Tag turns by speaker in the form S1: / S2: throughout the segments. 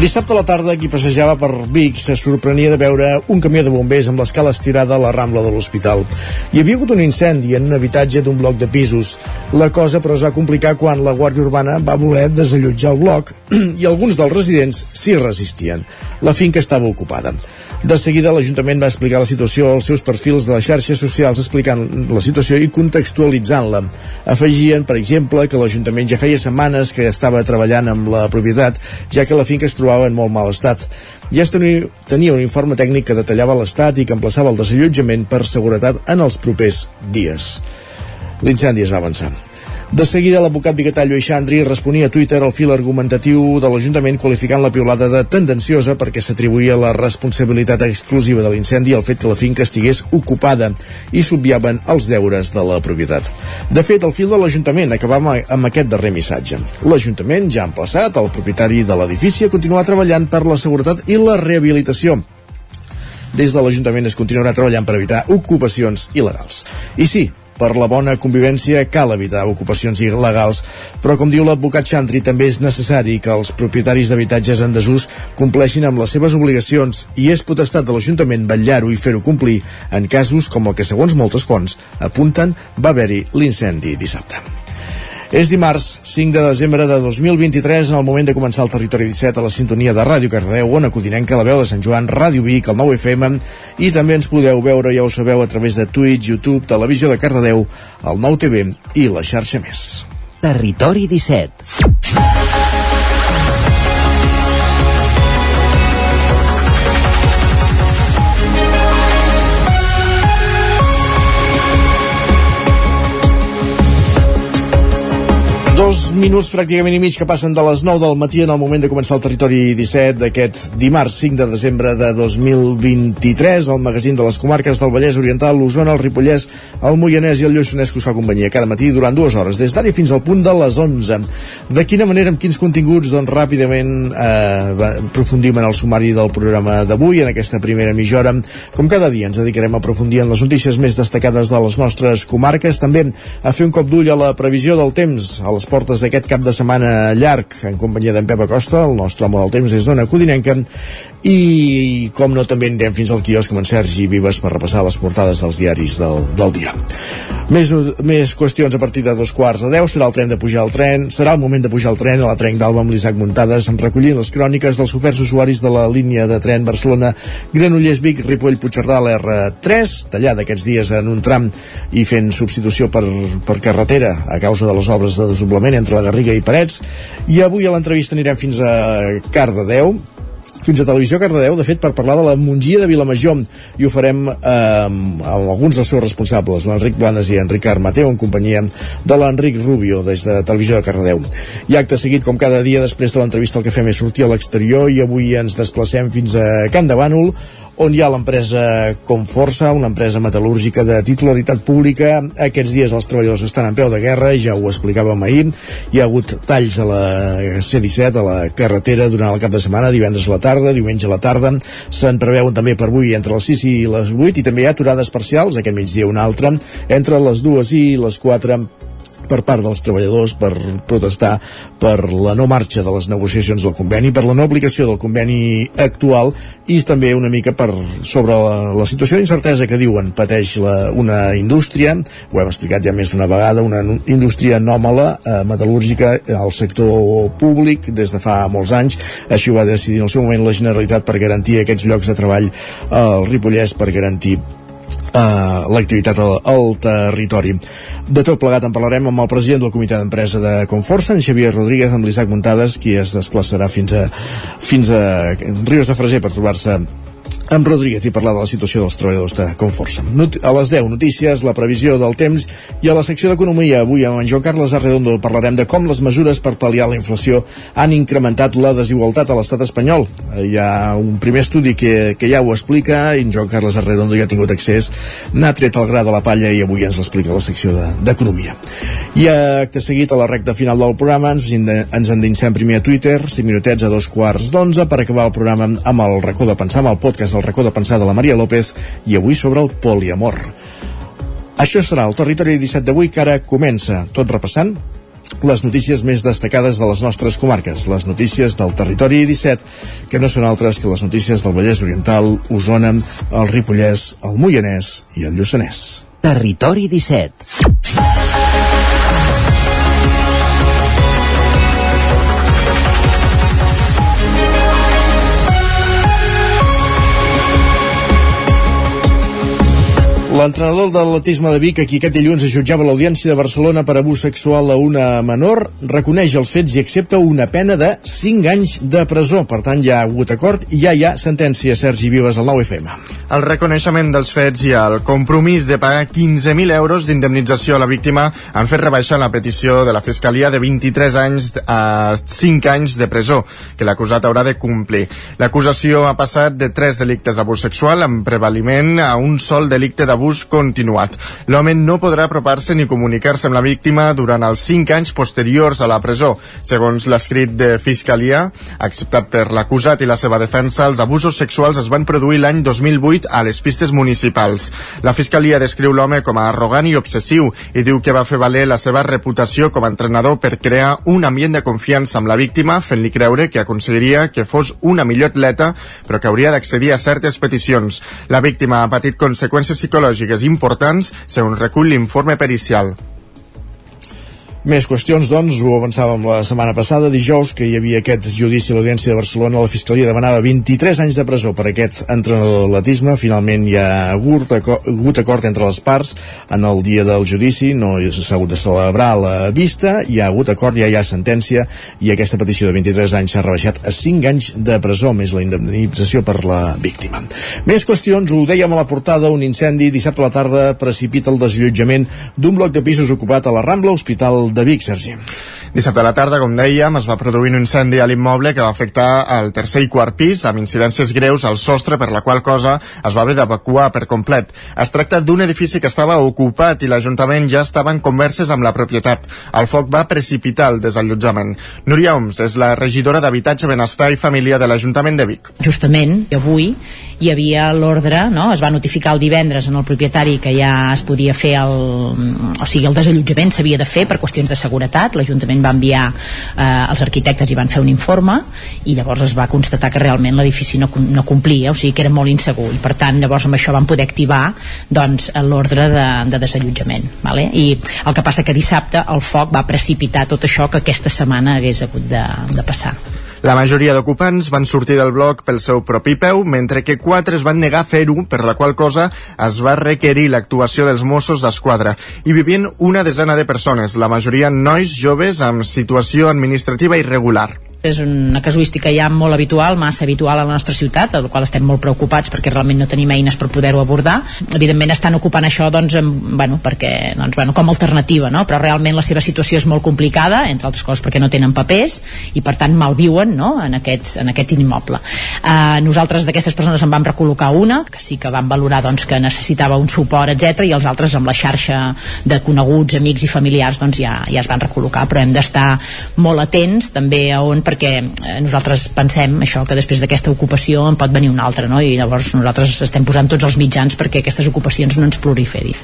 S1: Dissabte a la tarda, qui passejava per Vic se sorprenia de veure un camió de bombers amb l'escala estirada a la Rambla de l'Hospital. Hi havia hagut un incendi en un habitatge d'un bloc de pisos. La cosa, però, es va complicar quan la Guàrdia Urbana va voler desallotjar el bloc i alguns dels residents s'hi resistien. La finca estava ocupada. De seguida, l'Ajuntament va explicar la situació als seus perfils de les xarxes socials explicant la situació i contextualitzant-la. Afegien, per exemple, que l'Ajuntament ja feia setmanes que estava treballant amb la propietat, ja que la finca es trobava en molt mal estat. Ja es tenia, un informe tècnic que detallava l'estat i que emplaçava el desallotjament per seguretat en els propers dies. L'incendi es va avançar. De seguida, l'advocat Bigatall Eixandri responia a Twitter al fil argumentatiu de l'Ajuntament qualificant la piulada de tendenciosa perquè s'atribuïa la responsabilitat exclusiva de l'incendi al fet que la finca estigués ocupada i s'obviaven els deures de la propietat. De fet, el fil de l'Ajuntament acabava amb aquest darrer missatge. L'Ajuntament ja ha emplaçat el propietari de l'edifici a continuar treballant per la seguretat i la rehabilitació des de l'Ajuntament es continuarà treballant per evitar ocupacions il·legals. I sí, per la bona convivència cal evitar ocupacions il·legals, però com diu l'advocat Xantri, també és necessari que els propietaris d'habitatges en desús compleixin amb les seves obligacions i és potestat de l'Ajuntament vetllar-ho i fer-ho complir en casos com el que, segons moltes fonts, apunten va haver-hi l'incendi dissabte. És dimarts 5 de desembre de 2023 en el moment de començar el Territori 17 a la sintonia de Ràdio Cardeu, on que la veu de Sant Joan, Ràdio Vic, el 9 FM i també ens podeu veure, ja ho sabeu, a través de Twitch, YouTube, Televisió de Cardedeu, el 9 TV i la xarxa més.
S2: Territori 17
S1: Dos minuts pràcticament i mig que passen de les 9 del matí en el moment de començar el territori 17 d'aquest dimarts 5 de desembre de 2023 el magazín de les comarques del Vallès Oriental, l'Osona, el Ripollès, el Moianès i el Lluçanès que us fa companyia cada matí durant dues hores, des d'ara fins al punt de les 11. De quina manera, amb quins continguts? Doncs ràpidament eh, aprofundim en el sumari del programa d'avui, en aquesta primera mitja hora. Com cada dia ens dedicarem a aprofundir en les notícies més destacades de les nostres comarques, també a fer un cop d'ull a la previsió del temps, a les portes d'aquest cap de setmana llarg en companyia d'en Pep Acosta, el nostre home del temps des d'Ona Codinenca i com no també anirem fins al quiosc amb en Sergi Vives per repassar les portades dels diaris del, del dia. Més, més qüestions a partir de dos quarts de deu. Serà el tren de pujar al tren. Serà el moment de pujar al tren a la trenc d'Alba amb l'Isaac Muntades recollint les cròniques dels oferts usuaris de la línia de tren Barcelona Granollers Vic Ripoll Puigcerdà l'R3 tallada aquests dies en un tram i fent substitució per, per carretera a causa de les obres de desdoblament entre la Garriga i Parets. I avui a l'entrevista anirem fins a Cardedeu fins a Televisió Cardedeu, de fet, per parlar de la Mongia de Vilamajor, i ho farem eh, amb alguns dels seus responsables, l'Enric Blanes i Enric Armateu, en companyia de l'Enric Rubio, des de Televisió de Cardedeu. I acte seguit, com cada dia, després de l'entrevista el que fem és sortir a l'exterior i avui ens desplacem fins a Can de Bànol, on hi ha l'empresa Conforça, una empresa metal·lúrgica de titularitat pública. Aquests dies els treballadors estan en peu de guerra, ja ho explicàvem ahir. Hi ha hagut talls a la C-17, a la carretera, durant el cap de setmana, divendres a la tarda, diumenge a la tarda. Se'n preveuen també per avui entre les 6 i les 8 i també hi ha aturades parcials, aquest migdia una altra, entre les 2 i les 4 per part dels treballadors per protestar per la no marxa de les negociacions del conveni, per la no aplicació del conveni actual i també una mica per sobre la, la situació d'incertesa que diuen pateix la, una indústria, ho hem explicat ja més d'una vegada, una indústria anòmala eh, metal·lúrgica al sector públic des de fa molts anys, així ho va decidir en el seu moment la Generalitat per garantir aquests llocs de treball al Ripollès, per garantir uh, l'activitat al, al territori. De tot plegat en parlarem amb el president del comitè d'empresa de Conforça, en Xavier Rodríguez, amb l'Isaac Muntades, qui es desplaçarà fins a, fins a Rius de Freser per trobar-se amb Rodríguez i parlar de la situació dels treballadors de Conforça. A les 10 notícies, la previsió del temps i a la secció d'Economia avui amb en Joan Carles Arredondo parlarem de com les mesures per pal·liar la inflació han incrementat la desigualtat a l'estat espanyol. Hi ha un primer estudi que, que ja ho explica i en Joan Carles Arredondo ja ha tingut accés, n'ha tret el gra de la palla i avui ens l'explica la secció d'Economia. De, I acte seguit a la recta final del programa ens, ens endinsem primer a Twitter, 5 minutets a dos quarts d'onze per acabar el programa amb el racó de pensar, amb el podcast el racó de pensar de la Maria López i avui sobre el poliamor. Això serà el territori 17 d'avui que ara comença, tot repassant les notícies més destacades de les nostres comarques, les notícies del territori 17, que no són altres que les notícies del Vallès Oriental, Osona, el Ripollès, el Moianès i el Lluçanès.
S2: Territori 17.
S1: L'entrenador de l'atletisme de Vic, aquí aquest dilluns es jutjava l'Audiència de Barcelona per abús sexual a una menor, reconeix els fets i accepta una pena de 5 anys de presó. Per tant, ja ha hagut acord i ja hi ha sentència. Sergi Vives, al 9FM.
S3: El reconeixement dels fets i el compromís de pagar 15.000 euros d'indemnització a la víctima han fet rebaixar la petició de la Fiscalia de 23 anys a 5 anys de presó, que l'acusat haurà de complir. L'acusació ha passat de 3 delictes d'abús sexual amb prevaliment a un sol delicte d'abús d'abús continuat. L'home no podrà apropar-se ni comunicar-se amb la víctima durant els 5 anys posteriors a la presó. Segons l'escrit de Fiscalia, acceptat per l'acusat i la seva defensa, els abusos sexuals es van produir l'any 2008 a les pistes municipals. La Fiscalia descriu l'home com a arrogant i obsessiu i diu que va fer valer la seva reputació com a entrenador per crear un ambient de confiança amb la víctima, fent-li creure que aconseguiria que fos una millor atleta, però que hauria d'accedir a certes peticions. La víctima ha patit conseqüències psicològiques arqueològiques importants, segons recull l'informe pericial.
S1: Més qüestions, doncs, ho avançàvem la setmana passada, dijous, que hi havia aquest judici a l'Audiència de Barcelona. La Fiscalia demanava 23 anys de presó per aquest entrenador d'atletisme. Finalment hi ha hagut hagut acord entre les parts en el dia del judici. No s'ha hagut de celebrar la vista. Hi ha hagut acord, ja hi ha sentència i aquesta petició de 23 anys s'ha rebaixat a 5 anys de presó, més la indemnització per la víctima. Més qüestions, ho dèiem a la portada, un incendi dissabte a la tarda precipita el desallotjament d'un bloc de pisos ocupat a la Rambla, Hospital de Vic, Sergi.
S3: Dissabte a la tarda, com dèiem, es va produir un incendi a l'immoble que va afectar el tercer i quart pis amb incidències greus al sostre per la qual cosa es va haver d'evacuar per complet. Es tracta d'un edifici que estava ocupat i l'Ajuntament ja estava en converses amb la propietat. El foc va precipitar el desallotjament. Núria Oms és la regidora d'Habitatge, Benestar i Família de l'Ajuntament de Vic.
S4: Justament, avui hi havia l'ordre, no? es va notificar el divendres en el propietari que ja es podia fer el, o sigui, el desallotjament s'havia de fer per qüestions de seguretat. L'Ajuntament va enviar eh, els arquitectes i van fer un informe i llavors es va constatar que realment l'edifici no, no complia, o sigui que era molt insegur i per tant llavors amb això van poder activar doncs l'ordre de, de desallotjament vale? i el que passa que dissabte el foc va precipitar tot això que aquesta setmana hagués hagut de, de passar
S3: la majoria d'ocupants van sortir del bloc pel seu propi peu, mentre que quatre es van negar a fer-ho, per la qual cosa es va requerir l'actuació dels Mossos d'Esquadra. Hi vivien una desena de persones, la majoria nois joves amb situació administrativa irregular
S4: és una casuística ja molt habitual, massa habitual a la nostra ciutat, al qual estem molt preocupats perquè realment no tenim eines per poder-ho abordar. Evidentment estan ocupant això doncs, amb, bueno, perquè, doncs, bueno, com a alternativa, no? però realment la seva situació és molt complicada, entre altres coses perquè no tenen papers i per tant malviuen no? en, aquests, en aquest immoble. Uh, nosaltres d'aquestes persones en vam recol·locar una, que sí que vam valorar doncs, que necessitava un suport, etc i els altres amb la xarxa de coneguts, amics i familiars doncs, ja, ja es van recol·locar, però hem d'estar molt atents també a on perquè eh, nosaltres pensem això que després d'aquesta ocupació en pot venir una altra no? i llavors nosaltres estem posant tots els mitjans perquè aquestes ocupacions no ens proliferin.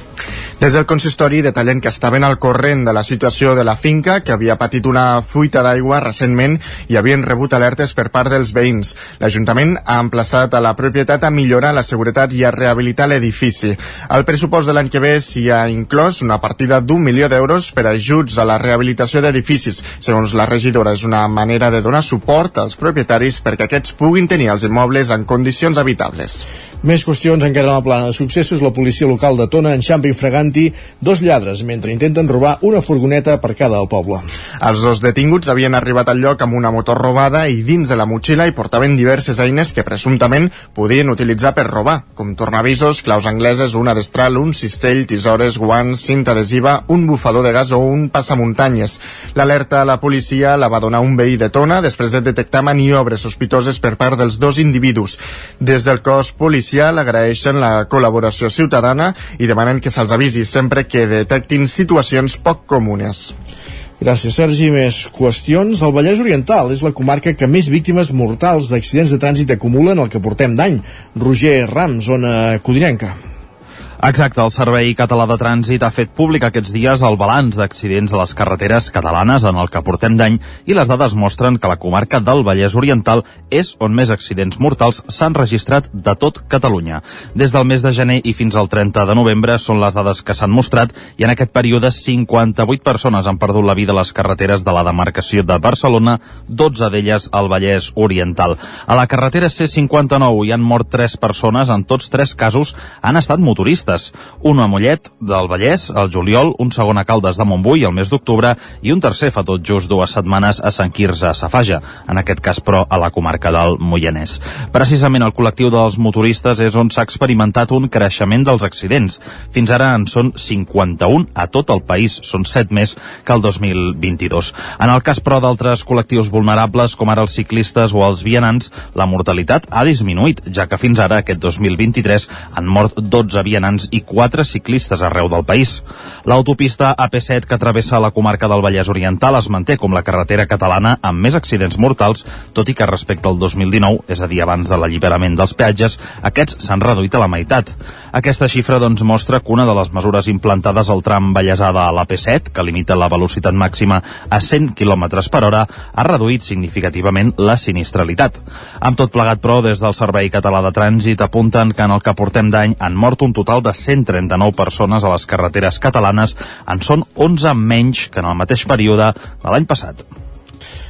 S3: Des del consistori detallen que estaven al corrent de la situació de la finca, que havia patit una fuita d'aigua recentment i havien rebut alertes per part dels veïns. L'Ajuntament ha emplaçat a la propietat a millorar la seguretat i a rehabilitar l'edifici. El pressupost de l'any que ve s'hi ha inclòs una partida d'un milió d'euros per ajuts a la rehabilitació d'edificis. Segons la regidora, és una manera de de donar suport als propietaris perquè aquests puguin tenir els immobles en condicions habitables.
S1: Més qüestions encara en la plana de successos. La policia local de Tona enxampa infraganti dos lladres mentre intenten robar una furgoneta aparcada al poble.
S3: Els dos detinguts havien arribat al lloc amb una motor robada i dins de la motxilla hi portaven diverses eines que presumptament podien utilitzar per robar, com tornavisos, claus angleses, una destral, un cistell, tisores, guants, cinta adhesiva, un bufador de gas o un passamuntanyes. L'alerta a la policia la va donar un veí de Tona després de detectar maniobres sospitoses per part dels dos individus. Des del cos policial agraeixen la col·laboració ciutadana i demanen que se'ls avisi sempre que detectin situacions poc comunes.
S1: Gràcies, Sergi. Més qüestions. El Vallès Oriental és la comarca que més víctimes mortals d'accidents de trànsit acumula en el que portem d'any. Roger Ram, zona codinenca.
S5: Exacte, el Servei Català de Trànsit ha fet públic aquests dies el balanç d'accidents a les carreteres catalanes en el que portem d'any i les dades mostren que la comarca del Vallès Oriental és on més accidents mortals s'han registrat de tot Catalunya. Des del mes de gener i fins al 30 de novembre són les dades que s'han mostrat i en aquest període 58 persones han perdut la vida a les carreteres de la demarcació de Barcelona, 12 d'elles al Vallès Oriental. A la carretera C59 hi han mort 3 persones, en tots 3 casos han estat motoristes turistes. Un a Mollet, del Vallès, al juliol, un segon a Caldes de Montbui, el mes d'octubre, i un tercer fa tot just dues setmanes a Sant Quirze, a Safaja, en aquest cas, però, a la comarca del Moianès. Precisament el col·lectiu dels motoristes és on s'ha experimentat un creixement dels accidents. Fins ara en són 51 a tot el país, són 7 més que el 2022. En el cas, però, d'altres col·lectius vulnerables, com ara els ciclistes o els vianants, la mortalitat ha disminuït, ja que fins ara, aquest 2023, han mort 12 vianants vianants i quatre ciclistes arreu del país. L'autopista AP7 que travessa la comarca del Vallès Oriental es manté com la carretera catalana amb més accidents mortals, tot i que respecte al 2019, és a dir, abans de l'alliberament dels peatges, aquests s'han reduït a la meitat. Aquesta xifra doncs mostra que una de les mesures implantades al tram Vallèsada a l'AP7, que limita la velocitat màxima a 100 km per hora, ha reduït significativament la sinistralitat. Amb tot plegat, però, des del Servei Català de Trànsit apunten que en el que portem d'any han mort un total de 139 persones a les carreteres catalanes, en són 11 menys que en el mateix període de l'any passat.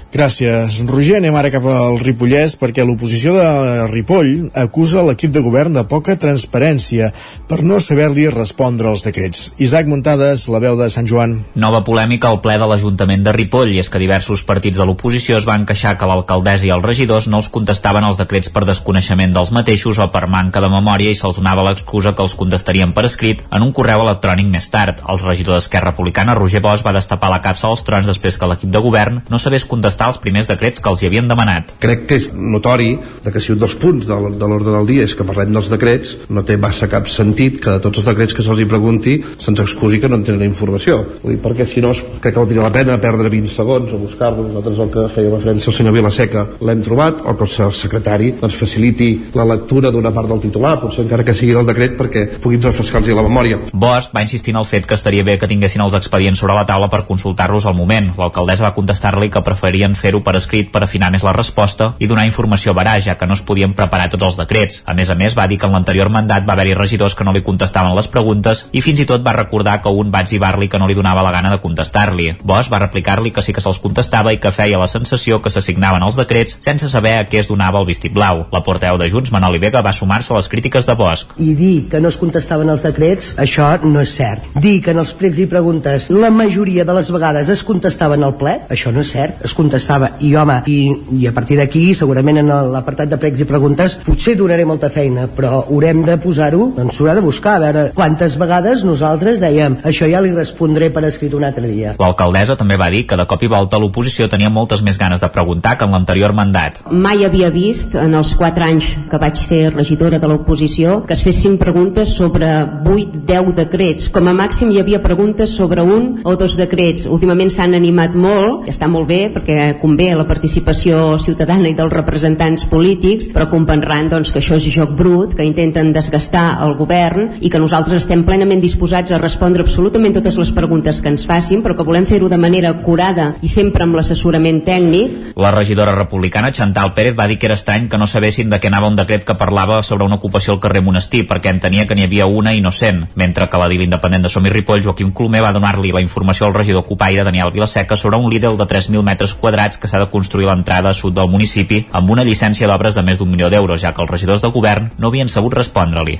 S1: Gràcies, Roger. Anem ara cap al Ripollès perquè l'oposició de Ripoll acusa l'equip de govern de poca transparència per no saber-li respondre als decrets. Isaac Muntades, la veu de Sant Joan.
S6: Nova polèmica al ple de l'Ajuntament de Ripoll i és que diversos partits de l'oposició es van queixar que l'alcaldessa i els regidors no els contestaven els decrets per desconeixement dels mateixos o per manca de memòria i se'ls donava l'excusa que els contestarien per escrit en un correu electrònic més tard. El regidor d'Esquerra Republicana, Roger Bosch, va destapar la capsa als trons després que l'equip de govern no sabés contestar contestar els primers decrets que els hi havien demanat.
S7: Crec que és notori de que si un dels punts de l'ordre del dia és que parlem dels decrets, no té massa cap sentit que de tots els decrets que se'ls hi pregunti se'ns excusi que no en tenen informació. Vull dir, perquè si no crec que valdria la pena perdre 20 segons a buscar-lo. Nosaltres el que feia referència al senyor Vilaseca l'hem trobat, o que el secretari doncs, faciliti la lectura d'una part del titular, potser encara que sigui del decret perquè puguin refrescar-los la memòria.
S6: Bosch va insistir en el fet que estaria bé que tinguessin els expedients sobre la taula per consultar-los al moment. L'alcaldessa va contestar-li que preferia volien fer-ho per escrit per afinar més la resposta i donar informació verà, ja que no es podien preparar tots els decrets. A més a més, va dir que en l'anterior mandat va haver-hi regidors que no li contestaven les preguntes i fins i tot va recordar que un va exhibar-li que no li donava la gana de contestar-li. Bosch va replicar-li que sí que se'ls contestava i que feia la sensació que s'assignaven els decrets sense saber a què es donava el vistiplau. La porteu de Junts, Manoli Vega, va sumar-se a les crítiques de Bosch.
S8: I dir que no es contestaven els decrets, això no és cert. Dir que en els pregs i preguntes la majoria de les vegades es contestaven al ple, això no és cert. Es contestava i home, i, i a partir d'aquí segurament en l'apartat de pregs i preguntes potser donaré molta feina, però haurem de posar-ho, doncs s'haurà de buscar a veure quantes vegades nosaltres dèiem això ja li respondré per escrit un altre dia.
S6: L'alcaldessa també va dir que de cop i volta l'oposició tenia moltes més ganes de preguntar que en l'anterior mandat.
S9: Mai havia vist en els quatre anys que vaig ser regidora de l'oposició que es fessin preguntes sobre 8-10 decrets. Com a màxim hi havia preguntes sobre un o dos decrets. Últimament s'han animat molt, està molt bé perquè convé la participació ciutadana i dels representants polítics, però comprendran doncs, que això és joc brut, que intenten desgastar el govern i que nosaltres estem plenament disposats a respondre absolutament totes les preguntes que ens facin, però que volem fer-ho de manera curada i sempre amb l'assessorament tècnic.
S6: La regidora republicana Chantal Pérez va dir que era estrany que no sabessin de què anava un decret que parlava sobre una ocupació al carrer Monestir, perquè entenia que n'hi havia una innocent, mentre que l'edil independent de Som i Ripoll, Joaquim Colomer, va donar-li la informació al regidor Copaire Daniel Vilaseca sobre un líder de 3.000 metres quadrats quadrats que s'ha de construir l'entrada sud del municipi amb una llicència d'obres de més d'un milió d'euros, ja que els regidors de govern no havien sabut respondre-li.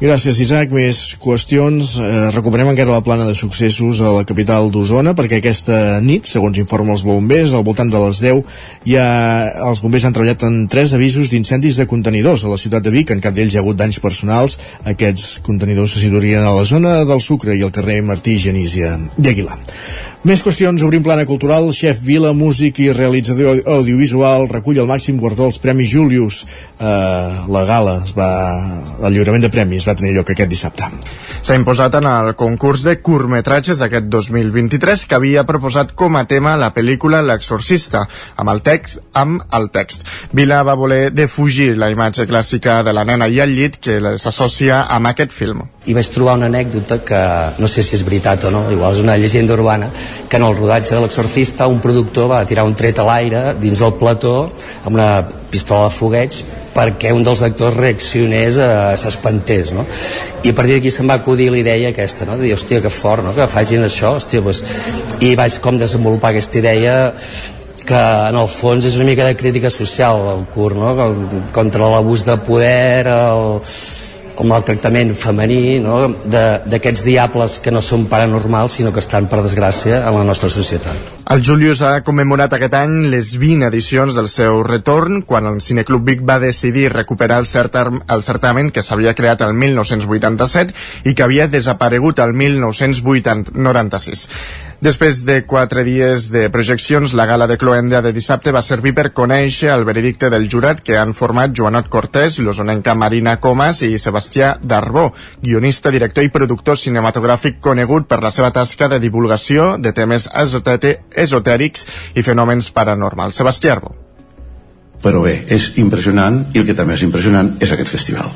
S1: Gràcies, Isaac. Més qüestions. Eh, recuperem encara la plana de successos a la capital d'Osona, perquè aquesta nit, segons informa els bombers, al voltant de les 10, ja els bombers han treballat en tres avisos d'incendis de contenidors a la ciutat de Vic. En cap d'ells hi ha hagut danys personals. Aquests contenidors se situarien a la zona del Sucre i al carrer Martí Genís i Aguilar. Més qüestions, obrim plana cultural. Xef Vila, músic i realitzador audiovisual, recull el màxim guardó als Premis Julius. Uh, la gala es va... el lliurament de premis va tenir lloc aquest dissabte.
S3: S'ha imposat en el concurs de curtmetratges d'aquest 2023 que havia proposat com a tema la pel·lícula L'exorcista, amb el text amb el text. Vila va voler defugir la imatge clàssica de la nena i el llit que s'associa amb aquest film.
S10: I vaig trobar una anècdota que no sé si és veritat o no, igual és una llegenda urbana, que en el rodatge de l'exorcista un productor va tirar un tret a l'aire dins el plató amb una pistola de fogueig perquè un dels actors reaccionés, a s'espantés, no? I a partir d'aquí se'm va acudir la idea aquesta, no? De dir, hòstia, que fort, no? Que facin això, hòstia, pues... I vaig com desenvolupar aquesta idea que en el fons és una mica de crítica social el curt, no? contra l'abús de poder, el, el maltractament femení no? d'aquests diables que no són paranormals sinó que estan per desgràcia en la nostra societat.
S3: El Julius ha commemorat aquest any les 20 edicions del seu retorn quan el Cineclub Vic va decidir recuperar el, certar, el certamen que s'havia creat el 1987 i que havia desaparegut el 1996. Després de quatre dies de projeccions, la gala de Cloenda de dissabte va servir per conèixer el veredicte del jurat que han format Joanot Cortés, l'osonenca Marina Comas i Sebastià Darbó, guionista, director i productor cinematogràfic conegut per la seva tasca de divulgació de temes esotèrics i fenòmens paranormals. Sebastià Arbó.
S11: Però bé, és impressionant i el que també és impressionant és aquest festival.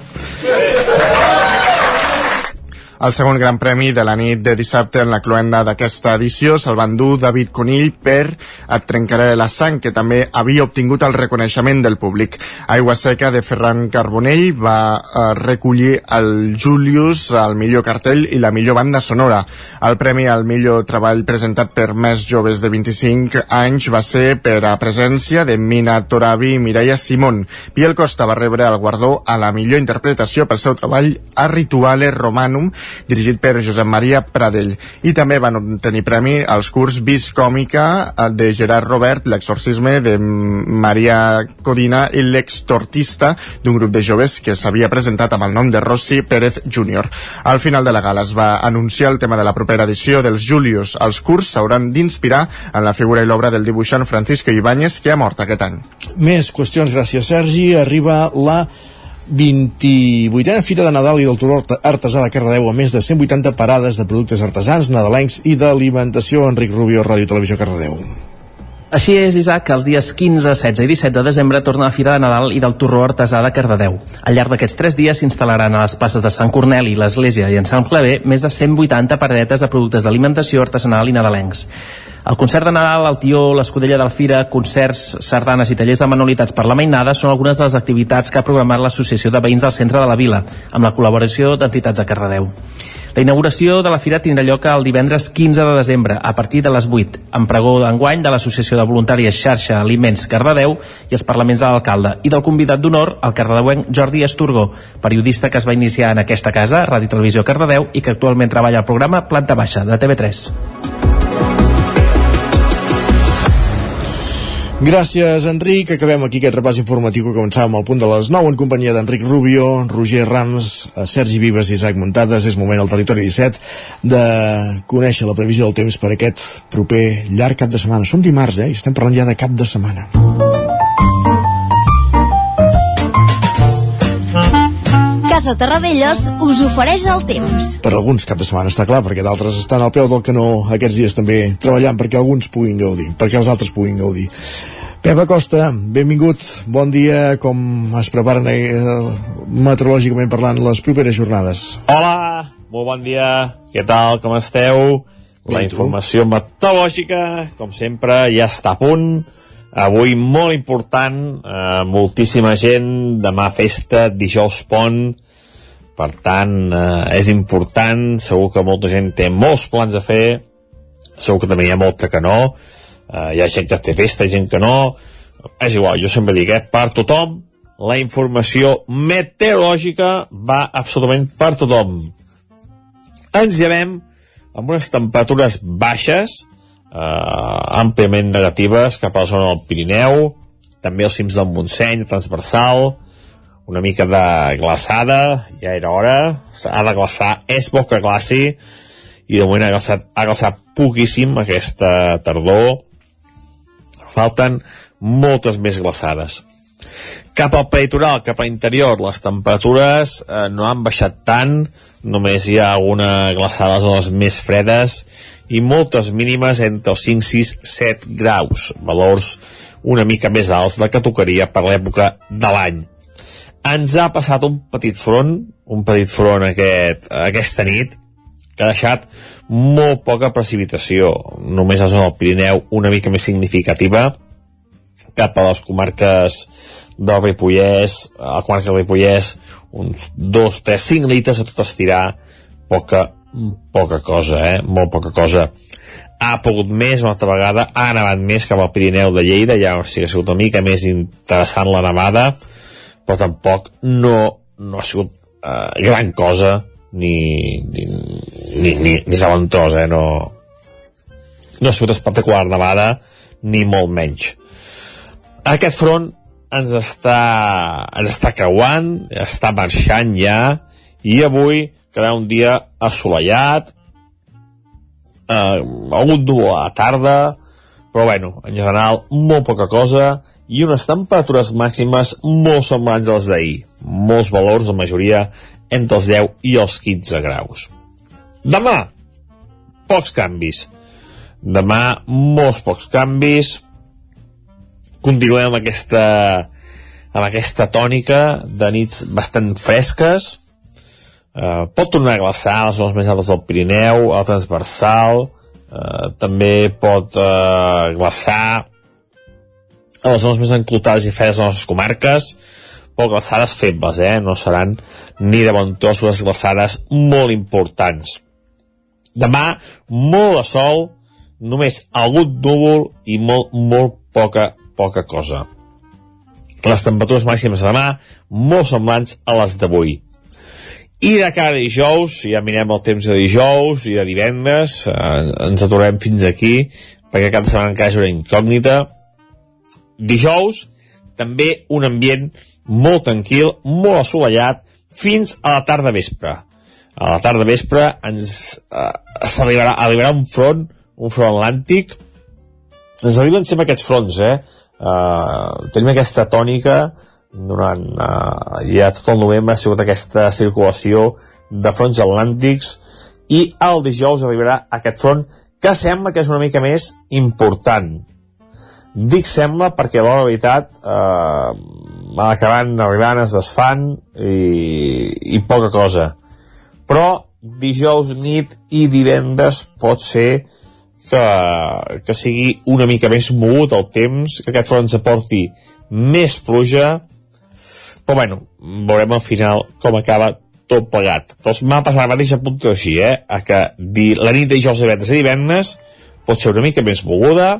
S3: El segon gran premi de la nit de dissabte en la cloenda d'aquesta edició se'l van dur David Conill per Et trencaré la sang, que també havia obtingut el reconeixement del públic. Aigua Seca de Ferran Carbonell va eh, recollir el Julius, el millor cartell i la millor banda sonora. El premi al millor treball presentat per més joves de 25 anys va ser per a presència de Mina Torabi i Mireia Simón. Biel Costa va rebre el guardó a la millor interpretació pel seu treball a Rituale Romanum dirigit per Josep Maria Pradell. I també van tenir premi als curs Vis Còmica eh, de Gerard Robert, l'exorcisme de Maria Codina i l'extortista d'un grup de joves que s'havia presentat amb el nom de Rossi Pérez Jr. Al final de la gala es va anunciar el tema de la propera edició dels Julius. Els curs s'hauran d'inspirar en la figura i l'obra del dibuixant Francisco Ibáñez que ha mort aquest any.
S1: Més qüestions, gràcies Sergi. Arriba la 28a Fira de Nadal i del Turó Artesà de Cardedeu amb més de 180 parades de productes artesans, nadalencs i d'alimentació. Enric Rubio, Ràdio Televisió Cardedeu.
S12: Així és, Isaac, els dies 15, 16 i 17 de desembre torna la Fira de Nadal i del Torró Artesà de Cardedeu. Al llarg d'aquests tres dies s'instal·laran a les places de Sant Corneli, l'Església i en Sant Claver més de 180 paradetes de productes d'alimentació artesanal i nadalencs. El concert de Nadal, el Tió, l'Escudella d'Alfira, concerts, sardanes i tallers de manualitats per la mainada són algunes de les activitats que ha programat l'Associació de Veïns del Centre de la Vila, amb la col·laboració d'entitats de Cardedeu. La inauguració de la fira tindrà lloc el divendres 15 de desembre, a partir de les 8, amb pregó d'enguany de l'Associació de Voluntàries Xarxa Aliments Cardedeu i els parlaments de l'alcalde, i del convidat d'honor, el cardedeuenc Jordi Esturgó, periodista que es va iniciar en aquesta casa, Ràdio Televisió Cardedeu, i que actualment treballa al programa Planta Baixa, de TV3.
S1: Gràcies, Enric. Acabem aquí aquest repàs informatiu que començàvem al punt de les 9 en companyia d'Enric Rubio, Roger Rams, Sergi Vives i Isaac Muntades. És moment al territori 17 de conèixer la previsió del temps per aquest proper llarg cap de setmana. Som dimarts, eh? I estem parlant ja de cap de setmana.
S13: Casa Terradellos us ofereix el temps.
S1: Per alguns cap de setmana està clar, perquè d'altres estan al peu del canó aquests dies també treballant perquè alguns puguin gaudir, perquè els altres puguin gaudir. Pep Acosta, benvingut, bon dia, com es preparen eh, meteorològicament parlant les properes jornades?
S14: Hola, molt bon dia, què tal, com esteu? La informació meteorològica, com sempre, ja està a punt. Avui molt important, eh, moltíssima gent, demà festa, dijous pont, per tant, eh, és important, segur que molta gent té molts plans a fer, segur que també hi ha molta que no, uh, hi ha gent que té festa, gent que no, és igual, jo sempre dic, eh, per tothom, la informació meteorològica va absolutament per tothom. Ens llevem amb unes temperatures baixes, eh, àmpliament negatives cap a la zona del Pirineu, també els cims del Montseny, transversal, una mica de glaçada, ja era hora, ha de glaçar, és bo que glaci, i de moment ha glaçat, ha glaçat poquíssim aquesta tardor, falten moltes més glaçades. Cap al peritoral, cap a l'interior, les temperatures eh, no han baixat tant, només hi ha alguna glaçada a les zones més fredes i moltes mínimes entre els 5, 6, 7 graus, valors una mica més alts del que tocaria per l'època de l'any. Ens ha passat un petit front, un petit front aquest, aquesta nit, que ha deixat molt poca precipitació, només a zona del Pirineu una mica més significativa, cap a les comarques del Ripollès, a la comarca del Ripollès, uns 2, 3, 5 litres a tot estirar, poca, poca cosa, eh? Molt poca cosa. Ha pogut més una altra vegada, ha nevat més cap al Pirineu de Lleida, ja sí que ha sigut una mica més interessant la nevada, però tampoc no, no ha sigut eh, gran cosa, ni, ni, ni, ni, ni sabentosa, eh? No, no ha sigut espectacular nevada, ni molt menys. Aquest front ens està, ens està creuant, està marxant ja, i avui quedarà un dia assolellat, eh, algun núvol a la tarda, però bueno, en general, molt poca cosa, i unes temperatures màximes molt semblants als d'ahir. Molts valors, la majoria, entre els 10 i els 15 graus. Demà, pocs canvis. Demà, molts pocs canvis. Continuem amb aquesta, amb aquesta tònica de nits bastant fresques. Uh, pot tornar a glaçar a les zones més altes del Pirineu, al transversal, uh, també pot uh, glaçar a les zones més enclotades i fredes de les comarques, però glaçades febles, eh? no seran ni de bon tros les glaçades molt importants. Demà, molt de sol, només algun núvol i molt, molt poca, poca cosa. Les temperatures màximes de demà, molt semblants a les d'avui. I de cara a dijous, ja mirem el temps de dijous i de divendres, eh, ens aturem fins aquí, perquè cada setmana encara és una incògnita. Dijous, també un ambient molt tranquil, molt assolellat, fins a la tarda vespre. A la tarda vespre ens eh, arribarà, arribarà un front, un front atlàntic. Ens arriben sempre aquests fronts, eh? Uh, tenim aquesta tònica durant uh, ja tot el novembre ha sigut aquesta circulació de fronts atlàntics i el dijous arribarà aquest front que sembla que és una mica més important dic sembla perquè a la veritat eh, acabant arribant es desfan i, i poca cosa però dijous nit i divendres pot ser que, que sigui una mica més mogut el temps, que aquest front aporti més pluja, però bueno, veurem al final com acaba tot plegat. Però m'ha passat la mateixa punta així, eh? A que di, la nit de dijous, divendres i divendres pot ser una mica més moguda,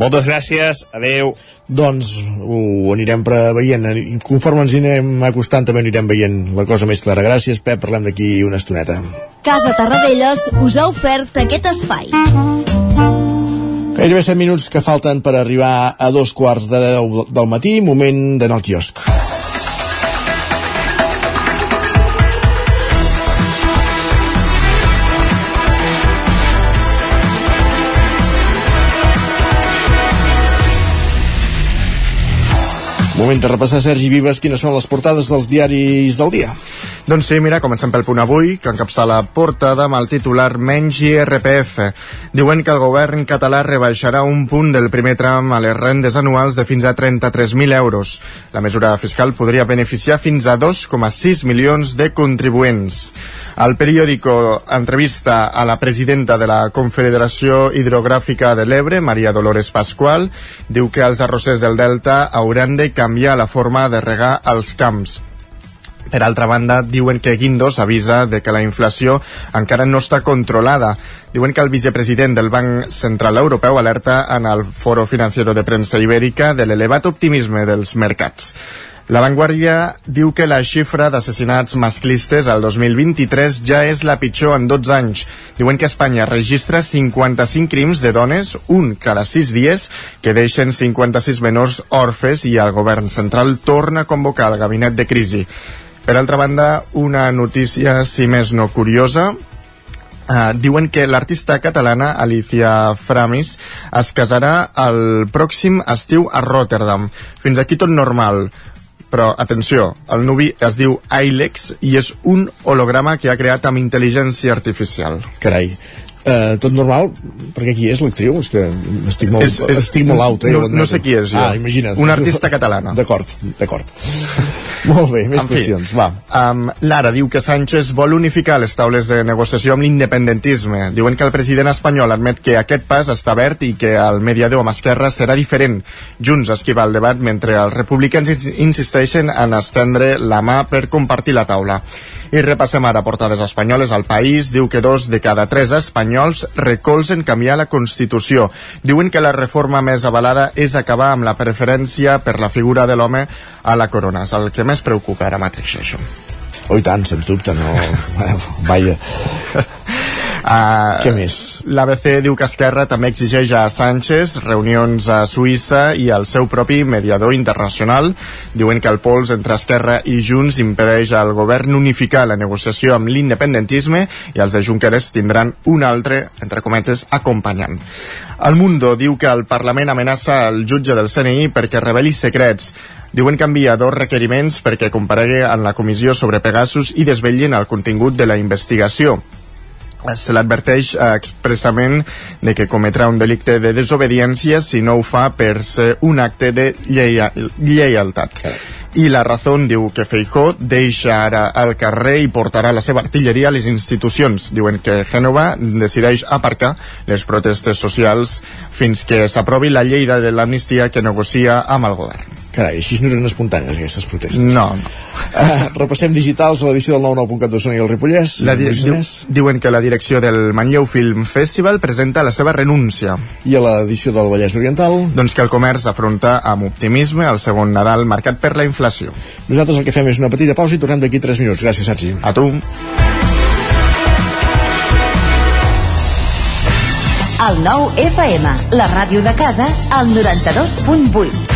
S14: moltes gràcies, adeu.
S1: Doncs ho anirem veient. Conforme ens anem acostant també anirem veient la cosa més clara. Gràcies, Pep, parlem d'aquí una estoneta.
S13: Casa Tarradellas us ha ofert aquest espai.
S1: Gairebé 7 minuts que falten per arribar a dos quarts de deu del matí, moment d'anar al quiosc. Moment de repassar, Sergi Vives, quines són les portades dels diaris del dia.
S3: Doncs sí, mira, comencem pel punt avui, que encapçala la portada amb el titular Menys IRPF. Diuen que el govern català rebaixarà un punt del primer tram a les rendes anuals de fins a 33.000 euros. La mesura fiscal podria beneficiar fins a 2,6 milions de contribuents. El periòdico entrevista a la presidenta de la Confederació Hidrogràfica de l'Ebre, Maria Dolores Pasqual, diu que els arrossers del Delta hauran de canviar la forma de regar els camps. Per altra banda, diuen que Guindos avisa de que la inflació encara no està controlada. Diuen que el vicepresident del Banc Central Europeu alerta en el Foro Financiero de Premsa Ibèrica de l'elevat optimisme dels mercats. La Vanguardia diu que la xifra d'assassinats masclistes al 2023 ja és la pitjor en 12 anys. Diuen que Espanya registra 55 crims de dones, un cada 6 dies, que deixen 56 menors orfes i el govern central torna a convocar el gabinet de crisi. Per altra banda, una notícia, si més no curiosa, Uh, diuen que l'artista catalana Alicia Framis es casarà el pròxim estiu a Rotterdam. Fins aquí tot normal però atenció, el nuvi es diu Ailex i és un holograma que ha creat amb intel·ligència artificial.
S1: Carai, eh, tot normal, perquè qui és l'actriu? És que estic molt,
S3: És- és-
S1: estic molt out, eh?
S3: no- no sé qui és, jo.
S1: Ah, imagina't.
S3: Una artista catalana.
S1: D'acord, d'acord. molt bé, més
S3: En fi,
S1: qüestions, va.
S3: Um, Lara diu que Sánchez vol unificar les taules de negociació amb l'independentisme. Diuen que el president espanyol admet que aquest pas està obert i que el mediador amb Esquerra serà diferent. Junts esquiva el debat mentre els republicans ins- insisteixen en estendre la mà per compartir la taula. I repassem ara portades espanyoles al país. Diu que dos de cada tres espanyols recolzen canviar la Constitució. Diuen que la reforma més avalada és acabar amb la preferència per la figura de l'home a la corona. És el que més preocupa ara mateix, això.
S1: Oh, i tant, sens dubte, no... Vaja.
S3: Uh,
S1: Què més?
S3: L'ABC diu que Esquerra també exigeix a Sánchez reunions a Suïssa i al seu propi mediador internacional. Diuen que el pols entre Esquerra i Junts impedeix al govern unificar la negociació amb l'independentisme i els de Junqueras tindran un altre, entre cometes, acompanyant. El Mundo diu que el Parlament amenaça el jutge del CNI perquè reveli secrets. Diuen que envia dos requeriments perquè comparegui en la comissió sobre Pegasus i desvetllin el contingut de la investigació se l'adverteix eh, expressament de que cometrà un delicte de desobediència si no ho fa per ser un acte de lleia, lleialtat. I la raó diu que Feijó deixa ara al carrer i portarà la seva artilleria a les institucions. Diuen que Gènova decideix aparcar les protestes socials fins que s'aprovi la llei de l'amnistia que negocia amb el govern.
S1: Carai, així no eren espontànies aquestes protestes.
S3: No.
S1: Uh, repassem digitals a l'edició del 99.cat d'Osona i el Ripollès.
S3: La di diu,
S1: Lluís
S3: diuen que la direcció del Manlleu Film Festival presenta la seva renúncia.
S1: I a l'edició del Vallès Oriental?
S3: Doncs que el comerç afronta amb optimisme el segon Nadal marcat per la inflació.
S1: Nosaltres el que fem és una petita pausa i tornem d'aquí 3 minuts. Gràcies, Sergi.
S3: A tu.
S15: El nou FM, la ràdio de casa, al 92.8.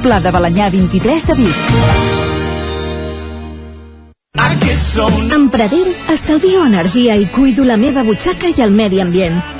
S15: Pla de Balanyà 23 de Vic.
S16: Amb Pradell estalvio energia i cuido la meva butxaca i el medi ambient.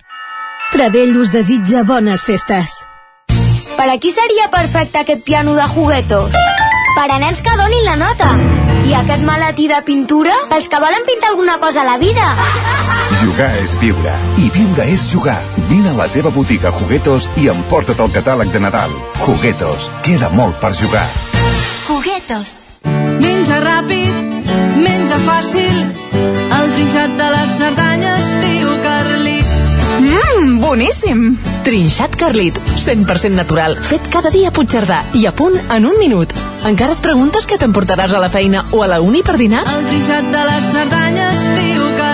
S16: Pradell us desitja bones festes.
S17: Per a qui seria perfecte aquest piano de jugueto? Per a nens que donin la nota. I aquest maletí de pintura? Pels que volen pintar alguna cosa a la vida.
S18: Jugar és viure. I viure és jugar. Vine a la teva botiga Juguetos i emporta't el catàleg de Nadal. Juguetos. Queda molt per jugar.
S17: Juguetos.
S19: Menja ràpid,
S20: menja fàcil, el trinxat de les Cerdanyes, tio Carlit.
S19: Mmm, boníssim! Trinxat Carlit, 100% natural, fet cada dia a Puigcerdà i a punt en un minut. Encara et preguntes què t'emportaràs a la feina o a la uni per dinar?
S20: El trinxat de les Cerdanyes, tio Carlit.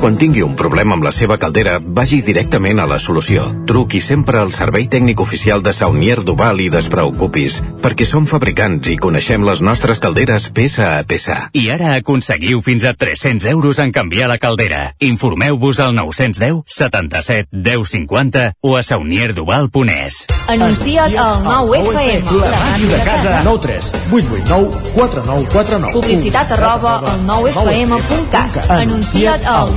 S18: Quan tingui un problema amb la seva caldera, vagi directament a la solució. Truqui sempre al servei tècnic oficial de Saunier Duval i despreocupis, perquè som fabricants i coneixem les nostres calderes peça a peça.
S21: I ara aconseguiu fins a 300 euros en canviar la caldera. Informeu-vos al 910 77 10 50 o a saunierduval.es.
S13: Anuncia't al 9FM.
S1: La màquina de casa. 9 3 8 8 9 4 9 4 9.
S13: Publicitat arroba al 9FM.cat. Anuncia't al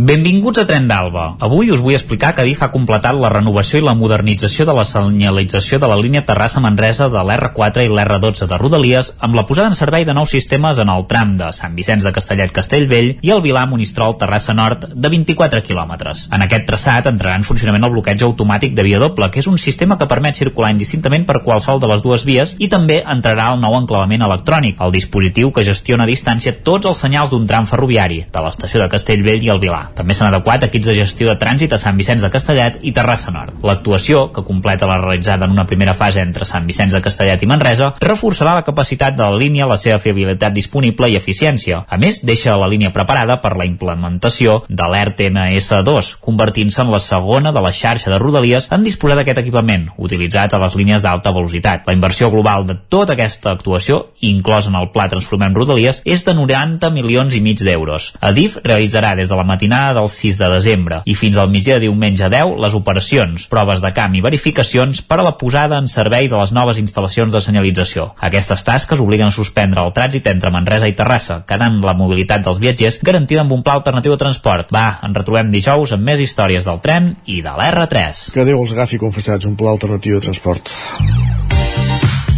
S6: Benvinguts a Tren d'Alba. Avui us vull explicar que DIF ha completat la renovació i la modernització de la senyalització de la línia Terrassa-Manresa de l'R4 i l'R12 de Rodalies amb la posada en servei de nous sistemes en el tram de Sant Vicenç de Castellet-Castellvell i el Vilar-Monistrol-Terrassa Nord de 24 quilòmetres. En aquest traçat entrarà en funcionament el bloqueig automàtic de via doble, que és un sistema que permet circular indistintament per qualsevol de les dues vies i també entrarà el nou enclavament electrònic, el dispositiu que gestiona a distància tots els senyals d'un tram ferroviari, de l'estació de Castellvell i el Vilar. També s'han adequat equips de gestió de trànsit a Sant Vicenç de Castellet i Terrassa Nord. L'actuació, que completa la realitzada en una primera fase entre Sant Vicenç de Castellet i Manresa, reforçarà la capacitat de la línia, la seva fiabilitat disponible i eficiència. A més, deixa la línia preparada per la implementació de l'ERTMS2, convertint-se en la segona de la xarxa de rodalies en disposar d'aquest equipament, utilitzat a les línies d'alta velocitat. La inversió global de tota aquesta actuació, inclosa en el Pla Transformem Rodalies, és de 90 milions i mig d'euros. Adif realitzarà des de la matinada del 6 de desembre i fins al migdia de diumenge 10 les operacions, proves de camp i verificacions per a la posada en servei de les noves instal·lacions de senyalització. Aquestes tasques obliguen a suspendre el trànsit entre Manresa i Terrassa, quedant la mobilitat dels viatgers garantida amb un pla alternatiu de transport. Va, en retrobem dijous amb més històries del tren i de l'R3.
S1: Que Déu els agafi confessats, un pla alternatiu de transport.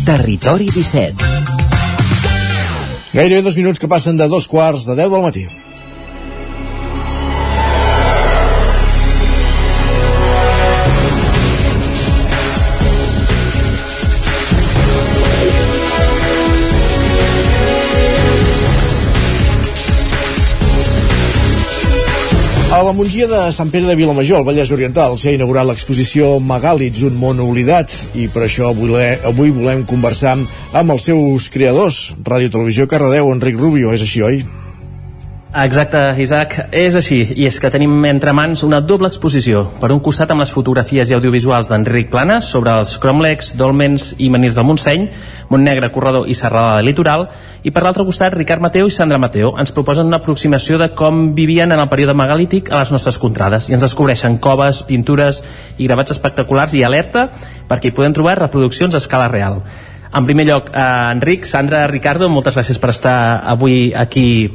S2: Territori 17
S1: Gairebé dos minuts que passen de dos quarts de 10 del matí. A la Mongia de Sant Pere de Vilamajor, al Vallès Oriental, s'ha inaugurat l'exposició Megàlits, un món oblidat, i per això avui, avui volem conversar amb els seus creadors. Ràdio Televisió Cardedeu, Enric Rubio, és així, oi?
S12: Exacte, Isaac, és així, i és que tenim entre mans una doble exposició. Per un costat amb les fotografies i audiovisuals d'Enric Planes sobre els cromlecs, dolmens i menirs del Montseny, Montnegre, Corredor i Serralada del Litoral, i per l'altre costat Ricard Mateu i Sandra Mateu ens proposen una aproximació de com vivien en el període megalític a les nostres contrades i ens descobreixen coves, pintures i gravats espectaculars i alerta perquè hi podem trobar reproduccions a escala real. En primer lloc, eh, Enric, Sandra, Ricardo, moltes gràcies per estar avui aquí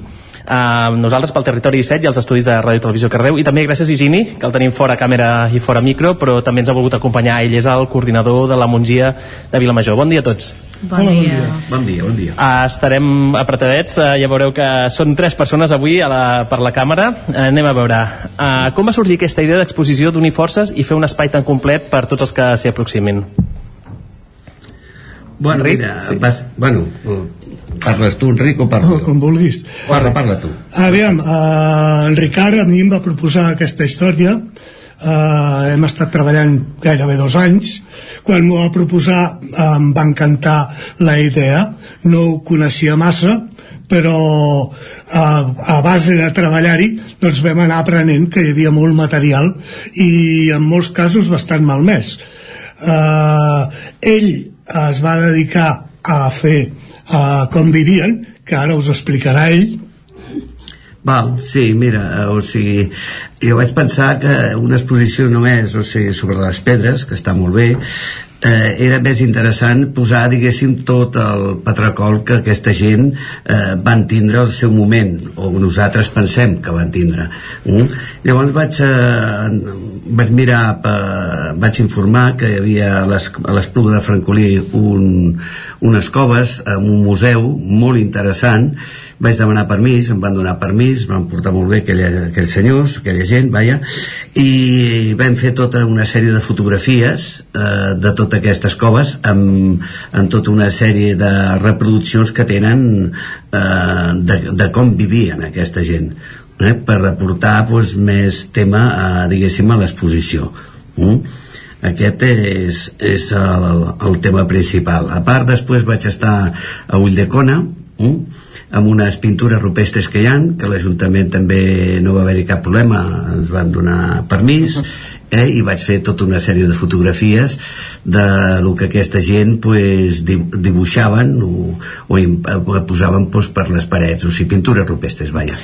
S12: Uh, nosaltres pel Territori 17 i els estudis de Ràdio Televisió Cardeu i també gràcies a Higini, que el tenim fora càmera i fora micro, però també ens ha volgut acompanyar ell és el coordinador de la Mongia de Vilamajor. Bon dia a tots.
S22: Bon dia.
S11: Bon dia, bon dia.
S12: Uh, estarem apretadets, uh, ja veureu que són tres persones avui a la, per la càmera. Uh, anem a veure. Uh, com va sorgir aquesta idea d'exposició d'unir forces i fer un espai tan complet per tots els que s'hi aproximin?
S11: Bueno,
S12: Enric?
S11: mira, sí. vas, bueno, parles tu, Enric, o parlo jo?
S23: Com vulguis.
S11: Parla, parla tu.
S23: Aviam, eh, en Ricard a mi em va proposar aquesta història eh, hem estat treballant gairebé dos anys quan m'ho va proposar eh, em va encantar la idea no ho coneixia massa però a, a base de treballar-hi doncs vam anar aprenent que hi havia molt material i en molts casos bastant malmès eh, ell es va dedicar a fer eh, com vivien que ara us explicarà ell
S11: Val, sí, mira, eh, o sigui, jo vaig pensar que una exposició només, o sigui, sobre les pedres, que està molt bé,
S24: eh, era més interessant posar, diguéssim, tot el patracol que aquesta gent eh, van tindre al seu moment, o nosaltres pensem que van tindre. Mm? Llavors vaig, eh, vaig mirar, eh, vaig informar que hi havia a les- a l'Espluga de Francolí un, unes coves en un museu molt interessant. Vaig demanar permís, em van donar permís van portar molt bé aquella, aquells senyors aquella gent, vaja i vam fer tota una sèrie de fotografies eh, de totes aquestes coves amb, amb tota una sèrie de reproduccions que tenen eh, de, de com vivien aquesta gent eh, per aportar doncs, més tema a, diguéssim a l'exposició mm? aquest és, és el, el tema principal a part després vaig estar a Ulldecona mm? amb unes pintures rupestres que hi han que l'Ajuntament també no va haver-hi cap problema ens van donar permís eh, i vaig fer tota una sèrie de fotografies de lo que aquesta gent pues, di- dibuixaven o, o, o posaven pues, per les parets o sigui, pintures rupestres, vaja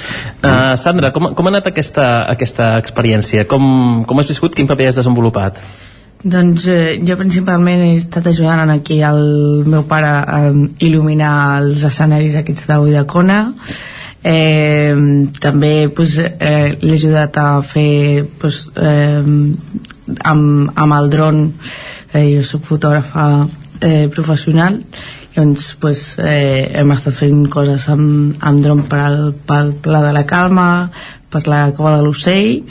S12: Uh, Sandra, com, com ha anat aquesta, aquesta experiència? Com, com has viscut? Quin paper has desenvolupat?
S25: Doncs eh, jo principalment he estat ajudant aquí el meu pare a il·luminar els escenaris aquests d'Uidacona eh, també pues, eh, l'he ajudat a fer pues, eh, amb, amb el dron eh, jo soc fotògrafa eh, professional doncs pues, eh, hem estat fent coses amb, amb dron per al, pel Pla de la Calma per la Cova de l'Ocell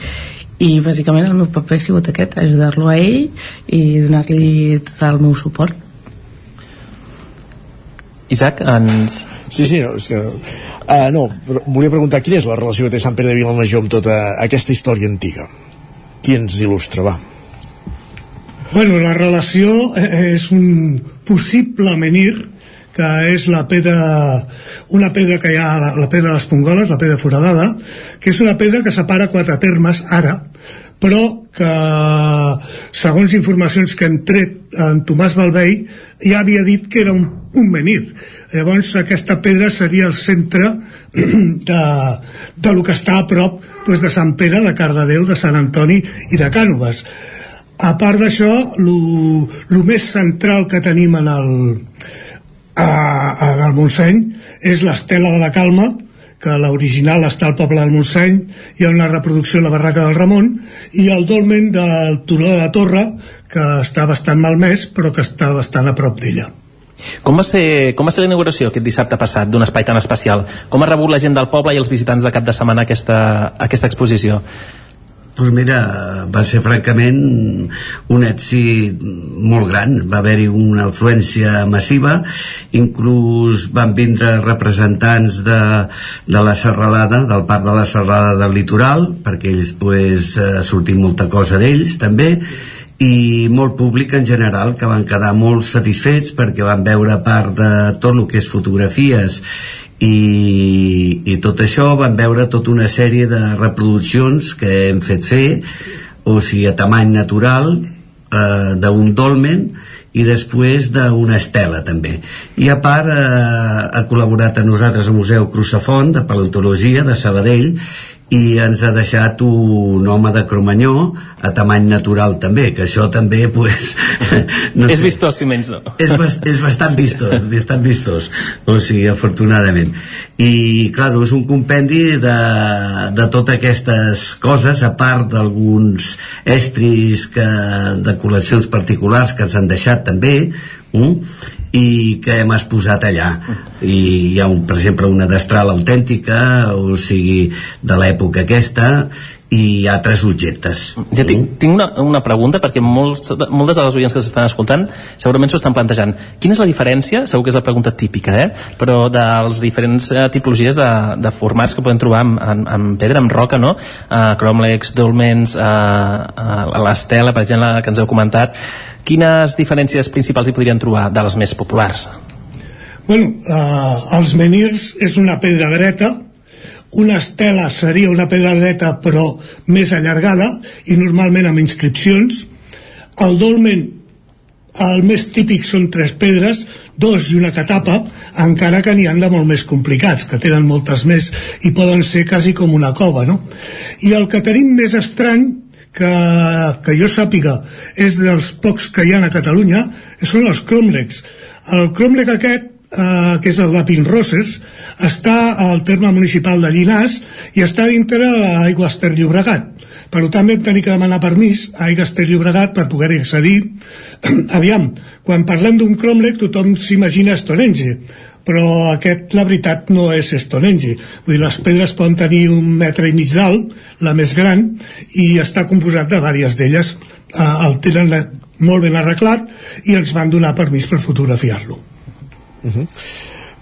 S25: i bàsicament el meu paper ha sigut aquest ajudar-lo a ell i donar-li tot el meu suport
S12: Isaac, ens...
S1: Sí, sí, no, és que... Uh, no, però volia preguntar quina és la relació que té Sant Pere de Vilamajor amb tota aquesta història antiga. Qui ens il·lustra, va?
S23: Bueno, la relació eh, és un possible menir que és la pedra una pedra que hi ha, la, la pedra de les Pongoles, la pedra foradada, que és una pedra que separa quatre termes ara, però que segons informacions que hem tret en Tomàs Balvei ja havia dit que era un, un menir llavors aquesta pedra seria el centre de, de lo que està a prop doncs, de Sant Pere, de Cardedeu, de Sant Antoni i de Cànoves. A part d'això el més central que tenim en el, a, a, al Montseny és l'estela de la Calma que l'original està al poble del Montseny hi ha una reproducció a la barraca del Ramon i el dolmen del Turó de la Torre que està bastant malmès però que està bastant a prop d'ella
S12: Com va ser, com va ser la inauguració aquest dissabte passat d'un espai tan especial? Com ha rebut la gent del poble i els visitants de cap de setmana aquesta, aquesta exposició?
S24: Doncs pues mira, va ser francament un èxit molt gran, va haver-hi una afluència massiva, inclús van vindre representants de, de la serralada, del parc de la serralada del litoral, perquè ells pues, sortit molta cosa d'ells també, i molt públic en general que van quedar molt satisfets perquè van veure part de tot el que és fotografies i, i tot això van veure tota una sèrie de reproduccions que hem fet fer o sigui a tamany natural eh, d'un dolmen i després d'una estela també. I a part eh, ha col·laborat amb nosaltres al Museu Crucefont de Paleontologia de Sabadell i ens ha deixat un home de Cromanyó a tamany natural també, que això també pues,
S12: no és vistós si menys no.
S24: És, bast és bastant vistós bastant vistós, o sigui, afortunadament. I clar, és un compendi de, de totes aquestes coses a part d'alguns estris que, de col·leccions particulars que ens han deixat també mm? i que hem exposat allà i hi ha un, per exemple una destral autèntica o sigui de l'època aquesta i altres objectes
S12: ja tinc, tinc una, una pregunta perquè molts, moltes de les oients que s'estan escoltant segurament s'ho estan plantejant quina és la diferència, segur que és la pregunta típica eh? però dels diferents eh, tipologies de, de formats que podem trobar en, en, en pedra, en roca no? Uh, cromlex, dolmens uh, uh, l'estela per exemple que ens heu comentat quines diferències principals hi podrien trobar de les més populars?
S23: Bueno, eh, els menirs és una pedra dreta, una estela seria una pedra dreta però més allargada i normalment amb inscripcions. El dolmen, el més típic són tres pedres, dos i una catapa, encara que n'hi han de molt més complicats, que tenen moltes més i poden ser quasi com una cova, no? I el que tenim més estrany que, que jo sàpiga és dels pocs que hi ha a Catalunya són els cromlecs el cromlec aquest eh, que és el de Pinroses està al terme municipal de Llinars i està dintre de l'Aigües Ter Llobregat. Per tant vam tenir que demanar permís a Aigües Ter Llobregat per poder accedir. Aviam, quan parlem d'un cromlec tothom s'imagina Stonehenge però aquest la veritat no és Stonehenge vull dir, les pedres poden tenir un metre i mig d'alt, la més gran i està composat de diverses d'elles. Eh, el tenen molt ben arreglat i ens van donar permís per fotografiar-lo.
S1: Uh -huh.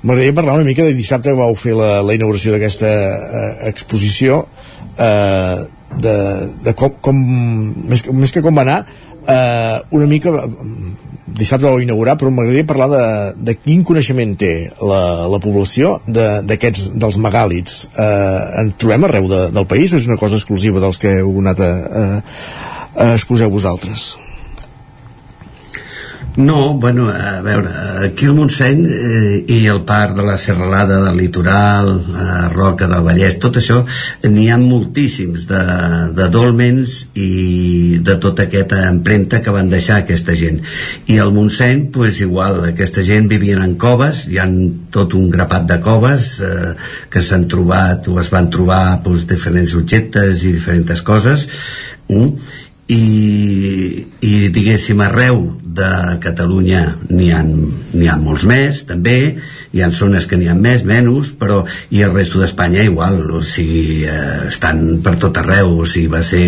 S1: M'agradaria parlar una mica de dissabte que vau fer la, la inauguració d'aquesta eh, exposició eh, de, de com, com més, més que com va anar eh, una mica dissabte vau inaugurar, però m'agradaria parlar de, de quin coneixement té la, la població d'aquests dels megàlits. Eh, en trobem arreu de, del país o és una cosa exclusiva dels que heu anat a, a, a exposeu vosaltres?
S24: No, bueno, a veure, aquí al Montseny eh, i el parc de la Serralada del Litoral, eh, Roca del Vallès, tot això, n'hi ha moltíssims de, de dolmens i de tota aquesta empremta que van deixar aquesta gent. I al Montseny, pues igual, aquesta gent vivien en coves, hi han tot un grapat de coves eh, que s'han trobat o es van trobar pues, diferents objectes i diferents coses, mm? i, i diguéssim arreu de Catalunya n'hi ha, ha molts més també hi ha zones que n'hi ha més, menys, però i el resto d'Espanya igual, o sigui, eh, estan per tot arreu, o sigui, va ser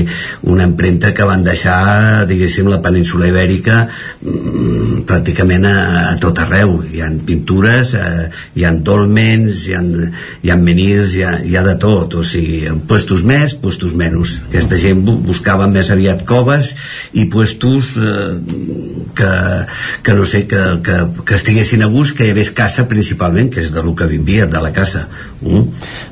S24: una empremta que van deixar, diguéssim, la península ibèrica mm, pràcticament a, a tot arreu. Hi ha pintures, eh, hi ha dolmens, hi ha, hi ha menirs, hi ha, hi ha de tot, o sigui, puestos més, puestos menys. Aquesta gent buscava més aviat coves i puestos eh, que, que no sé, que, que, que estiguessin a gust, que hi hagués caça principal principalment, que és de lo que vivia, de la casa. Mm?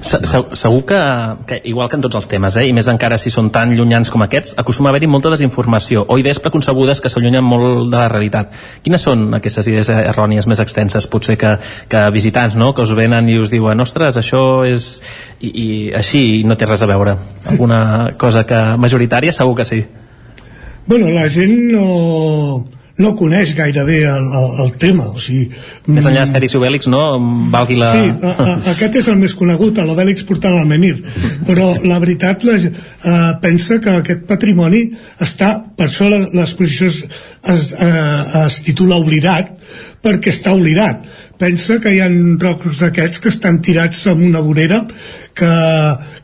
S12: Se, se, segur que, que, igual que en tots els temes, eh, i més encara si són tan llunyans com aquests, acostuma a haver-hi molta desinformació o idees preconcebudes que s'allunyen molt de la realitat. Quines són aquestes idees errònies més extenses, potser que, que visitants, no?, que us venen i us diuen, ostres, això és... i, i així no té res a veure. Alguna cosa que majoritària segur que sí.
S23: Bueno, la gent no no coneix gairebé el, el, el tema o sigui,
S12: més enllà d'Astèrix i Obèlix no? valgui la...
S23: sí, a, a, aquest és el més conegut l'Obèlix portant el menir però la veritat la, uh, pensa que aquest patrimoni està per això l'exposició es, es, uh, es titula Oblidat perquè està oblidat pensa que hi ha rocs d'aquests que estan tirats en una vorera que,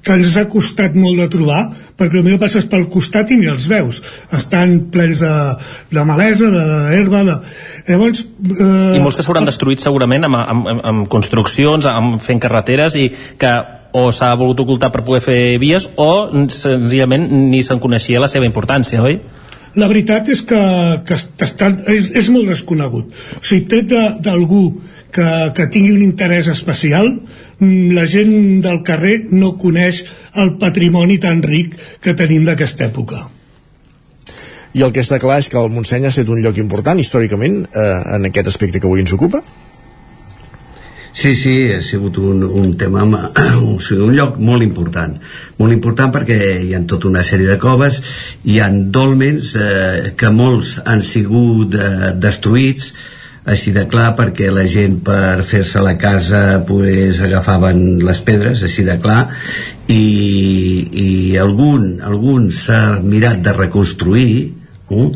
S23: que ens ha costat molt de trobar perquè potser passes pel costat i ni els veus estan plens de, de malesa d'herba de... llavors
S12: eh... i molts que s'hauran destruït segurament amb, amb, amb, amb construccions amb fent carreteres i que o s'ha volgut ocultar per poder fer vies o senzillament ni se'n coneixia la seva importància, oi?
S23: La veritat és que, que estan, és, és molt desconegut. O sigui, tret d'algú que, que tingui un interès especial, mm, la gent del carrer no coneix el patrimoni tan ric que tenim d'aquesta època.
S1: I el que està clar és que el Montseny ha estat un lloc important històricament eh, en aquest aspecte que avui ens ocupa?
S24: Sí, sí, ha sigut un, un tema, o sigui, un lloc molt important. Molt important perquè hi ha tota una sèrie de coves, hi han dolmens eh, que molts han sigut eh, destruïts, així de clar perquè la gent per fer-se la casa pues, agafaven les pedres així de clar i, i algun, algun s'ha mirat de reconstruir uh,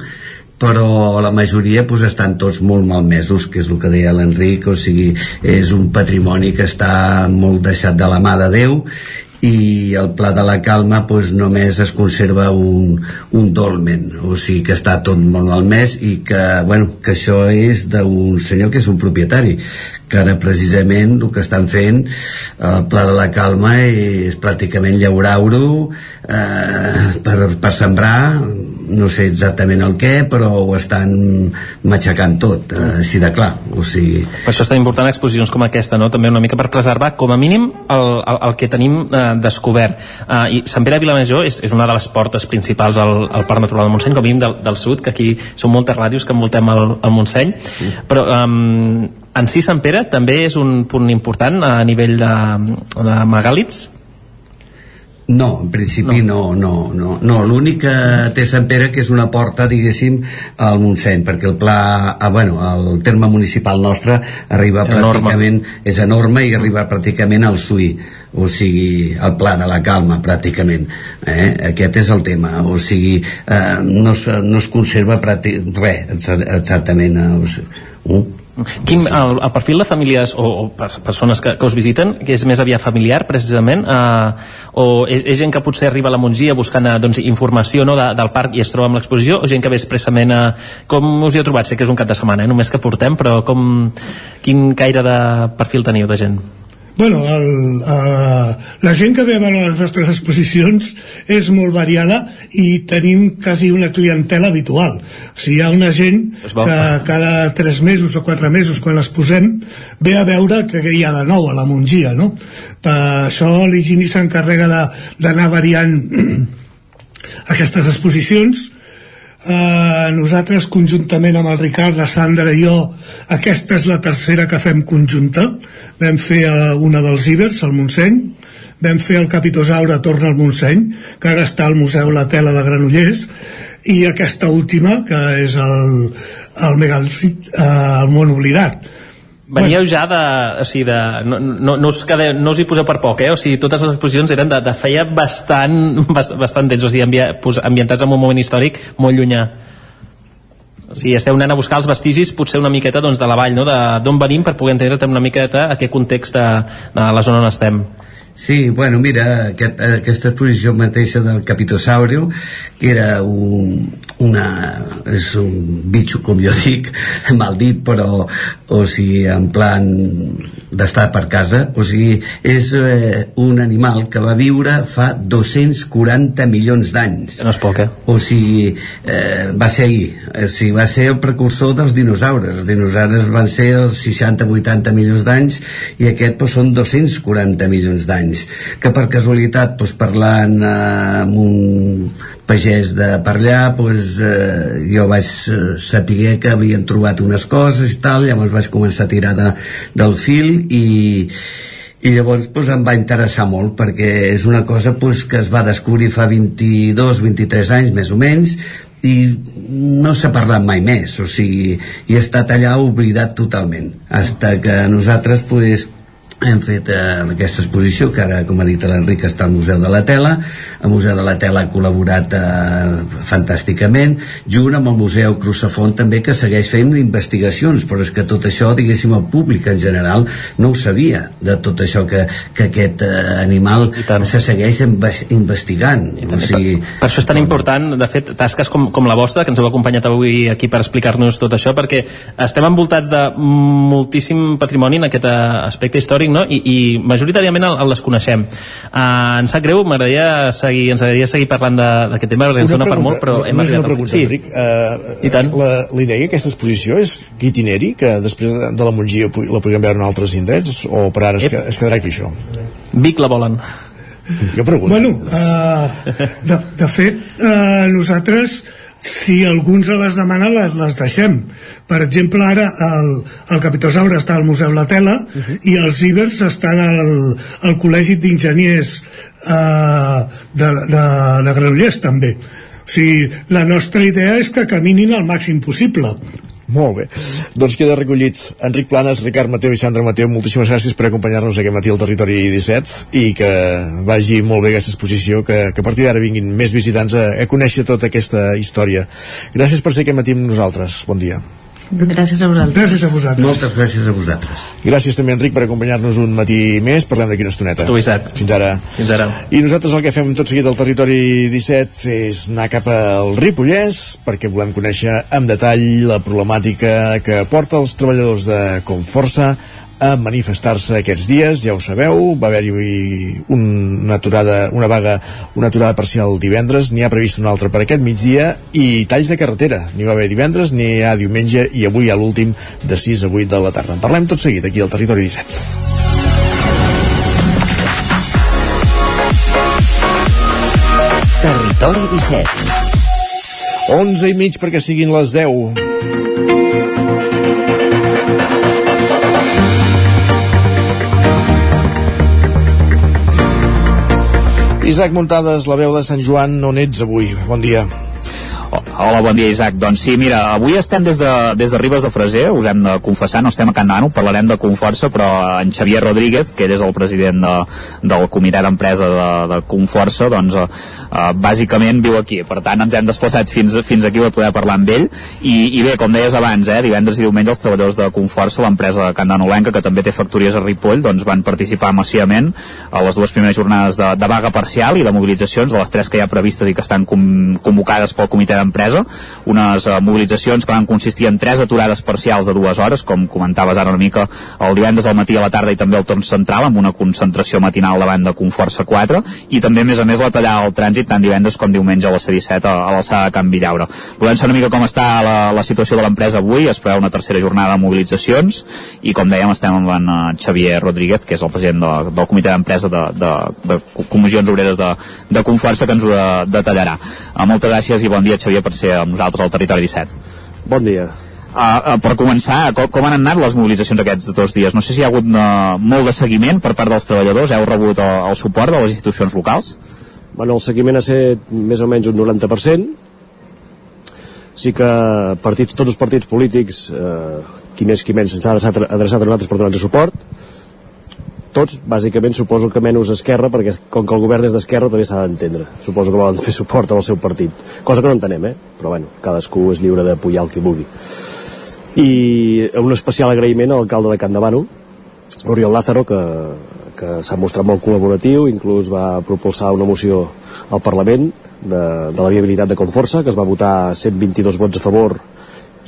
S24: però la majoria pues, estan tots molt malmesos, que és el que deia l'Enric, o sigui, és un patrimoni que està molt deixat de la mà de Déu i el Pla de la Calma pues, només es conserva un, un dolmen. O sigui que està tot molt malmès i que, bueno, que això és d'un senyor que és un propietari que ara precisament el que estan fent el Pla de la Calma és pràcticament llaurar-ho eh, per, per sembrar no sé exactament el què però ho estan matxacant tot eh, així de clar o sigui...
S12: per això és tan important exposicions com aquesta no? també una mica per preservar com a mínim el, el, el que tenim eh, descobert eh, i Sant Pere de Vilamajor és, és una de les portes principals al, al Parc Natural del Montseny com a mínim del, del sud que aquí són moltes ràdios que envoltem el, el Montseny mm. però eh, en si Sant Pere també és un punt important a nivell de, de megàlits?
S24: No, en principi no, no, no. no. L'únic que té Sant Pere que és una porta, diguéssim, al Montseny, perquè el pla, ah, bueno, el terme municipal nostre arriba
S12: Enorme.
S24: pràcticament, és enorme i arriba pràcticament al Suí, o sigui, al pla de la calma, pràcticament. Eh? Aquest és el tema, o sigui, eh, no, es, no es conserva pràctic, res, exa- exactament. Eh? O sigui, uh?
S12: Quin, el, el perfil de famílies o, o pers- persones que, que us visiten, que és més aviat familiar, precisament, eh, o és, és gent que potser arriba a la Montgia buscant eh, doncs, informació no, de, del parc i es troba amb l'exposició, o gent que ve expressament a... Com us hi heu trobat? Sé que és un cap de setmana, eh, només que portem, però com, quin caire de perfil teniu de gent?
S23: Bueno, el, uh, la gent que ve a veure les nostres exposicions és molt variada i tenim quasi una clientela habitual. O sigui, hi ha una gent que cada tres mesos o quatre mesos, quan les posem, ve a veure que hi ha de nou a la Mongia, no? Per això l'Higini s'encarrega de- d'anar variant aquestes exposicions Eh, nosaltres conjuntament amb el Ricard, la Sandra i jo aquesta és la tercera que fem conjunta. Vam fer eh, una dels Ibers al Montseny. Vam fer el Capitosaure Torna al Montseny que ara està al Museu La Tela de Granollers. I aquesta última que és el, el Megalcit eh, el món oblidat
S12: Veníeu ja de... O sigui, de no, no, no, us quedeu, no us hi poseu per poc, eh? O sigui, totes les exposicions eren de, de feia bastant, bast- bastant temps, o sigui, ambia, pos, ambientats en un moment històric molt llunyà. O sigui, esteu anant a buscar els vestigis potser una miqueta doncs, de la vall, no? D'on venim per poder entendre una miqueta a què context de, de la zona on estem.
S24: Sí, bueno, mira, aquest, aquesta exposició mateixa del Capitosaurio, que era un, una, és un bitxo, com jo dic, mal dit, però, o sigui, en plan d'estar per casa, o sigui, és eh, un animal que va viure fa 240 milions d'anys.
S12: No és poc, eh?
S24: O sigui, eh, va ser ahir, o sigui, va ser el precursor dels dinosaures. Els dinosaures van ser els 60-80 milions d'anys i aquest doncs, són 240 milions d'anys. Que per casualitat, doncs, parlant eh, amb un pagès de per allà, doncs, eh, jo vaig eh, saber que havien trobat unes coses i tal, llavors vaig començar a tirar de, del fil i, i llavors doncs, em va interessar molt perquè és una cosa doncs, que es va descobrir fa 22-23 anys més o menys i no s'ha parlat mai més o sigui, i ha estat allà oblidat totalment hasta que nosaltres doncs, hem fet eh, aquesta exposició que ara, com ha dit l'Enric, està al Museu de la Tela. El Museu de la Tela ha col·laborat eh, fantàsticament. Junt amb el Museu Crucefont també que segueix fent investigacions però és que tot això, diguéssim, el públic en general no ho sabia de tot això que, que aquest eh, animal se segueix inves- investigant. O sigui,
S12: Per això és tan important, de fet, tasques com, com la vostra, que ens heu acompanyat avui aquí per explicar-nos tot això, perquè estem envoltats de moltíssim patrimoni en aquest eh, aspecte històric, no? I, i majoritàriament el, el desconeixem. Uh, ens sap greu, m'agradaria seguir, ens agradaria seguir parlant de- d'aquest tema, perquè ens dona per molt, però hem
S1: no és una
S12: arribat al
S1: pregunta,
S12: sí.
S1: Enric. Uh, I tant. La, la idea d'aquesta exposició és itineri, que després de, la Montgia la puguem veure en altres indrets, o per ara es, que- es quedarà aquí això?
S12: Vic la volen.
S1: Jo pregunto.
S23: Bueno, uh, de, de fet, uh, nosaltres si alguns les demanen les, les deixem. Per exemple ara el, el Capitosaure està al Museu La Tela i els Ibers estan al, al Col·legi d'Enginyers uh, de, de, de Granollers també. O sigui, la nostra idea és que caminin el màxim possible
S1: Molt bé. Doncs queda recollit Enric Planes, Ricard Mateu i Sandra Mateu. Moltíssimes gràcies per acompanyar-nos aquest matí al Territori 17 i que vagi molt bé aquesta exposició, que, que a partir d'ara vinguin més visitants a, a conèixer tota aquesta història. Gràcies per ser aquest matí amb nosaltres. Bon dia.
S25: Gràcies a vosaltres.
S23: Gràcies a vosaltres.
S24: Moltes gràcies a vosaltres.
S1: Gràcies també, Enric, per acompanyar-nos un matí més. Parlem d'aquí una estoneta.
S12: Tu, Isaac.
S1: Fins ara.
S12: Fins ara.
S1: I nosaltres el que fem tot seguit al territori 17 és anar cap al Ripollès perquè volem conèixer amb detall la problemàtica que porta els treballadors de Conforça a manifestar-se aquests dies, ja ho sabeu, va haver-hi una aturada, una vaga, una aturada parcial divendres, n'hi ha previst una altra per aquest migdia i talls de carretera, n'hi va haver divendres, n'hi ha diumenge i avui ha l'últim de 6 a 8 de la tarda. En parlem tot seguit aquí al Territori 17.
S2: Territori 17.
S1: 11 i mig perquè siguin les 10. Isaac Muntades, la veu de Sant Joan, on ets avui? Bon dia.
S6: Hola, bon dia, Isaac. Doncs sí, mira, avui estem des de, des de Ribes de Freser, us hem de confessar, no estem a Can Dano, parlarem de Conforça, però en Xavier Rodríguez, que ell és el president de, del comitè d'empresa de, de Conforça, doncs uh, bàsicament viu aquí. Per tant, ens hem desplaçat fins, fins aquí per poder parlar amb ell. I, i bé, com deies abans, eh, divendres i diumenge els treballadors de Conforça, l'empresa Can Danolenca, que també té factories a Ripoll, doncs van participar massivament a les dues primeres jornades de, de vaga parcial i de mobilitzacions, de les tres que hi ha previstes i que estan com, convocades pel comitè d'empresa, unes uh, mobilitzacions que van consistir en tres aturades parcials de dues hores, com comentaves ara una mica el divendres al matí a la tarda i també el torn central, amb una concentració matinal davant de Conforça 4, i també, a més a més, la tallada al trànsit tant divendres com diumenge a la C-17 a, a l'alçada de Can Villaure. Volem saber una mica com està la, la situació de l'empresa avui, es preveu una tercera jornada de mobilitzacions, i com dèiem, estem amb en uh, Xavier Rodríguez, que és el president de, del comitè d'empresa de, de, de comissions obreres de, de Conforça, que ens ho de, detallarà. Uh, moltes gràcies i bon dia, Xavier, per ser amb nosaltres al Territori 17.
S26: Bon dia.
S6: Uh, uh, per començar, com, com han anat les mobilitzacions aquests dos dies? No sé si hi ha hagut uh, molt de seguiment per part dels treballadors, heu rebut el, el suport de les institucions locals?
S26: Bueno, el seguiment ha estat més o menys un 90%. Sí que partits, tots els partits polítics, eh, qui més qui menys, ha adreçat, adreçat a nosaltres per donar suport. Tots, bàsicament, suposo que menys Esquerra, perquè com que el govern és d'Esquerra també s'ha d'entendre. Suposo que volen fer suport al seu partit. Cosa que no entenem, eh? Però bueno, cadascú és lliure d'apoyar el que vulgui. I un especial agraïment a l'alcalde de Can Davano, Oriol Lázaro, que, que s'ha mostrat molt col·laboratiu, inclús va propulsar una moció al Parlament de, de la viabilitat de Conforça, que es va votar 122 vots a favor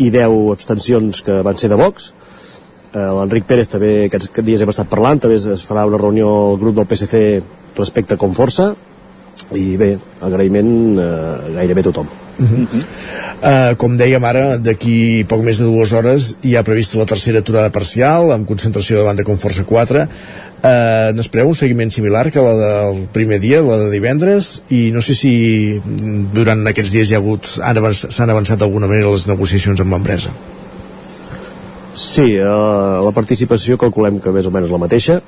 S26: i 10 abstencions que van ser de Vox, l'Enric Pérez també aquests dies hem estat parlant també es farà una reunió al grup del PSC respecte a Conforça i bé, agraïment eh, gairebé tothom.
S1: Uh -huh. uh, com dèiem ara, d'aquí poc més de dues hores hi ha prevista la tercera aturada parcial amb concentració davant de Conforça 4 uh, n'espereu un seguiment similar que la del primer dia, la de divendres? I no sé si durant aquests dies hi ha hagut s'han avançat d'alguna manera les negociacions amb l'empresa
S26: Sí, eh, la participació calculem que més o menys la mateixa.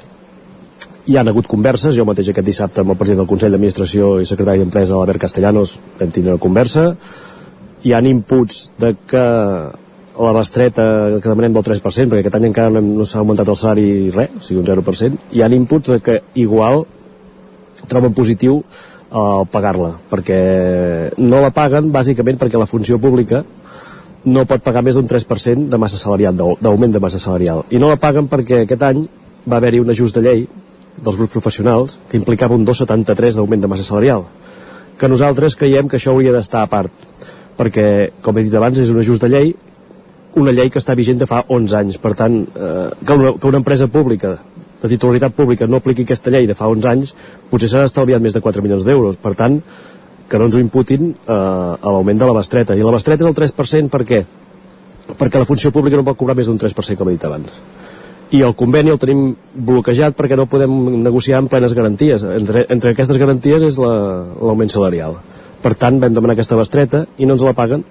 S26: Hi han hagut converses, jo mateix aquest dissabte amb el president del Consell d'Administració i secretari d'Empresa, l'Albert Castellanos, vam tindre una conversa. Hi han inputs de que la bestreta que demanem del 3%, perquè aquest any encara no, no s'ha augmentat el salari res, o sigui un 0%, hi han inputs de que igual troben positiu el pagar-la, perquè no la paguen bàsicament perquè la funció pública no pot pagar més d'un 3% de massa salarial, d'augment de massa salarial. I no la paguen perquè aquest any va haver-hi un ajust de llei dels grups professionals que implicava un 2,73 d'augment de massa salarial que nosaltres creiem que això hauria d'estar a part perquè, com he dit abans, és un ajust de llei una llei que està vigent de fa 11 anys per tant, eh, que, una, que una empresa pública de titularitat pública no apliqui aquesta llei de fa 11 anys potser s'ha estalviat més de 4 milions d'euros per tant, que no ens ho imputin eh, a l'augment de la bestreta. I la bestreta és el 3% per què? Perquè la funció pública no pot cobrar més d'un 3%, com he dit abans. I el conveni el tenim bloquejat perquè no podem negociar amb plenes garanties. Entre, entre aquestes garanties és l'augment la, salarial. Per tant, vam demanar aquesta bestreta i no ens la paguen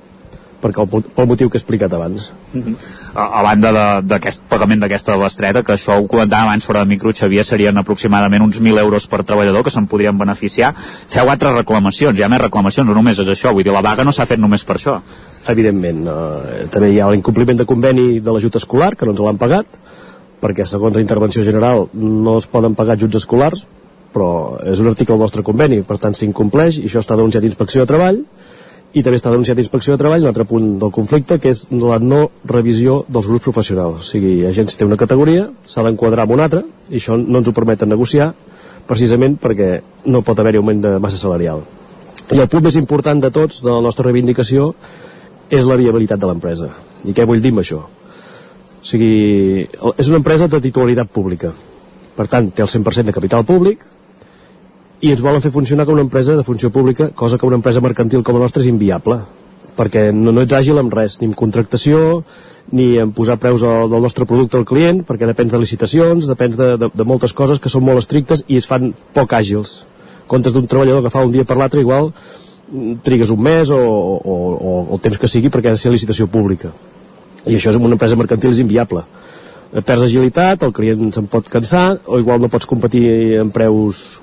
S26: perquè el, pel motiu que he explicat abans.
S6: Uh -huh. a, a banda d'aquest pagament d'aquesta bestreta, que això ho comentàvem abans fora de micro, Xavier, serien aproximadament uns 1.000 euros per treballador que se'n podrien beneficiar. Feu altres reclamacions, hi ha més reclamacions, no només és això, vull dir, la vaga no s'ha fet només per això.
S26: Evidentment, eh, també hi ha l'incompliment de conveni de l'ajut escolar, que no ens l'han pagat, perquè segons la intervenció general no es poden pagar ajuts escolars, però és un article del nostre conveni, per tant s'incompleix i això està denunciat a Inspecció de Treball, i també està denunciat Inspecció de Treball un altre punt del conflicte que és la no revisió dels grups professionals. O sigui, agència té una categoria s'ha d'enquadrar amb una altra i això no ens ho permeten negociar precisament perquè no pot haver-hi augment de massa salarial. I el punt més important de tots de la nostra reivindicació és la viabilitat de l'empresa. I què vull dir amb això? O sigui, és una empresa de titularitat pública. Per tant té el 100% de capital públic i ens volen fer funcionar com una empresa de funció pública, cosa que una empresa mercantil com la nostra és inviable, perquè no, no ets àgil amb res, ni en contractació, ni en posar preus al, del nostre producte al client, perquè depèn de licitacions, depèn de, de, de moltes coses que són molt estrictes i es fan poc àgils. Comptes d'un treballador que fa un dia per l'altre, igual mm, trigues un mes o, o, o, el temps que sigui perquè ha de ser licitació pública. I això és una empresa mercantil és inviable. Perds agilitat, el client se'n pot cansar, o igual no pots competir en preus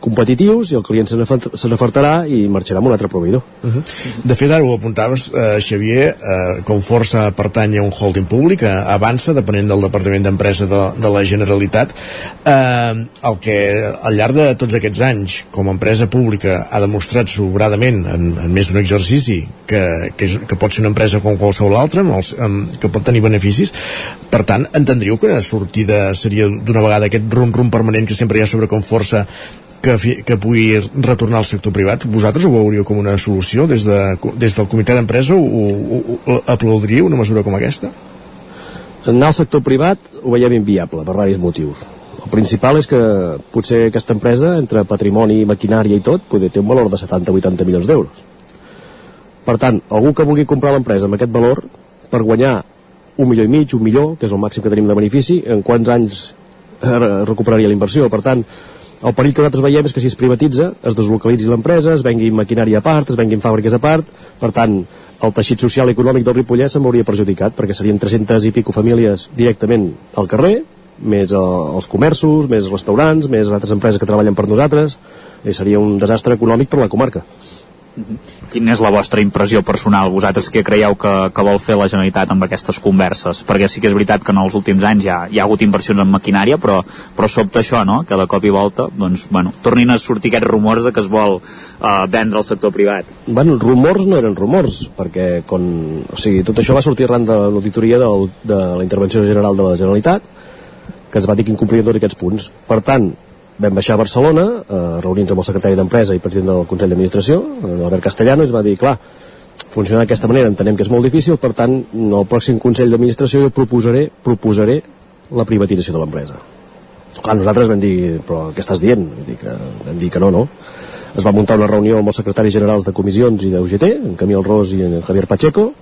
S26: competitius i el client se n'afartarà i marxarà amb un altre proveïdor.
S1: Uh -huh. De fet, ara ho apuntaves, eh, Xavier, eh, com força pertany a un holding públic, eh, avança, depenent del Departament d'Empresa de, de la Generalitat. Eh, el que al llarg de tots aquests anys, com a empresa pública, ha demostrat sobradament, en, en més d'un exercici, que, que, és, que pot ser una empresa com qualsevol altra, amb els, amb, que pot tenir beneficis. Per tant, entendríeu que la sortida seria d'una vegada aquest rum-rum permanent que sempre hi ha sobre com força que, que pugui retornar al sector privat, vosaltres ho veuríeu com una solució des, de, des del comitè d'empresa ho, ho, ho, aplaudiríeu una mesura com aquesta?
S26: Anar al sector privat ho veiem inviable per diversos motius. El principal és que potser aquesta empresa, entre patrimoni, maquinària i tot, poder té un valor de 70-80 milions d'euros. Per tant, algú que vulgui comprar l'empresa amb aquest valor, per guanyar un milió i mig, un milió, que és el màxim que tenim de benefici, en quants anys eh, recuperaria la inversió? Per tant, el perill que nosaltres veiem és que si es privatitza, es deslocalitzi l'empresa, es vengui maquinària a part, es venguin fàbriques a part, per tant, el teixit social i econòmic del Ripollès se'n veuria perjudicat, perquè serien 300 i pico famílies directament al carrer, més els comerços, més restaurants, més altres empreses que treballen per nosaltres, i seria un desastre econòmic per la comarca.
S6: Quina és la vostra impressió personal? Vosaltres què creieu que, que vol fer la Generalitat amb aquestes converses? Perquè sí que és veritat que en els últims anys ja hi ha hagut inversions en maquinària, però, però sobta això, no?, que de cop i volta, doncs, bueno, tornin a sortir aquests rumors de que es vol uh, vendre al sector privat.
S26: Bueno, rumors no eren rumors, perquè con, o sigui, tot això va sortir arran de l'auditoria del, de la intervenció general de la Generalitat, que ens va dir que incomplien tots aquests punts. Per tant, vam baixar a Barcelona, a reunir-nos amb el secretari d'Empresa i president del Consell d'Administració, Albert Castellano, es va dir, clar, funcionar d'aquesta manera entenem que és molt difícil, per tant, en el pròxim Consell d'Administració jo proposaré, proposaré la privatització de l'empresa. Clar, nosaltres vam dir, però què estàs dient? Vull dir que, vam dir que no, no. Es va muntar una reunió amb els secretaris generals de comissions i d'UGT, en Camil Ros i en Javier Pacheco,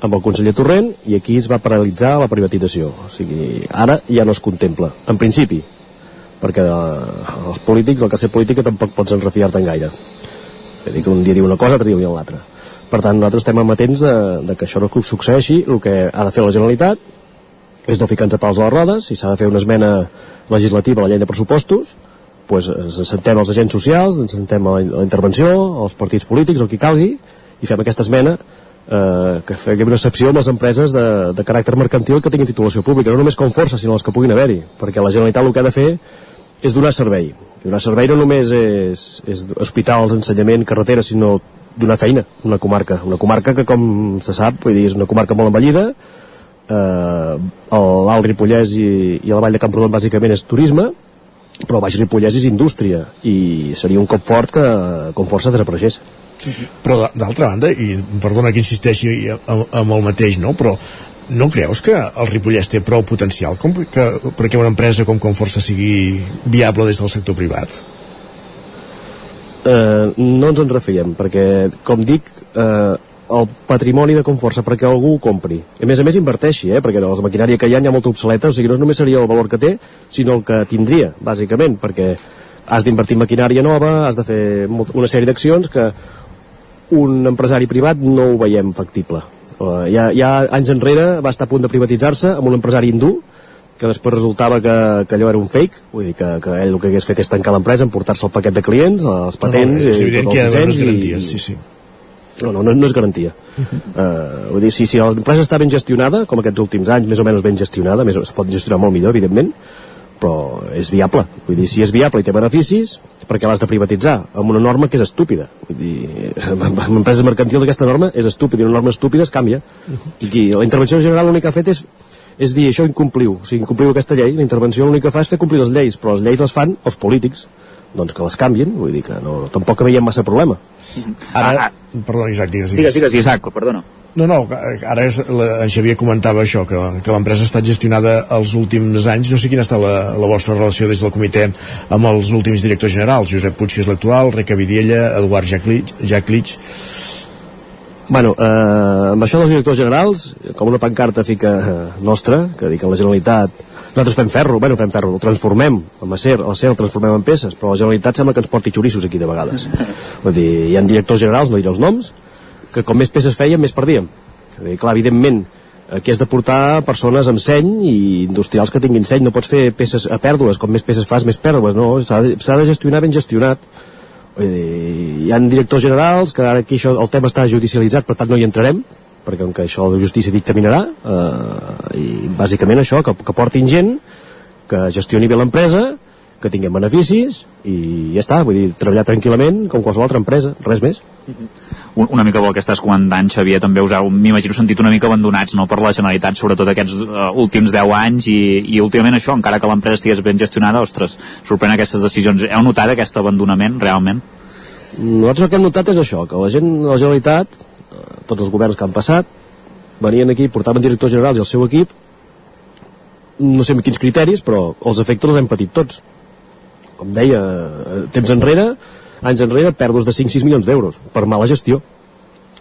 S26: amb el conseller Torrent, i aquí es va paralitzar la privatització. O sigui, ara ja no es contempla. En principi, perquè eh, els polítics, el que ser política tampoc pots enrefiar-te'n gaire. És dir, que un dia diu una cosa, l'altre dia l'altra. Per tant, nosaltres estem amatents de, de que això no succeeixi, el que ha de fer la Generalitat és no ficar-nos a pals a les rodes, si s'ha de fer una esmena legislativa a la llei de pressupostos, pues ens sentem els agents socials, ens sentem a la, intervenció, els partits polítics, el qui calgui, i fem aquesta esmena eh, que fem una excepció amb les empreses de, de caràcter mercantil que tinguin titulació pública, no només com força, sinó les que puguin haver-hi, perquè la Generalitat el que ha de fer és donar servei. Donar servei no només és, és hospitals, ensenyament, carretera, sinó donar feina a una comarca. Una comarca que, com se sap, vull dir, és una comarca molt envellida, eh, l'Alt Ripollès i, i la Vall de Camprodon bàsicament és turisme, però Baix Ripollès és indústria i seria un cop fort que com força desapareixés.
S1: Però d'altra banda, i perdona que insisteixi amb, amb el mateix, no? però no creus que el Ripollès té prou potencial com que, perquè una empresa com Conforça sigui viable des del sector privat?
S26: eh, no ens en refiem perquè com dic eh, el patrimoni de Conforça perquè algú ho compri. A més a més inverteixi eh, perquè les maquinària que hi ha hi ha molta obsoleta. O sigui no només seria el valor que té sinó el que tindria bàsicament perquè has d'invertir maquinària nova has de fer una sèrie d'accions que un empresari privat no ho veiem factible uh, ja, ja anys enrere va estar a punt de privatitzar-se amb un empresari hindú que després resultava que, que allò era un fake, vull dir que, que ell el que hagués fet és tancar l'empresa, emportar-se el paquet de clients, els patents...
S1: no, és
S26: i
S1: evident
S26: tot
S1: que hi ha unes garanties, sí, sí.
S26: No, no, no, no és garantia. Uh -huh. uh, vull dir, si, si l'empresa està ben gestionada, com aquests últims anys, més o menys ben gestionada, més, es pot gestionar molt millor, evidentment, però és viable. Vull dir, si és viable i té beneficis, perquè l'has de privatitzar amb una norma que és estúpida. Vull dir, amb, amb empreses mercantils aquesta norma és estúpida i una norma estúpida es canvia. I la intervenció general l'únic que ha fet és és dir, això incompliu, o sigui, incompliu aquesta llei, la intervenció l'únic que fa és fer complir les lleis, però les lleis les fan els polítics, doncs que les canvien, vull dir que no, tampoc veiem massa problema.
S1: Ara, perdona Isaac, digues,
S6: Digues, digues, Isaac, perdona.
S1: No, no, ara és, la, en Xavier comentava això, que, que l'empresa ha estat gestionada els últims anys. No sé quina està la, la vostra relació des del comitè amb els últims directors generals. Josep Puig és l'actual, Reca Vidiella, Eduard Jaclich, Jaclich.
S26: Bueno, eh, amb això dels directors generals, com una pancarta fica eh, nostra, que dic que la Generalitat nosaltres fem ferro, bueno, fem ferro, el transformem amb acer, l'acer el transformem en peces, però la Generalitat sembla que ens porti xorissos aquí de vegades. Vull dir, hi ha directors generals, no diré els noms, que com més peces feien, més perdíem. Dir, clar, evidentment, aquí has de portar persones amb seny i industrials que tinguin seny. No pots fer peces a pèrdues. Com més peces fas més pèrdues no? s'ha de, de gestionar ben gestionat. Dir, hi ha directors generals que ara aquí això, el tema està judicialitzat per tant no hi entrarem perquè com que això de justícia dictaminarà eh, i bàsicament això, que, que portin gent que gestioni bé l'empresa que tinguem beneficis i ja està, vull dir, treballar tranquil·lament com qualsevol altra empresa, res més
S6: una mica del que estàs comentant, Xavier, també us heu, m'imagino, sentit una mica abandonats no, per la Generalitat, sobretot aquests uh, últims 10 anys, i, i últimament això, encara que l'empresa estigués ben gestionada, ostres, sorprèn aquestes decisions. Heu notat aquest abandonament, realment?
S26: Nosaltres el que hem notat és això, que la gent de la Generalitat, eh, tots els governs que han passat, venien aquí, portaven directors generals i el seu equip, no sé amb quins criteris, però els efectes els hem patit tots. Com deia, eh, temps enrere, anys enrere, pèrdues de 5-6 milions d'euros per mala gestió.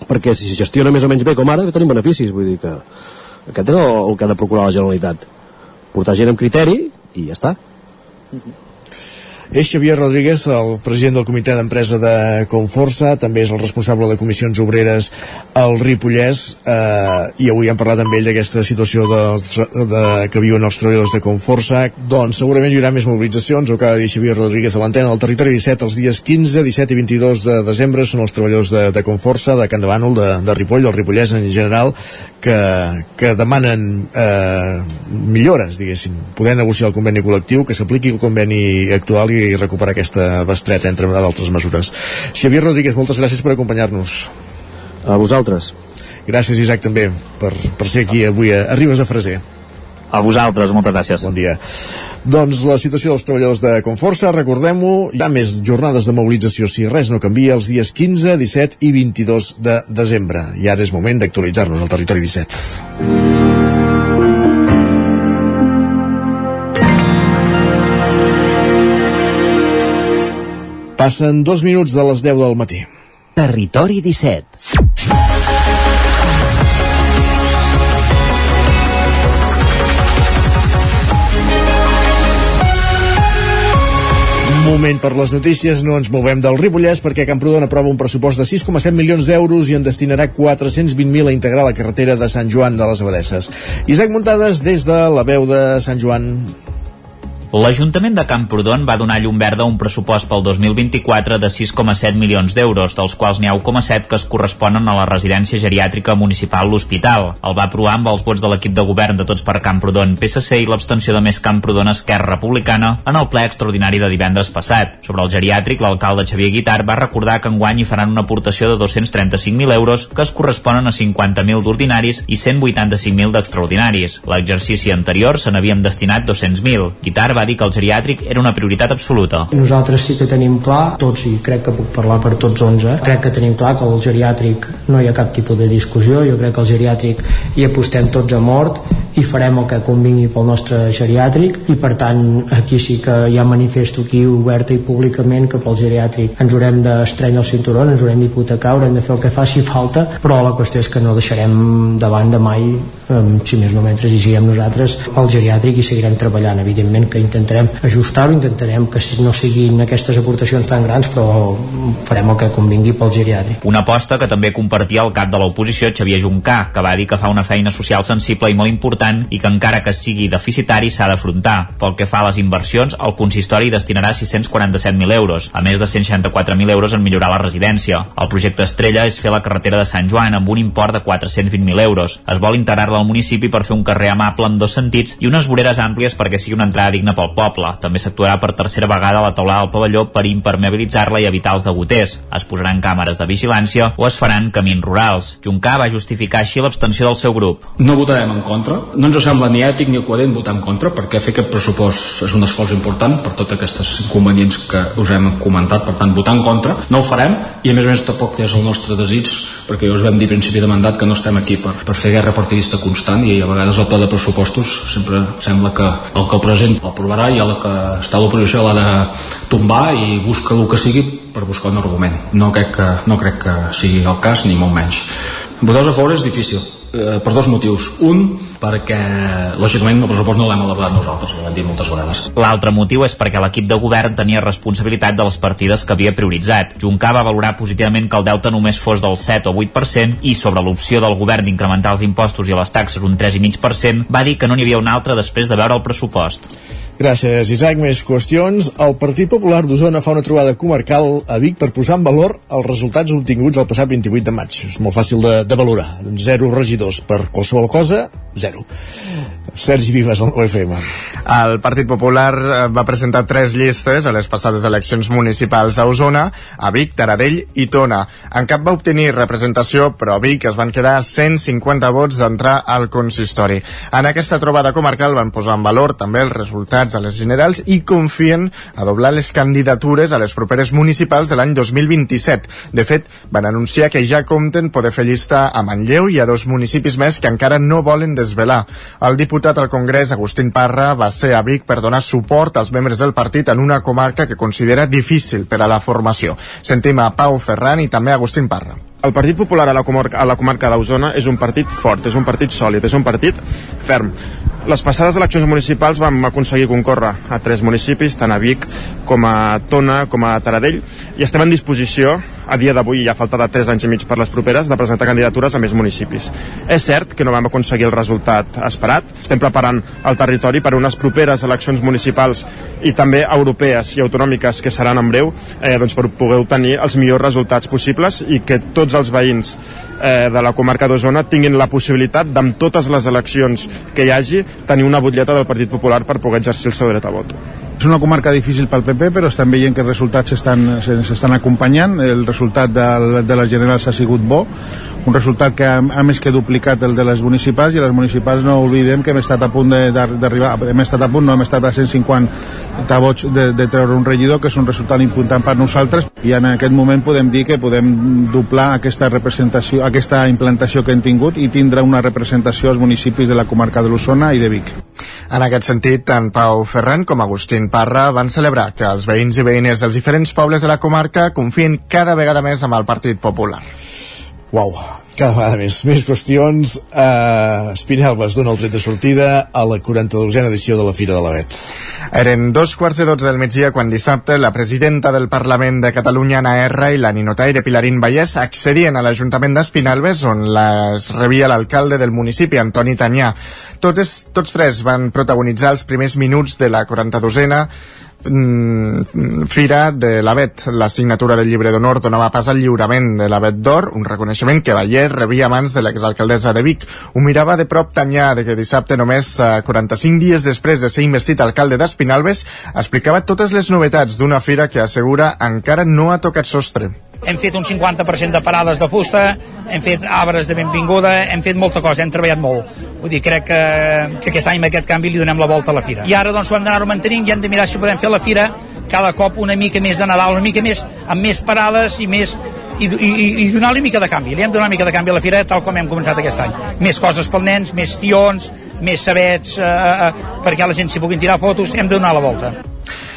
S26: Perquè si es gestiona més o menys bé com ara, tenim beneficis. Vull dir que aquest és el, el que ha de procurar la Generalitat. Portar gent amb criteri i ja està.
S1: És Xavier Rodríguez, el president del comitè d'empresa de Conforça, també és el responsable de comissions obreres al Ripollès, eh, i avui hem parlat amb ell d'aquesta situació de, de, que viuen els treballadors de Conforça. Doncs segurament hi haurà més mobilitzacions, o cada dia Xavier Rodríguez a l'antena del territori 17, els dies 15, 17 i 22 de desembre són els treballadors de, de Conforça, de Can de Bànol, de, de Ripoll, del Ripollès en general, que, que demanen eh, millores, diguéssim, poder negociar el conveni col·lectiu, que s'apliqui el conveni actual i recuperar aquesta bestreta entre d'altres mesures. Xavier Rodríguez, moltes gràcies per acompanyar-nos.
S26: A vosaltres.
S1: Gràcies, Isaac, també, per, per ser aquí avui a, a Ribes de Freser.
S6: A vosaltres, moltes gràcies.
S1: Bon dia. Doncs la situació dels treballadors de Conforça, recordem-ho, hi ha més jornades de mobilització si res no canvia els dies 15, 17 i 22 de desembre. I ara és moment d'actualitzar-nos al territori 17. Passen dos minuts de les 10 del matí.
S2: Territori 17.
S1: moment per les notícies, no ens movem del Ripollès perquè Camprodon aprova un pressupost de 6,7 milions d'euros i en destinarà 420.000 a integrar la carretera de Sant Joan de les Abadesses. Isaac Muntades des de la veu de Sant Joan.
S6: L'Ajuntament de Camprodon va donar llum verda a un pressupost pel 2024 de 6,7 milions d'euros, dels quals n'hi ha 1,7 que es corresponen a la residència geriàtrica municipal L'Hospital. El va aprovar amb els vots de l'equip de govern de Tots per Camprodon PSC i l'abstenció de Més Camprodon Esquerra Republicana en el ple extraordinari de divendres passat. Sobre el geriàtric, l'alcalde Xavier Guitar va recordar que enguany hi faran una aportació de 235.000 euros que es corresponen a 50.000 d'ordinaris i 185.000 d'extraordinaris. L'exercici anterior se n'havien destinat 200.000. Guitar va dir que el geriàtric era una prioritat absoluta.
S27: Nosaltres sí que tenim clar, tots, i crec que puc parlar per tots 11, crec que tenim clar que el geriàtric no hi ha cap tipus de discussió, jo crec que el geriàtric hi apostem tots a mort i farem el que convingui pel nostre geriàtric. I per tant aquí sí que ja manifesto aquí oberta i públicament que pel geriàtric ens haurem d'estrenyar el cinturó, ens haurem d'hipotecar, haurem de fer el que faci falta, però la qüestió és que no deixarem davant de mai, si més no mentre hi siguem nosaltres, el geriàtric i seguirem treballant, evidentment que intentarem ajustar-ho, intentarem que no siguin aquestes aportacions tan grans, però farem el que convingui pel geriàtric.
S6: Una aposta que també compartia el cap de l'oposició Xavier Juncà, que va dir que fa una feina social sensible i molt important i que encara que sigui deficitari s'ha d'afrontar. Pel que fa a les inversions, el consistori destinarà 647.000 euros, a més de 164.000 euros en millorar la residència. El projecte estrella és fer la carretera de Sant Joan amb un import de 420.000 euros. Es vol integrar-la al municipi per fer un carrer amable amb dos sentits i unes voreres àmplies perquè sigui una entrada digna pel poble. També s'actuarà per tercera vegada a la taulada del pavelló per impermeabilitzar-la i evitar els degoters. Es posaran càmeres de vigilància o es faran camins rurals. Juncà va justificar així l'abstenció del seu grup.
S28: No votarem en contra. No ens sembla ni ètic ni coherent votar en contra perquè fer aquest pressupost és un esforç important per tots aquests inconvenients que us hem comentat. Per tant, votar en contra no ho farem i a més a més tampoc és el nostre desig perquè us vam dir a principi de mandat que no estem aquí per, per fer guerra partidista constant i a vegades el pla de pressupostos sempre sembla que el que el present el aprovarà i la que està l'oposició l'ha de tombar i busca el que sigui per buscar un argument. No crec que, no crec que sigui el cas, ni molt menys. Votar a favor és difícil,
S29: eh, per dos motius. Un, perquè lògicament el pressupost no l'hem elaborat nosaltres, ho hem dit moltes vegades.
S6: L'altre motiu és perquè l'equip de govern tenia responsabilitat de les partides que havia prioritzat. Juncà va valorar positivament que el deute només fos del 7 o 8% i sobre l'opció del govern d'incrementar els impostos i les taxes un 3,5% va dir que no n'hi havia un altre després de veure el pressupost.
S1: Gràcies, Isaac. Més qüestions. El Partit Popular d'Osona fa una trobada comarcal a Vic per posar en valor els resultats obtinguts el passat 28 de maig. És molt fàcil de, de valorar. Zero regidors per qualsevol cosa, zero. Sergi Vives, al UFM.
S3: El Partit Popular eh, va presentar tres llistes a les passades eleccions municipals a Osona, a Vic, Taradell i Tona. En cap va obtenir representació, però a Vic es van quedar 150 vots d'entrar al consistori. En aquesta trobada comarcal van posar en valor també els resultats a les generals i confien a doblar les candidatures a les properes municipals de l'any 2027. De fet, van anunciar que ja compten poder fer llista a Manlleu i a dos municipis més que encara no volen desvelar. El diputat al Congrés, Agustín Parra, va ser a Vic per donar suport als membres del partit en una comarca que considera difícil per a la formació. Sentim a Pau Ferran i també a Agustín Parra.
S30: El Partit Popular a la comarca, a la comarca d'Osona és un partit fort, és un partit sòlid, és un partit ferm. Les passades eleccions municipals vam aconseguir concórrer a tres municipis, tant a Vic com a Tona, com a Taradell, i estem en disposició, a dia d'avui ja falta de 3 anys i mig per les properes, de presentar candidatures a més municipis. És cert que no vam aconseguir el resultat esperat, estem preparant el territori per unes properes eleccions municipals i també europees i autonòmiques que seran en breu, eh, doncs per poder obtenir els millors resultats possibles i que tots els veïns eh, de la comarca d'Osona tinguin la possibilitat d'amb totes les eleccions que hi hagi tenir una butlleta del Partit Popular per poder exercir el seu dret a vot.
S31: És una comarca difícil pel PP, però estan veient que els resultats s'estan acompanyant. El resultat de, de les generals ha sigut bo, un resultat que ha, ha més que duplicat el de les municipals i les municipals no oblidem que hem estat a punt d'arribar, hem estat a punt, no hem estat a 150 vots de, de treure un regidor, que és un resultat important per nosaltres i en aquest moment podem dir que podem doblar aquesta representació, aquesta implantació que hem tingut i tindre una representació als municipis de la comarca de l'Osona i de Vic.
S3: En aquest sentit, tant Pau Ferran com Agustín Parra van celebrar que els veïns i veïnes dels diferents pobles de la comarca confien cada vegada més amb el Partit Popular.
S1: Uau, cada vegada més. Més qüestions. Uh, Espinelves dona el tret de sortida a la 42a edició de la Fira de l'Avet.
S3: Eren dos quarts de dotze del migdia quan dissabte la presidenta del Parlament de Catalunya, Ana R, i la ninotaire Pilarín Vallès accedien a l'Ajuntament d'Espinalbes, on les rebia l'alcalde del municipi, Antoni Tanyà. Tots, tots tres van protagonitzar els primers minuts de la 42a mm, Fira de l'Avet. La signatura del llibre d'honor donava pas al lliurament de l'Avet d'Or, un reconeixement que Baller rebia a mans de l'exalcaldessa de Vic. Ho mirava de prop Tanyà de que dissabte, només eh, 45 dies després de ser investit alcalde d'Espinalbes, explicava totes les novetats d'una fira que assegura encara no ha tocat sostre
S32: hem fet un 50% de parades de fusta, hem fet arbres de benvinguda, hem fet molta cosa, hem treballat molt. Vull dir, crec que, que aquest any amb aquest canvi li donem la volta a la fira. I ara doncs ho hem d'anar-ho mantenint i hem de mirar si podem fer la fira cada cop una mica més de Nadal, una mica més amb més parades i més i, i, i donar una mica de canvi. Li hem de donar una mica de canvi a la fira tal com hem començat aquest any. Més coses pel nens, més tions, més sabets eh, eh, perquè la gent s'hi puguin tirar fotos, hem de donar la volta.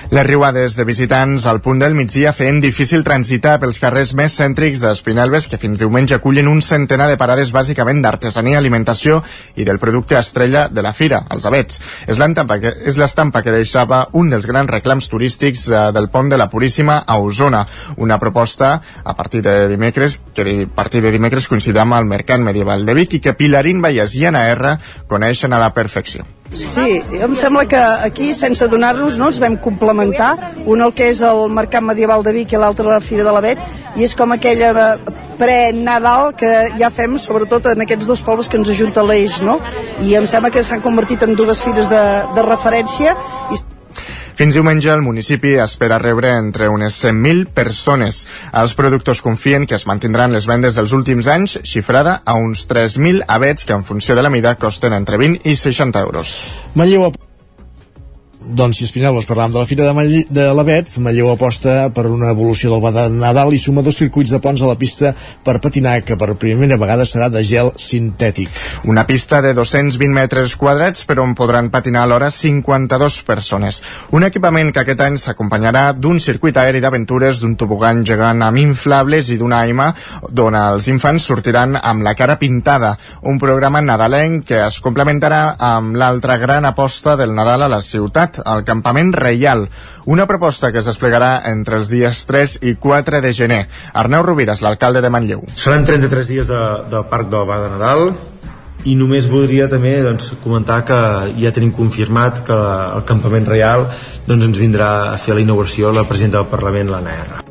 S3: Les riuades de visitants al punt del migdia feien difícil transitar pels carrers més cèntrics d'Espinelves que fins diumenge acullen un centenar de parades bàsicament d'artesania, alimentació i del producte estrella de la fira, els abets. És l'estampa que, que deixava un dels grans reclams turístics eh, del pont de la Puríssima a Osona. Una proposta a partir de dimecres, que a partir de dimecres coincidirà amb el Mercat Medieval de Vic i que Pilarín Vallès i R coneixen a la perfecció.
S33: Sí, em sembla que aquí, sense donar-nos, no, ens vam complementar, un el que és el Mercat Medieval de Vic i l'altre la Fira de l'Avet, i és com aquella eh, pre-Nadal que ja fem, sobretot en aquests dos pobles que ens ajunta l'eix, no? I em sembla que s'han convertit en dues fires de, de referència. I
S3: fins diumenge el municipi espera rebre entre unes 100.000 persones. Els productors confien que es mantindran les vendes dels últims anys, xifrada a uns 3.000 abets que en funció de la mida costen entre 20 i 60 euros.
S1: Manlleu doncs si Espinelves parlàvem de la Fira de, Mall de l'Avet, Manlleu aposta per una evolució del de Nadal i suma dos circuits de ponts a la pista per patinar que per primera vegada serà de gel sintètic.
S3: Una pista de 220 metres quadrats per on podran patinar alhora 52 persones. Un equipament que aquest any s'acompanyarà d'un circuit aeri d'aventures, d'un tobogan gegant amb inflables i d'una aima d'on els infants sortiran amb la cara pintada. Un programa nadalenc que es complementarà amb l'altra gran aposta del Nadal a la ciutat, el Campament Reial, una proposta que es desplegarà entre els dies 3 i 4 de gener. Arneu Rovires, l'alcalde de Manlleu.
S33: Seran 33 dies de, de Parc de Nadal, i només voldria també doncs, comentar que ja tenim confirmat que el campament real doncs, ens vindrà a fer la inauguració la presidenta del Parlament, l'Anna R.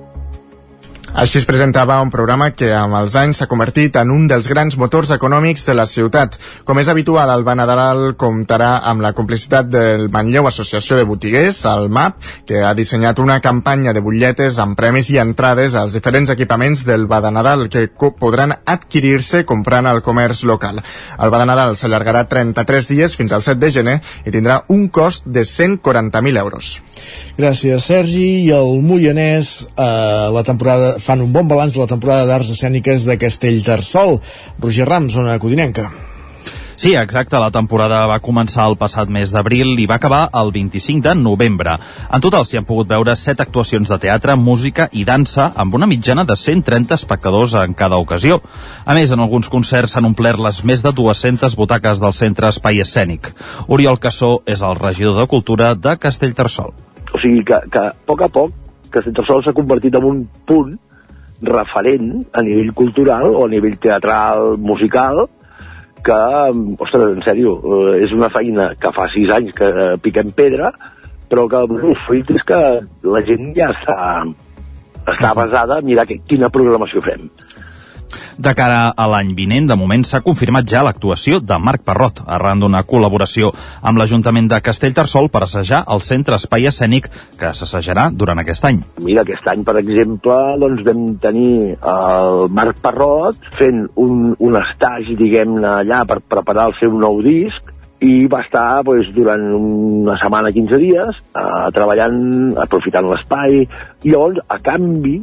S3: Així es presentava un programa que amb els anys s'ha convertit en un dels grans motors econòmics de la ciutat. Com és habitual, el Banadaral comptarà amb la complicitat del Manlleu Associació de Botiguers, el MAP, que ha dissenyat una campanya de butlletes amb premis i entrades als diferents equipaments del Badanadal que podran adquirir-se comprant al comerç local. El Badanadal s'allargarà 33 dies fins al 7 de gener i tindrà un cost de 140.000 euros.
S1: Gràcies, Sergi. I el Moianès, eh, la temporada fan un bon balanç de la temporada d'arts escèniques de Castellterçol. Roger Rams, zona codinenca.
S5: Sí, exacte. La temporada va començar el passat mes d'abril i va acabar el 25 de novembre. En total s'hi han pogut veure set actuacions de teatre, música i dansa amb una mitjana de 130 espectadors en cada ocasió. A més, en alguns concerts s'han omplert les més de 200 butaques del centre Espai Escènic. Oriol Cassó és el regidor de Cultura de Castellterçol.
S29: O sigui que, que a poc a poc Castellterçol s'ha convertit en un punt referent a nivell cultural o a nivell teatral, musical, que, ostres, en sèrio, eh, és una feina que fa sis anys que eh, piquem pedra, però que el fruit és que la gent ja està, està basada a mirar que, quina programació fem.
S5: De cara a l'any vinent, de moment s'ha confirmat ja l'actuació de Marc Parrot, arran d'una col·laboració amb l'Ajuntament de Castellterçol per assajar el centre espai escènic que s'assajarà durant aquest any.
S29: Mira, aquest any, per exemple, doncs vam tenir el Marc Parrot fent un, un estatge, diguem-ne, allà per preparar el seu nou disc, i va estar doncs, durant una setmana, 15 dies, eh, treballant, aprofitant l'espai, i llavors, a canvi,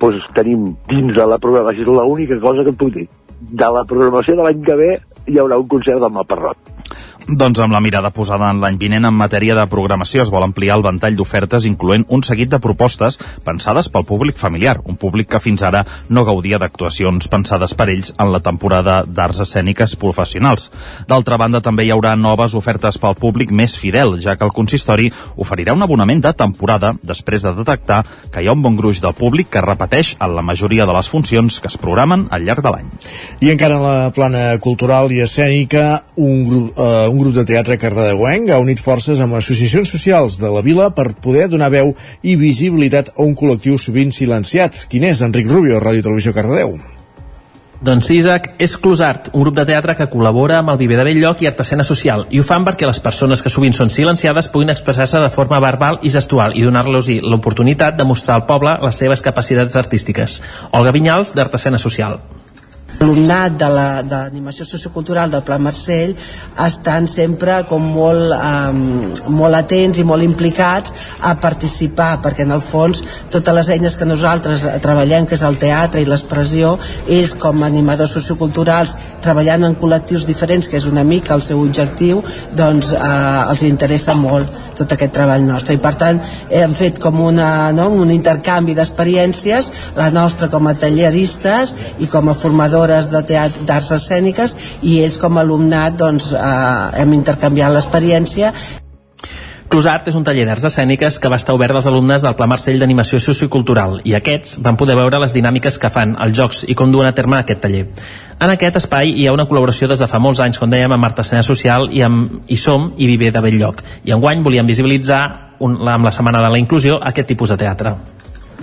S29: doncs tenim dins de la programació, és l'única cosa que et puc dir. De la programació de l'any que ve hi haurà un concert del Malparrot.
S5: Doncs amb la mirada posada en l'any vinent en matèria de programació es vol ampliar el ventall d'ofertes incloent un seguit de propostes pensades pel públic familiar, un públic que fins ara no gaudia d'actuacions pensades per ells en la temporada d'arts escèniques professionals. D'altra banda, també hi haurà noves ofertes pel públic més fidel, ja que el consistori oferirà un abonament de temporada després de detectar que hi ha un bon gruix del públic que repeteix en la majoria de les funcions que es programen al llarg de l'any.
S1: I encara en la plana cultural i escènica, un grup, eh, un grup de teatre cardedeuenc ha unit forces amb associacions socials de la vila per poder donar veu i visibilitat a un col·lectiu sovint silenciat. Quin és Enric Rubio, Ràdio Televisió Cardedeu?
S12: Doncs sí, Isaac, és Closart, un grup de teatre que col·labora amb el Viver de Belllloc i Artesana Social, i ho fan perquè les persones que sovint són silenciades puguin expressar-se de forma verbal i gestual i donar-los l'oportunitat de mostrar al poble les seves capacitats artístiques. Olga Vinyals, d'Artesana Social.
S34: L'alumnat d'animació sociocultural del Pla Marcell estan sempre com molt, um, molt atents i molt implicats a participar, perquè en el fons totes les eines que nosaltres treballem, que és el teatre i l'expressió, ells com a animadors socioculturals treballant en col·lectius diferents, que és una mica el seu objectiu, doncs eh, els interessa molt tot aquest treball nostre. I per tant hem fet com una, no, un intercanvi d'experiències, la nostra com a talleristes i com a formadors professores de teatre d'arts escèniques i ells com a alumnat doncs, eh, hem intercanviat l'experiència
S12: Closart és un taller d'arts escèniques que va estar obert als alumnes del Pla Marcell d'Animació Sociocultural i aquests van poder veure les dinàmiques que fan, els jocs i com duen a terme aquest taller. En aquest espai hi ha una col·laboració des de fa molts anys, com dèiem, amb Artesania Social i amb I Som i Viver de Belllloc. I enguany volíem visibilitzar un, amb la Setmana de la Inclusió aquest tipus de teatre.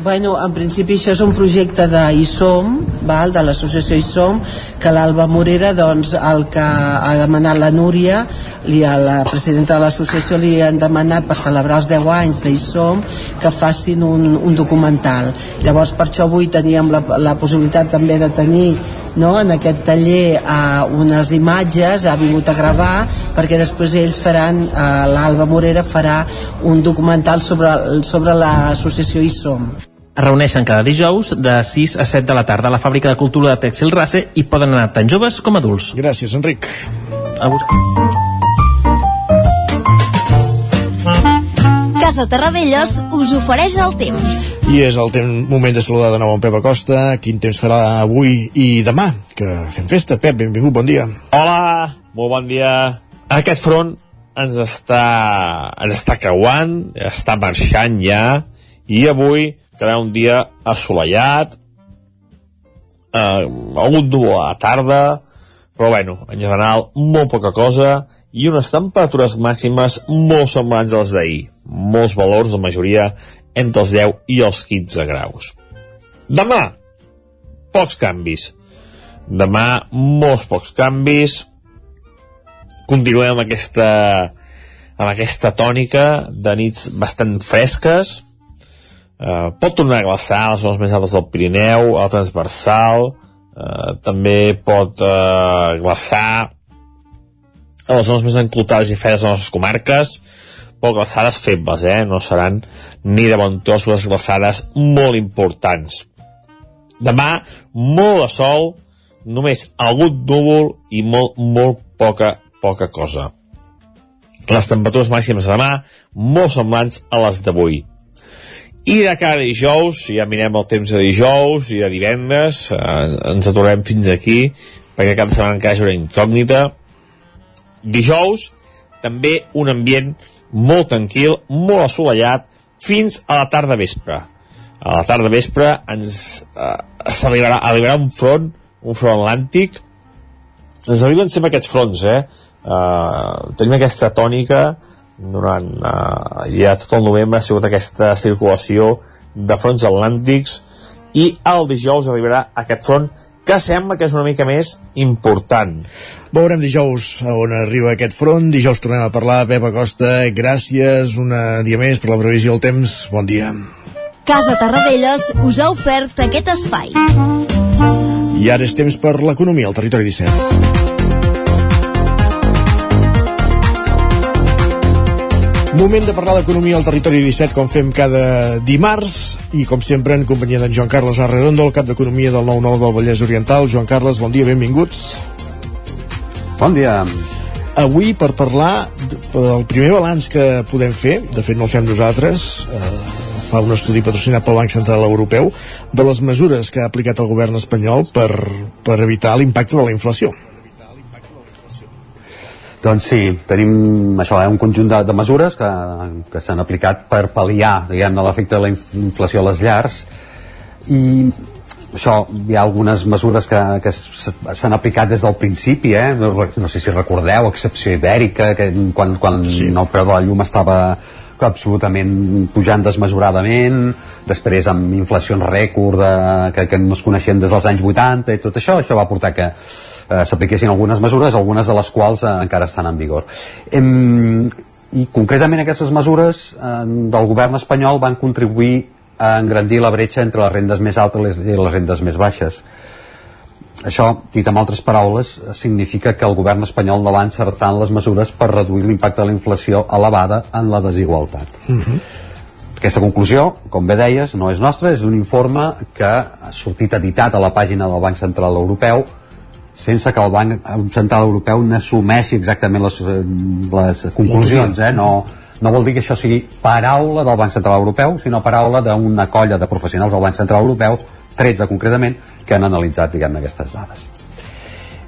S34: Bueno, en principi això és un projecte d'ISOM, val, de l'associació ISOM, que l'Alba Morera, doncs, el que ha demanat la Núria, li, a la presidenta de l'associació li han demanat per celebrar els 10 anys d'ISOM que facin un, un documental. Llavors, per això avui teníem la, la possibilitat també de tenir no? en aquest taller uh, unes imatges, ha vingut a gravar perquè després ells faran uh, l'Alba Morera farà un documental sobre, sobre l'associació ISOM
S12: es reuneixen cada dijous de 6 a 7 de la tarda a la Fàbrica de Cultura de Tèxtil Race i poden anar tant joves com adults.
S1: Gràcies, Enric.
S12: A buscar.
S35: Casa Terradellos us ofereix el temps.
S1: I és el temps, moment de saludar de nou en Pep Acosta. Quin temps farà avui i demà? Que fem festa. Pep, benvingut, bon dia.
S14: Hola, molt bon dia. Aquest front ens està, ens està creuant, està marxant ja, i avui quedarà un dia assolellat, eh, algun núvol a la tarda, però bueno, en general, molt poca cosa, i unes temperatures màximes molt semblants als d'ahir. Molts valors, la majoria, entre els 10 i els 15 graus. Demà, pocs canvis. Demà, molts pocs canvis. Continuem amb aquesta, amb aquesta tònica de nits bastant fresques, Uh, pot tornar a glaçar a les zones més altes del Pirineu, al transversal, uh, també pot uh, glaçar a les zones més enclotades i fredes de les comarques, però glaçades febles, eh? no seran ni de bon tros les glaçades molt importants. Demà, molt de sol, només algun núvol i molt, molt poca, poca cosa. Les temperatures màximes de demà, molt semblants a les d'avui i de cada dijous, ja mirem el temps de dijous i de divendres, eh, ens aturem fins aquí, perquè cada setmana encara és una incògnita. Dijous, també un ambient molt tranquil, molt assolellat, fins a la tarda vespre. A la tarda vespre ens eh, arribarà, arribarà un front, un front atlàntic. Ens arriben sempre aquests fronts, eh? Uh, tenim aquesta tònica durant eh, ja tot el novembre ha sigut aquesta circulació de fronts atlàntics i el dijous arribarà aquest front que sembla que és una mica més important.
S1: Veurem dijous on arriba aquest front. Dijous tornem a parlar. Pep Acosta, gràcies una dia més per la previsió del temps. Bon dia.
S35: Casa Tarradellas us ha ofert aquest espai.
S1: I ara és temps per l'economia al territori 17. Moment de parlar d'economia al territori 17, com fem cada dimarts, i com sempre en companyia d'en Joan Carles Arredondo, el cap d'Economia del 9-9 del Vallès Oriental. Joan Carles, bon dia, benvinguts.
S36: Bon dia.
S1: Avui, per parlar del primer balanç que podem fer, de fet no el fem nosaltres, eh, fa un estudi patrocinat pel Banc Central Europeu, de les mesures que ha aplicat el govern espanyol per, per evitar l'impacte de la inflació.
S36: Doncs sí, tenim això, eh, un conjunt de, de mesures que, que s'han aplicat per pal·liar diguem l'efecte de la inflació a les llars i això, hi ha algunes mesures que, que s'han aplicat des del principi, eh? no, no sé si recordeu, excepció ibèrica, que quan, quan sí. el preu de la llum estava absolutament pujant desmesuradament, després amb inflacions rècord de, que, que no es coneixien des dels anys 80 i tot això, això va portar que eh, s'apliquessin algunes mesures, algunes de les quals eh, encara estan en vigor. Em, I concretament aquestes mesures eh, del govern espanyol van contribuir a engrandir la bretxa entre les rendes més altes i les rendes més baixes. Això, dit amb altres paraules, significa que el govern espanyol no va encertar en les mesures per reduir l'impacte de la inflació elevada en la desigualtat. Uh
S1: Mhm.
S36: -huh. Aquesta conclusió, com bé deies, no és nostra, és un informe que ha sortit editat a la pàgina del Banc Central Europeu sense que el Banc Central Europeu n'assumeixi exactament les, les conclusions, eh? no, no vol dir que això sigui paraula del Banc Central Europeu, sinó paraula d'una colla de professionals del Banc Central Europeu, 13 concretament, que han analitzat diguem aquestes dades.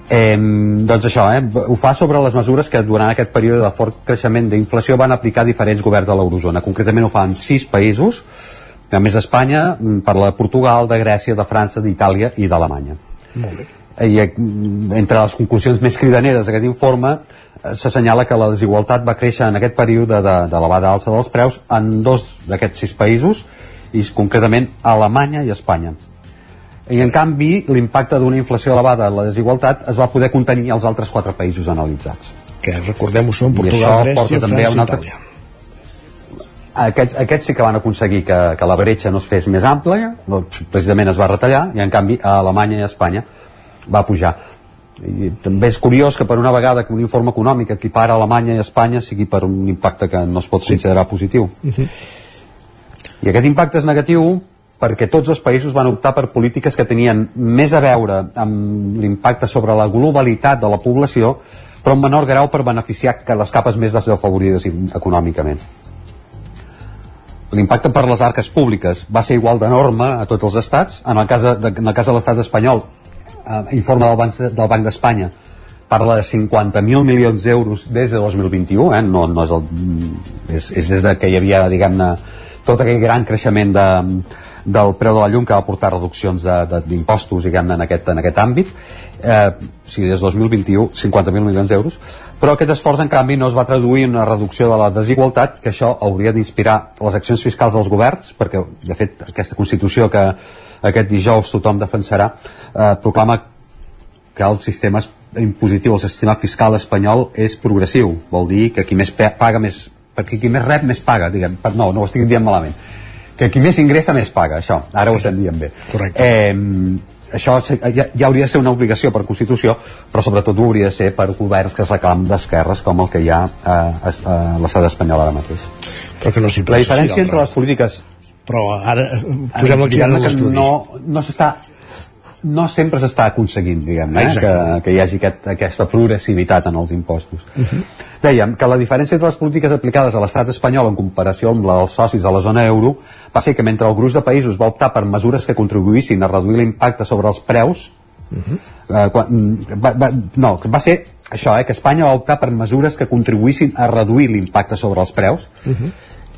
S36: Eh, doncs això, eh, ho fa sobre les mesures que durant aquest període de fort creixement d'inflació van aplicar diferents governs de l'eurozona. Concretament ho fa en sis països, a més d'Espanya, parla de Portugal, de Grècia, de França, d'Itàlia i d'Alemanya.
S1: Molt bé.
S36: I eh, entre les conclusions més cridaneres d'aquest informe eh, s'assenyala que la desigualtat va créixer en aquest període d'elevada de, alça dels preus en dos d'aquests sis països, i concretament Alemanya i Espanya i en canvi l'impacte d'una inflació elevada en la desigualtat es va poder contenir als altres quatre països analitzats
S1: que recordem-ho són Portugal, Grècia, França i. Itàlia
S36: aquests, aquests sí que van aconseguir que, que la bretxa no es fes més àmplia precisament es va retallar i en canvi a Alemanya i a Espanya va pujar. I també és curiós que per una vegada que un informe econòmic equipara Alemanya i Espanya sigui per un impacte que no es pot considerar positiu.
S1: Uh -huh.
S36: i aquest impacte és negatiu perquè tots els països van optar per polítiques que tenien més a veure amb l'impacte sobre la globalitat de la població però en menor grau per beneficiar que les capes més desafavorides econòmicament. L'impacte per les arques públiques va ser igual d'enorme a tots els estats. En el cas de, en el cas de l'estat espanyol eh, informe del Banc, del Banc d'Espanya. Parla de 50.000 milions d'euros des de 2021 eh? no, no és, el, és, és des de que hi havia diguem-ne tot aquell gran creixement de, del preu de la llum que va portar reduccions d'impostos diguem en, aquest, en aquest àmbit. Eh, o sigui, des de 2021 50.000 milions d'euros. Però aquest esforç en canvi no es va traduir en una reducció de la desigualtat que això hauria d'inspirar les accions fiscals dels governs perquè de fet aquesta Constitució que aquest dijous tothom defensarà eh, proclama que el sistema impositiu, el sistema fiscal espanyol és progressiu, vol dir que qui més paga més, perquè qui més rep més paga diguem, no, no ho estic dient malament. Que qui més ingressa més paga, això. Ara ho estem dient bé.
S1: Correcte.
S36: eh, això ja, ja hauria de ser una obligació per Constitució però sobretot ho hauria de ser per governs que es reclamen d'esquerres com el que hi ha eh, a, a l'estat espanyol ara mateix.
S1: Però que no s'hi
S36: la diferència entre les polítiques
S1: però ara posem la mirada en l'estudi
S36: no, no s'està no sempre s'està aconseguint diguem, eh? que, que hi hagi aquest, aquesta progressivitat en els impostos
S1: Uh -huh.
S36: dèiem que la diferència entre les polítiques aplicades a l'estat espanyol en comparació amb la dels socis de la zona euro va ser que mentre el gruix de països va optar per mesures que contribuïssin a reduir l'impacte sobre els preus
S1: Uh -huh.
S36: eh, quan, va, va, no, va ser això, eh, que Espanya va optar per mesures que contribuïssin a reduir l'impacte sobre els preus
S1: Uh -huh.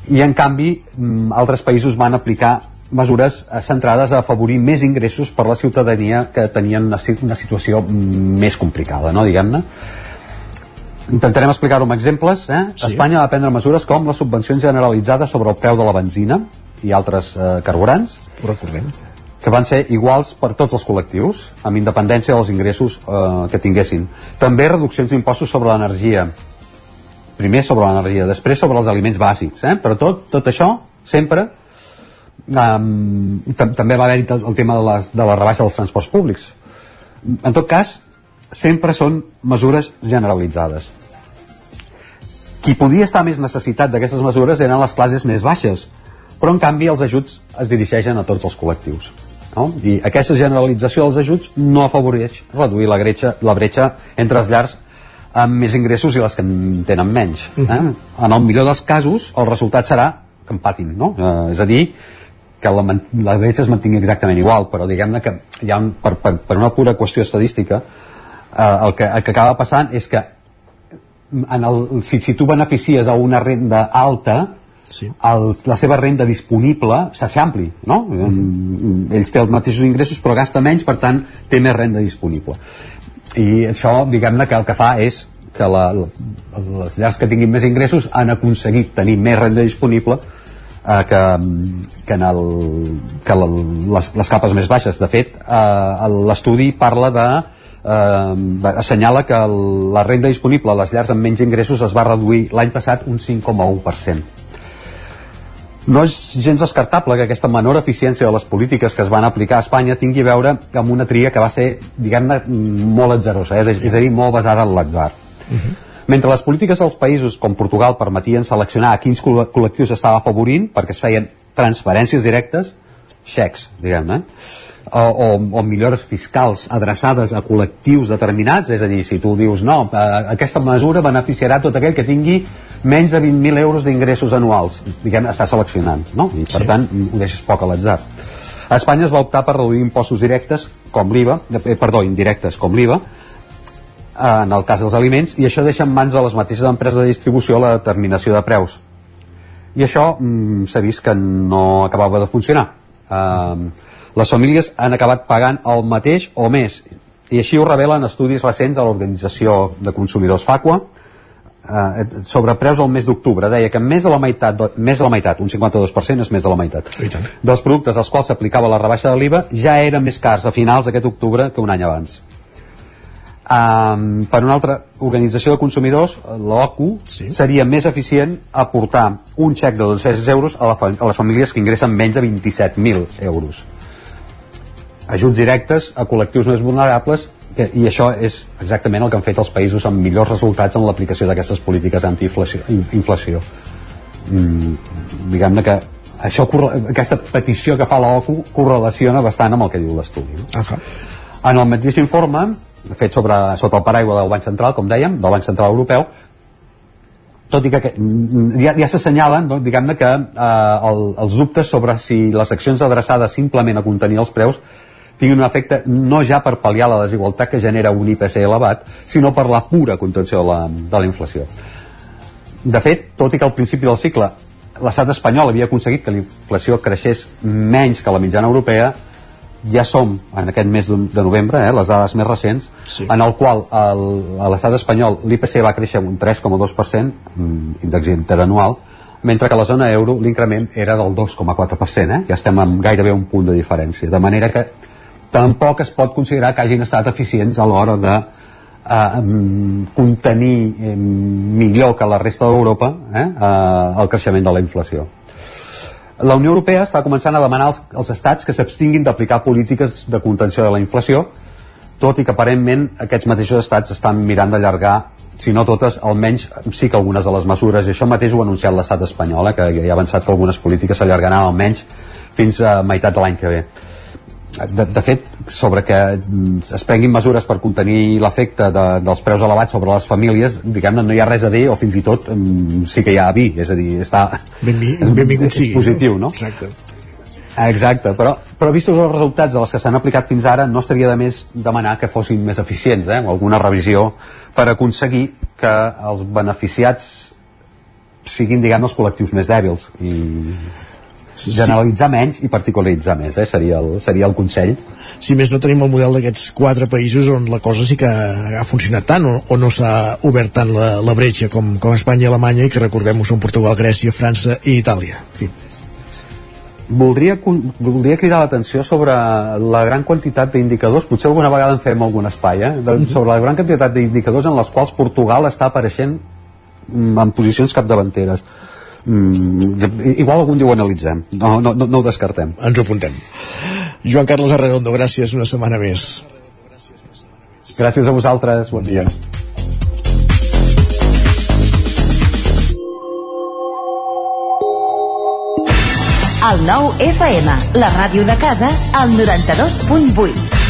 S36: I en canvi mm, altres països van aplicar mesures eh, centrades a afavorir més ingressos per la ciutadania que tenien una, una situació mm, més complicada, no, diguem-ne intentarem explicar-ho amb exemples eh?
S1: Sí.
S36: Espanya va prendre mesures com les subvencions generalitzades sobre el preu de la benzina i altres eh, carburants
S1: ho recordem
S36: que van ser iguals per tots els col·lectius amb independència dels ingressos eh, que tinguessin també reduccions d'impostos sobre l'energia primer sobre l'energia, després sobre els aliments bàsics eh? però tot, tot això sempre um, també va haver-hi el tema de la, de la rebaixa dels transports públics en tot cas sempre són mesures generalitzades qui podia estar més necessitat d'aquestes mesures eren les classes més baixes però en canvi els ajuts es dirigeixen a tots els col·lectius no? i aquesta generalització dels ajuts no afavoreix reduir la, bretxa, la bretxa entre els llars amb més ingressos i les que en tenen menys eh? en el millor dels casos el resultat serà que empatin no? eh, és a dir que la, la bretxa es mantingui exactament igual però diguem-ne que hi ha un, per, per, per una pura qüestió estadística eh, el, que, el que acaba passant és que en el, si, si tu beneficies a una renda alta
S1: sí.
S36: el, la seva renda disponible s'eixampli no? Mm -hmm. ells té els mateixos ingressos però gasta menys per tant té més renda disponible i això diguem-ne que el que fa és que la, les llars que tinguin més ingressos han aconseguit tenir més renda disponible eh, que, que, en el, que les, les capes més baixes. De fet eh, l'estudi parla de eh, assenyala que el, la renda disponible a les llars amb menys ingressos es va reduir l'any passat un 5,1% no és gens descartable que aquesta menor eficiència de les polítiques que es van aplicar a Espanya tingui a veure amb una tria que va ser, diguem-ne, molt atzerosa, eh? és, és a dir, molt basada en l'atzar. Uh -huh. Mentre les polítiques dels països com Portugal permetien seleccionar a quins col·lectius estava afavorint perquè es feien transferències directes, xecs, diguem-ne, o, o, o millores fiscals adreçades a col·lectius determinats, és a dir, si tu dius no, eh, aquesta mesura beneficiarà tot aquell que tingui menys de 20.000 euros d'ingressos anuals, diguem, està seleccionant, no? I per sí. tant ho deixes poc a l'atzar. A Espanya es va optar per reduir impostos directes com l'IVA, eh, perdó, indirectes com l'IVA, en el cas dels aliments, i això deixa en mans de les mateixes empreses de distribució la determinació de preus. I això mm, s'ha vist que no acabava de funcionar. Eh, les famílies han acabat pagant el mateix o més i així ho revelen estudis recents de l'Organització de Consumidors FACUA eh, sobre preus al mes d'octubre deia que més de la meitat, de, més de la meitat un 52% és més de la meitat dels productes als quals s'aplicava la rebaixa de l'IVA ja eren més cars a finals d'aquest octubre que un any abans Um, per una altra organització de consumidors, l'OCU, sí. seria més eficient aportar un xec de 200 euros a, la, a les famílies que ingressen menys de 27.000 euros. Ajuts directes a col·lectius més vulnerables i això és exactament el que han fet els països amb millors resultats en l'aplicació d'aquestes polítiques antiinflació inflació. Mm, diguem-ne que això, aquesta petició que fa l'OCU correlaciona bastant amb el que diu l'estudi no?
S1: Uh -huh.
S36: en el mateix informe fet sobre, sota el paraigua del Banc Central com dèiem, del Banc Central Europeu tot i que ja, ja s'assenyalen no, diguem-ne que eh, el, els dubtes sobre si les accions adreçades simplement a contenir els preus tinguin un efecte no ja per pal·liar la desigualtat que genera un IPC elevat, sinó per la pura contenció de la, de la inflació. De fet, tot i que al principi del cicle l'estat espanyol havia aconseguit que la inflació creixés menys que la mitjana europea, ja som en aquest mes de novembre, eh, les dades més recents, sí. en el qual el, a l'estat espanyol l'IPC va créixer un 3,2%, mm, índex interanual, mentre que a la zona euro l'increment era del 2,4%, eh? ja estem amb gairebé un punt de diferència, de manera que tampoc es pot considerar que hagin estat eficients a l'hora de eh, contenir millor que la resta d'Europa eh, eh, el creixement de la inflació. La Unió Europea està començant a demanar als, als estats que s'abstinguin d'aplicar polítiques de contenció de la inflació, tot i que aparentment aquests mateixos estats estan mirant d'allargar si no totes, almenys sí que algunes de les mesures, i això mateix ho ha anunciat l'estat espanyol, eh, que ja ha avançat que algunes polítiques s'allargaran almenys fins a meitat de l'any que ve de, de fet, sobre que es prenguin mesures per contenir l'efecte de, dels preus elevats sobre les famílies, diguem-ne, no hi ha res a dir, o fins i tot mm, sí que hi ha a dir, és a dir, està...
S1: Benvi, benvingut sigui.
S36: positiu, no?
S1: Exacte.
S36: Exacte, però, però vistos els resultats de les que s'han aplicat fins ara, no estaria de més demanar que fossin més eficients, eh? alguna revisió per aconseguir que els beneficiats siguin, diguem els col·lectius més dèbils i generalitzar sí. menys i particularitzar més, eh? seria, el, seria el consell.
S1: Si més no tenim el model d'aquests quatre països on la cosa sí que ha funcionat tant o, o no s'ha obert tant la, la bretxa com, com Espanya i Alemanya i que recordem-ho són Portugal, Grècia, França i Itàlia. En fi.
S36: Voldria, voldria cridar l'atenció sobre la gran quantitat d'indicadors, potser alguna vegada en fem algun espai, eh? de, mhm. sobre la gran quantitat d'indicadors en les quals Portugal està apareixent mm, en posicions capdavanteres mm, igual algun dia ho analitzem. No, no, no, no ho descartem.
S1: Ens ho apuntem. Joan Carlos Arredondo, gràcies una setmana més.
S36: Gràcies a vosaltres, bon dia.
S15: El nou FM, la ràdio de casa, al 92.8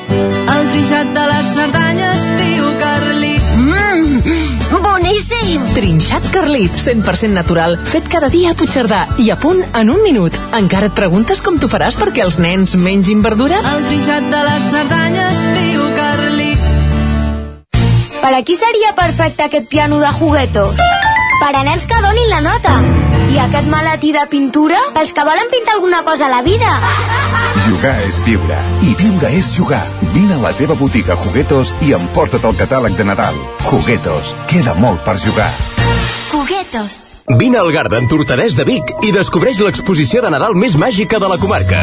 S37: trinxat de les Cerdanyes, tio Carlit.
S15: Mmm, boníssim!
S38: Trinxat Carlit, 100% natural, fet cada dia a Puigcerdà i a punt en un minut. Encara et preguntes com t'ho faràs perquè els nens mengin verdura?
S37: El trinxat de les Cerdanyes, tio Carlit.
S39: Per aquí seria perfecte aquest piano de juguetos. Per a nens que donin la nota. I aquest maletí de pintura pels que volen pintar alguna cosa a la vida.
S40: Jugar és viure. I viure és jugar. Vine a la teva botiga Juguetos i emporta't el catàleg de Nadal. Juguetos. Queda molt per jugar.
S39: Juguetos.
S41: Vine al Garden Tortadès de Vic i descobreix l'exposició de Nadal més màgica de la comarca.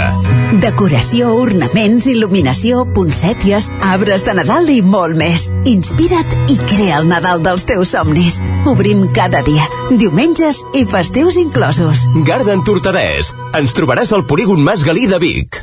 S15: Decoració, ornaments, il·luminació, poncèties, arbres de Nadal i molt més. Inspira't i crea el Nadal dels teus somnis. Obrim cada dia, diumenges i festius inclosos.
S41: Garden Tortadès. Ens trobaràs al polígon Mas Galí de Vic.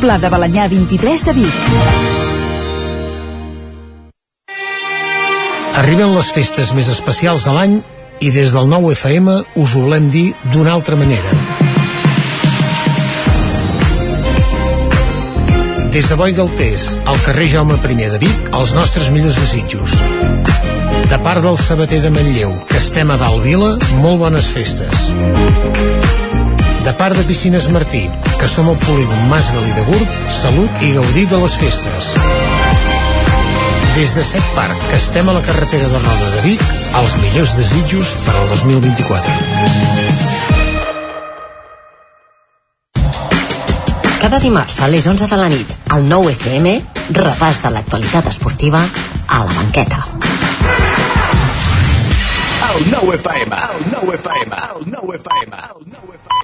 S15: Pla de Balanyà 23 de Vic.
S42: Arriben les festes més especials de l'any i des del nou FM us ho volem dir d'una altra manera. Des de Boi Galtés, al carrer Jaume I de Vic, els nostres millors desitjos. De part del sabater de Manlleu, que estem a dalt vila, molt bones festes. De part de Piscines Martí, que som al polígon Mas Galí de Gurb, salut i gaudir de les festes. Des de Set Parc, que estem a la carretera de Roda de Vic, els millors desitjos per al 2024.
S43: Cada dimarts a les 11 de la nit, al 9 FM, repàs de l'actualitat esportiva a la banqueta.
S40: El 9 FM, el 9 FM, el 9 FM, el 9 FM.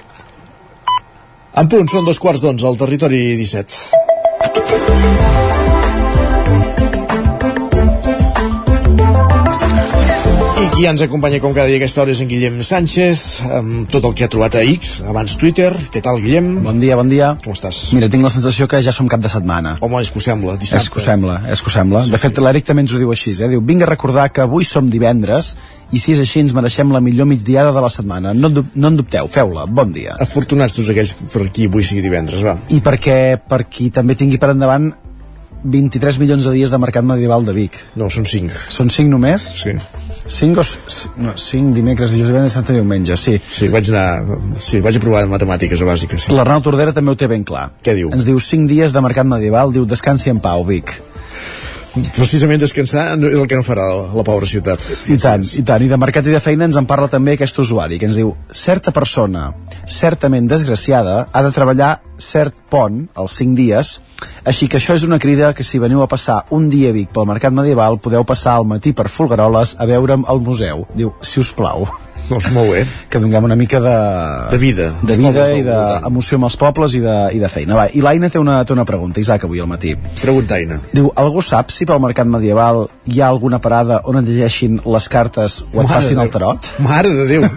S1: En punt, són dos quarts d'onze al territori 17. I qui ens acompanya com cada dia a aquesta hora és en Guillem Sánchez, amb tot el que ha trobat a X, abans Twitter. Què tal, Guillem?
S44: Bon dia, bon dia.
S1: Com estàs?
S44: Mira, tinc la sensació que ja som cap de setmana.
S1: Home, és que ho sembla, dissabte.
S44: És que ho sembla, és que ho sembla.
S1: Sí,
S44: de fet, l'Eric també ens ho diu així, eh? Diu, vinc a recordar que avui som divendres i si és així ens mereixem la millor migdiada de la setmana. No, no en dubteu, feu-la. Bon dia.
S1: Afortunats tots aquells per qui avui sigui divendres, va.
S44: I perquè per qui també tingui per endavant 23 milions de dies de mercat medieval de Vic.
S1: No, són 5.
S44: Són 5 només?
S1: Sí.
S44: 5 o... s- No, 5 dimecres, dijous, divendres, santa diumenge, sí.
S1: Sí, vaig anar... Sí, vaig aprovar matemàtiques a bàsica, sí.
S44: L'Arnau Tordera també ho té ben clar.
S1: Què diu?
S44: Ens diu 5 dies de mercat medieval, diu descansi en pau, Vic.
S1: Precisament descansar és el que no farà la, la pobra ciutat.
S44: I tant, i tant. I de mercat i de feina ens en parla també aquest usuari, que ens diu certa persona, certament desgraciada, ha de treballar cert pont, els 5 dies, així que això és una crida que si veniu a passar un dia a Vic pel mercat medieval, podeu passar al matí per Folgueroles a veure'm al museu. Diu, si us plau.
S1: Doncs molt bé.
S44: Que donem una mica de...
S1: De vida.
S44: De vida i d'emoció amb els pobles i de, i de feina. Va, I l'Aina té una, té una pregunta, Isaac, avui al matí.
S1: Pregunta, Aina.
S44: Diu, algú sap si pel mercat medieval hi ha alguna parada on et llegeixin les cartes o et
S1: Mare
S44: facin
S1: de
S44: el tarot?
S1: Mare de Déu.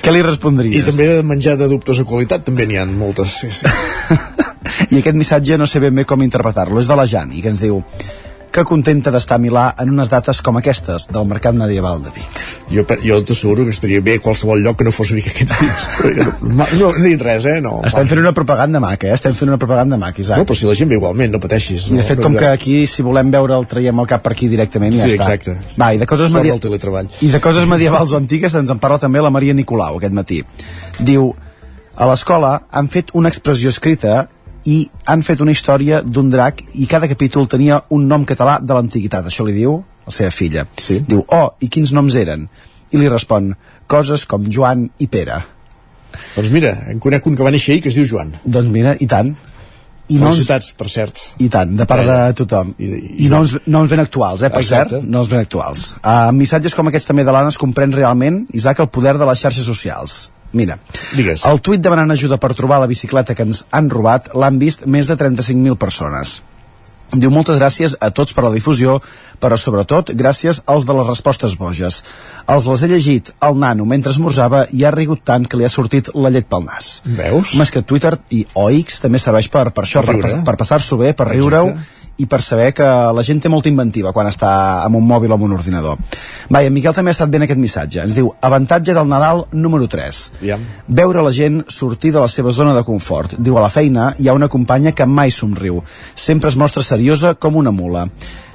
S44: Què li respondries?
S1: I també de menjar de dubtosa qualitat també n'hi ha moltes, sí, sí.
S44: I aquest missatge no sé ben bé com interpretar-lo. És de la Jani, que ens diu que contenta d'estar a Milà en unes dates com aquestes del mercat medieval de Vic.
S1: Jo, jo t'asseguro que estaria bé a qualsevol lloc que no fos Vic aquests dies. no, no, no res, eh? No,
S44: Estem fent una propaganda maca, eh? Estem fent una propaganda maca, Isaac.
S1: No, però si la gent ve igualment, no pateixis.
S44: I de
S1: no,
S44: fet,
S1: no,
S44: com
S1: no.
S44: que aquí, si volem veure, el traiem al cap per aquí directament ja
S1: Sí,
S44: està.
S1: exacte.
S44: Va, i de coses, media... I de coses medievals o antigues ens en parla també la Maria Nicolau aquest matí. Diu, a l'escola han fet una expressió escrita i han fet una història d'un drac i cada capítol tenia un nom català de l'antiguitat. Això li diu la seva filla.
S1: Sí.
S44: Diu, oh, i quins noms eren? I li respon, coses com Joan i Pere.
S1: Doncs mira, en conec un que va néixer ahir que es diu Joan.
S44: Doncs mira, i tant. I noms,
S1: Felicitats, per cert.
S44: i tant, de part de tothom.
S1: I,
S44: I noms, noms ben actuals, eh, per
S1: Exacte.
S44: cert, noms ben actuals. Uh, missatges com aquests també de l'Anna es comprèn realment, Isaac, el poder de les xarxes socials. Mira,
S1: Digues.
S44: el tuit demanant ajuda per trobar la bicicleta que ens han robat l'han vist més de 35.000 persones. Diu moltes gràcies a tots per la difusió, però sobretot gràcies als de les respostes boges. Els les he llegit al nano mentre esmorzava i ha rigut tant que li ha sortit la llet pel nas.
S1: Veus?
S44: Home, és que Twitter i OX també serveix per, per això,
S1: Per
S44: per, per passar-s'ho bé, per riure-ho i per saber que la gent té molta inventiva quan està amb un mòbil o amb un ordinador. Va, i en Miquel també ha estat ben aquest missatge. Ens diu, avantatge del Nadal número 3.
S1: Ja.
S44: Veure la gent sortir de la seva zona de confort. Diu, a la feina hi ha una companya que mai somriu. Sempre es mostra seriosa com una mula.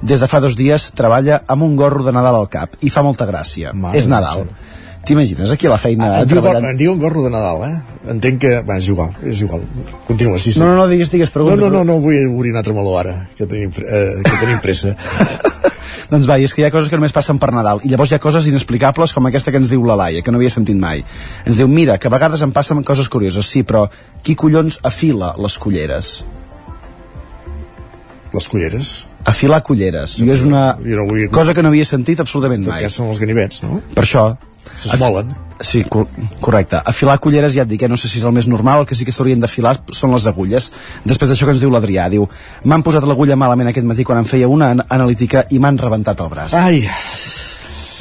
S44: Des de fa dos dies treballa amb un gorro de Nadal al cap i fa molta gràcia.
S1: Mare
S44: és Nadal.
S1: Déu.
S44: T'imagines aquí a la feina
S1: Ah, diu,
S44: treballant?
S1: en diuen gorro de Nadal, eh? Entenc que... Va, és igual, és igual. Continua, sí, sí.
S44: No, no, no, digues, digues,
S1: no,
S44: pregunta.
S1: no, no, no vull obrir un altre meló ara, que tenim, eh, que tenim pressa.
S44: Doncs va, i és que hi ha coses que només passen per Nadal i llavors hi ha coses inexplicables com aquesta que ens diu la Laia, que no havia sentit mai. Ens diu, mira, que a vegades em passen coses curioses, sí, però qui collons afila les culleres?
S1: Les culleres?
S44: Afilar culleres. Jo és una
S1: Jo no vull...
S44: cosa que no havia sentit absolutament
S1: En tot
S44: mai.
S1: cas són els ganivets, no?
S44: Per això...
S1: S'esmolen.
S44: Sí, cor correcte. Afilar culleres, ja et dic, eh? no sé si és el més normal, el que sí que s'haurien d'afilar són les agulles. Després d'això que ens diu l'Adrià, diu m'han posat l'agulla malament aquest matí quan em feia una an analítica i m'han rebentat el braç.
S1: Ai,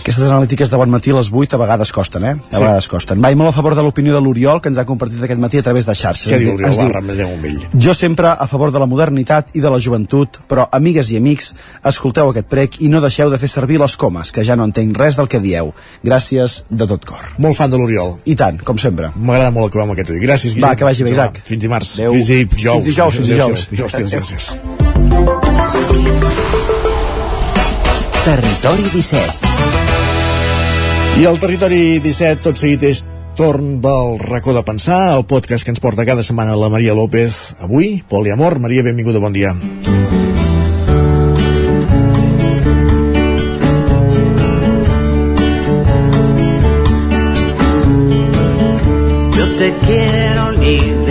S44: Aquestes analítiques de bon matí a les 8 a vegades costen, eh? A
S1: Sí.
S44: vegades costen. Vaig molt a favor de l'opinió de l'Oriol, que ens ha compartit aquest matí a través de xarxes.
S1: Què diu
S44: di-
S1: Oriol
S44: diu,
S1: Barra, ell?
S44: Jo sempre a favor de la modernitat i de la joventut, però, amigues i amics, escolteu aquest prec i no deixeu de fer servir les comes, que ja no entenc res del que dieu. Gràcies de tot cor.
S1: Molt fan de l'Oriol.
S44: I tant, com sempre.
S1: M'agrada molt acabar amb aquest dia. Gràcies, Guillem.
S44: Va, que vagi bé,
S1: Fins.
S44: Isaac.
S1: Fins dimarts.
S44: Adéu.
S1: Fins dijous.
S44: Fins dijous, fins dijous.
S1: Dijous, dijous, gràcies.
S2: Territori 17.
S1: I el Territori 17, tot seguit, és torn del racó de pensar, el podcast que ens porta cada setmana la Maria López. Avui, poliamor. Maria, benvinguda, bon dia.
S45: Yo te quiero libre,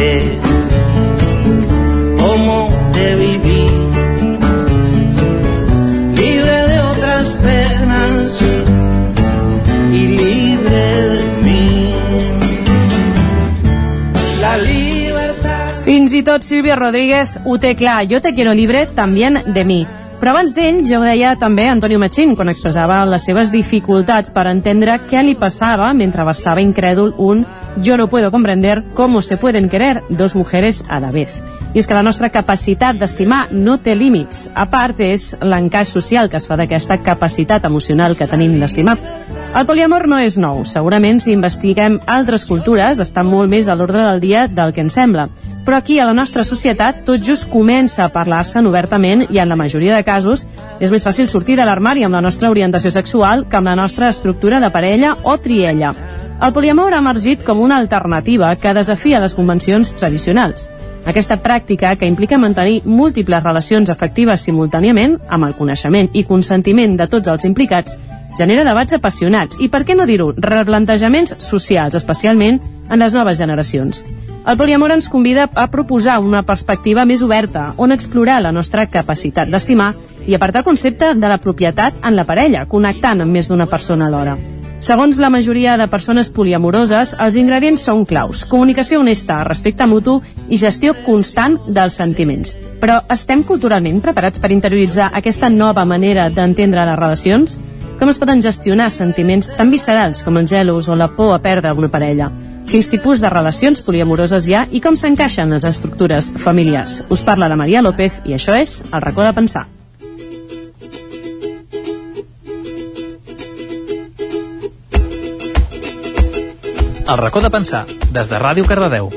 S46: Fins i tot Sílvia Rodríguez ho té clar. Jo te quiero libre también de mi. Però abans d'ell ja ho deia també Antonio Machín quan expressava les seves dificultats per entendre què li passava mentre versava incrèdul un Yo no puedo comprender cómo se pueden querer dos mujeres a la vez. I és que la nostra capacitat d'estimar no té límits. A part, és l'encaix social que es fa d'aquesta capacitat emocional que tenim d'estimar. El poliamor no és nou. Segurament, si investiguem altres cultures, està molt més a l'ordre del dia del que ens sembla. Però aquí, a la nostra societat, tot just comença a parlar-se'n obertament i en la majoria de casos és més fàcil sortir de l'armari amb la nostra orientació sexual que amb la nostra estructura de parella o triella. El poliamor ha emergit com una alternativa que desafia les convencions tradicionals. Aquesta pràctica, que implica mantenir múltiples relacions afectives simultàniament, amb el coneixement i consentiment de tots els implicats, genera debats apassionats i, per què no dir-ho, replantejaments socials, especialment en les noves generacions. El poliamor ens convida a proposar una perspectiva més oberta, on explorar la nostra capacitat d'estimar i apartar el concepte de la propietat en la parella, connectant amb més d'una persona alhora. Segons la majoria de persones poliamoroses, els ingredients són claus. Comunicació honesta, respecte mutu i gestió constant dels sentiments. Però estem culturalment preparats per interioritzar aquesta nova manera d'entendre les relacions? Com es poden gestionar sentiments tan viscerals com el gelos o la por a perdre una parella? Quins tipus de relacions poliamoroses hi ha i com s'encaixen les estructures familiars? Us parla la Maria López i això és El racó de pensar.
S47: El racó de pensar, des de Ràdio Cardedeu.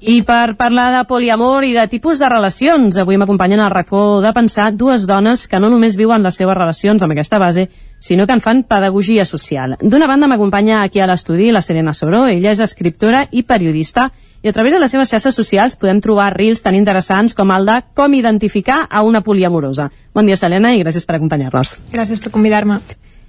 S46: I per parlar de poliamor i de tipus de relacions, avui m'acompanyen al racó de pensar dues dones que no només viuen les seves relacions amb aquesta base, sinó que en fan pedagogia social. D'una banda m'acompanya aquí a l'estudi la Serena Soró, ella és escriptora i periodista, i a través de les seves xarxes socials podem trobar reels tan interessants com el de com identificar a una poliamorosa. Bon dia, Selena, i gràcies per acompanyar-nos.
S48: Gràcies per convidar-me.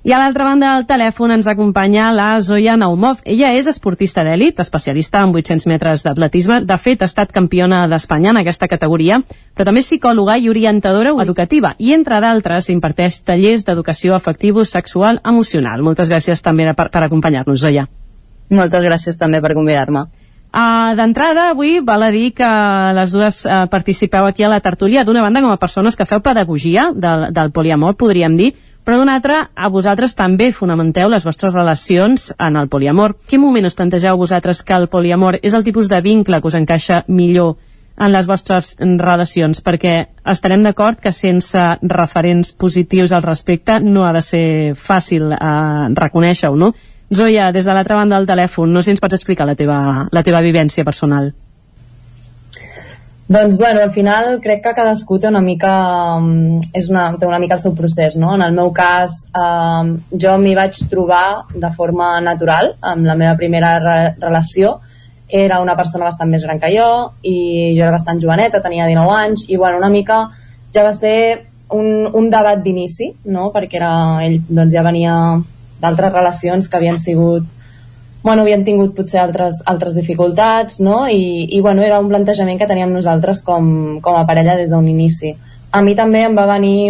S46: I a l'altra banda del telèfon ens acompanya la Zoya Naumov. Ella és esportista d'èlit, especialista en 800 metres d'atletisme. De fet, ha estat campiona d'Espanya en aquesta categoria, però també és psicòloga i orientadora educativa. I, entre d'altres, imparteix tallers d'educació afectiu, sexual, emocional. Moltes gràcies també per, per acompanyar-nos, Zoya.
S49: Moltes gràcies també per convidar-me.
S46: Uh, D'entrada, avui val a dir que les dues uh, participeu aquí a la tertúlia, d'una banda com a persones que feu pedagogia del, del poliamor, podríem dir, però d'una altra, a vosaltres també fonamenteu les vostres relacions en el poliamor. Quin moment us plantegeu vosaltres que el poliamor és el tipus de vincle que us encaixa millor en les vostres relacions? Perquè estarem d'acord que sense referents positius al respecte no ha de ser fàcil eh, reconèixer-ho, no? Zoya, des de l'altra banda del telèfon, no sé si ens pots explicar la teva, la teva vivència personal.
S49: Doncs, bueno, al final crec que cadascú té una mica, um, és una, té una mica el seu procés, no? En el meu cas, um, jo m'hi vaig trobar de forma natural amb la meva primera re relació. Era una persona bastant més gran que jo i jo era bastant joveneta, tenia 19 anys i, bueno, una mica ja va ser un, un debat d'inici, no? Perquè era, ell doncs, ja venia d'altres relacions que havien sigut bueno, havien tingut potser altres, altres dificultats, no? I, I, bueno, era un plantejament que teníem nosaltres com, com a parella des d'un inici. A mi també em va venir,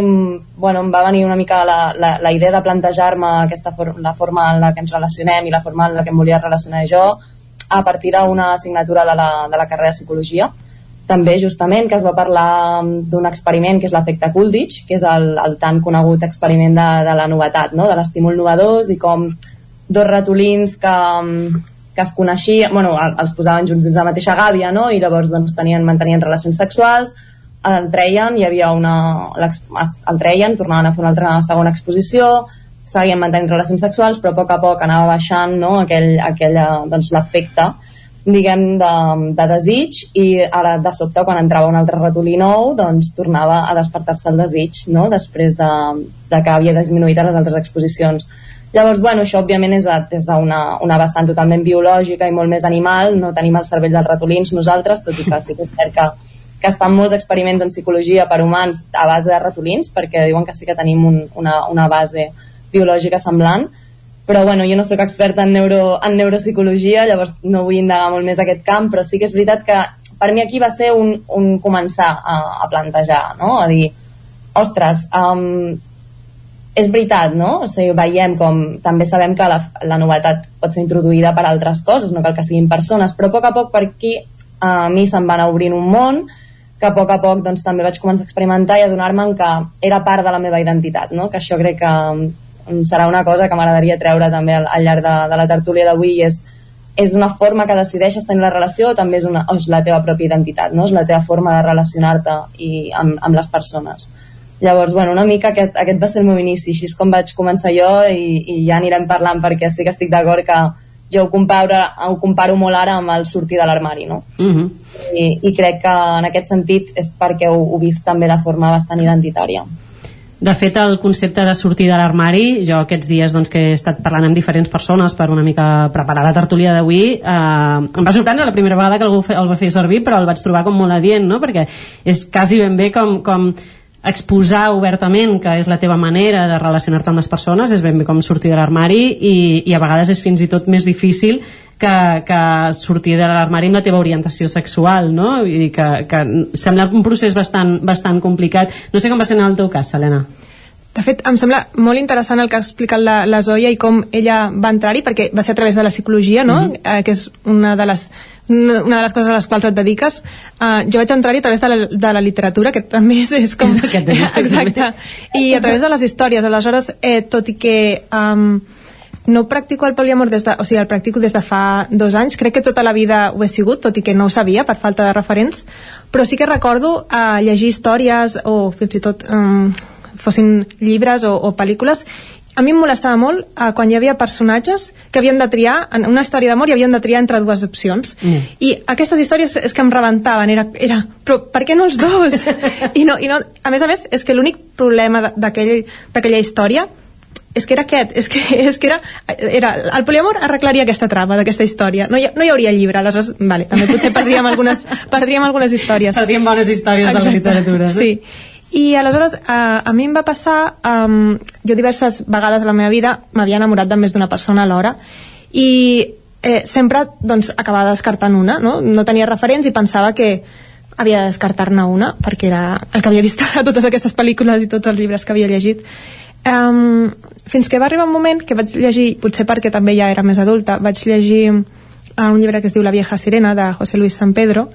S49: bueno, em va venir una mica la, la, la idea de plantejar-me aquesta for la forma en la que ens relacionem i la forma en la que em volia relacionar jo a partir d'una assignatura de la, de la carrera de Psicologia també justament que es va parlar d'un experiment que és l'efecte Coolidge, que és el, el tan conegut experiment de, de la novetat, no? de l'estímul novedós i com dos ratolins que, que es coneixien, bueno, els posaven junts dins la mateixa gàbia, no? i llavors doncs, tenien, mantenien relacions sexuals, el treien, hi havia una... el treien, tornaven a fer una altra segona exposició, seguien mantenint relacions sexuals, però a poc a poc anava baixant no? aquell, aquell, doncs, l'efecte diguem, de, de desig i ara de sobte quan entrava un altre ratolí nou doncs tornava a despertar-se el desig no? després de, de que havia disminuït a les altres exposicions llavors bueno, això òbviament és des d'una una vessant totalment biològica i molt més animal no tenim el cervell dels ratolins nosaltres tot i que sí que és cert que, que es fan molts experiments en psicologia per humans a base de ratolins perquè diuen que sí que tenim un, una, una base biològica semblant però bueno, jo no sóc experta en, neuro, en neuropsicologia, llavors no vull indagar molt més aquest camp, però sí que és veritat que per mi aquí va ser un, un començar a, a plantejar, no? a dir, ostres, um, és veritat, no? O sigui, veiem com també sabem que la, la novetat pot ser introduïda per altres coses, no cal que siguin persones, però a poc a poc per aquí a mi se'm va anar obrint un món que a poc a poc doncs, també vaig començar a experimentar i adonar-me que era part de la meva identitat, no? que això crec que serà una cosa que m'agradaria treure també al, al llarg de, de la tertúlia d'avui és, és una forma que decideixes tenir la relació o també és, una, és la teva pròpia identitat, no? és la teva forma de relacionar-te i amb, amb les persones. Llavors, bueno, una mica aquest, aquest va ser el meu inici, així és com vaig començar jo i, i ja anirem parlant perquè sí que estic d'acord que jo ho comparo, ho comparo molt ara amb el sortir de l'armari, no?
S46: Uh -huh.
S49: I, I crec que en aquest sentit és perquè ho, ho vist també de forma bastant identitària.
S46: De fet, el concepte de sortir de l'armari, jo aquests dies doncs, que he estat parlant amb diferents persones per una mica preparar la tertúlia d'avui, eh, em va sorprendre la primera vegada que algú el va fer servir, però el vaig trobar com molt adient, no? perquè és quasi ben bé com, com exposar obertament que és la teva manera de relacionar-te amb les persones és ben bé com sortir de l'armari i, i a vegades és fins i tot més difícil que, que sortir de l'armari amb la teva orientació sexual no? i que, que sembla un procés bastant, bastant complicat no sé com va ser en el teu cas, Helena
S48: de fet, em sembla molt interessant el que ha explicat la, la Zoya i com ella va entrar-hi, perquè va ser a través de la psicologia, no? Mm -hmm. eh, que és una de les una de les coses a les quals et dediques uh, jo vaig entrar-hi a través de la, de la literatura que també és, és com
S46: és aquest
S48: exacte, i a través de les històries aleshores, eh, tot i que um, no practico el poliamor des de, o sigui, el practico des de fa dos anys, crec que tota la vida ho he sigut, tot i que no ho sabia per falta de referents, però sí que recordo uh, llegir històries o fins i tot um, fossin llibres o, o pel·lícules a mi em molestava molt eh, quan hi havia personatges que havien de triar, en una història d'amor i havien de triar entre dues opcions mm. i aquestes històries és que em rebentaven era, era però per què no els dos? I no, i no, a més a més és que l'únic problema d'aquella història és que era aquest, és que, és que era, era el poliamor arreglaria aquesta trama d'aquesta història, no hi, no hi hauria llibre aleshores, vale, també potser perdríem algunes, perdríem algunes històries
S46: perdríem bones històries Exacte. de la literatura
S48: sí, i aleshores a, a mi em va passar um, jo diverses vegades a la meva vida m'havia enamorat de més d'una persona alhora i eh, sempre doncs, acabava descartant una no? no tenia referents i pensava que havia de descartar-ne una perquè era el que havia vist a totes aquestes pel·lícules i tots els llibres que havia llegit um, fins que va arribar un moment que vaig llegir, potser perquè també ja era més adulta vaig llegir uh, un llibre que es diu La vieja sirena de José Luis San Pedro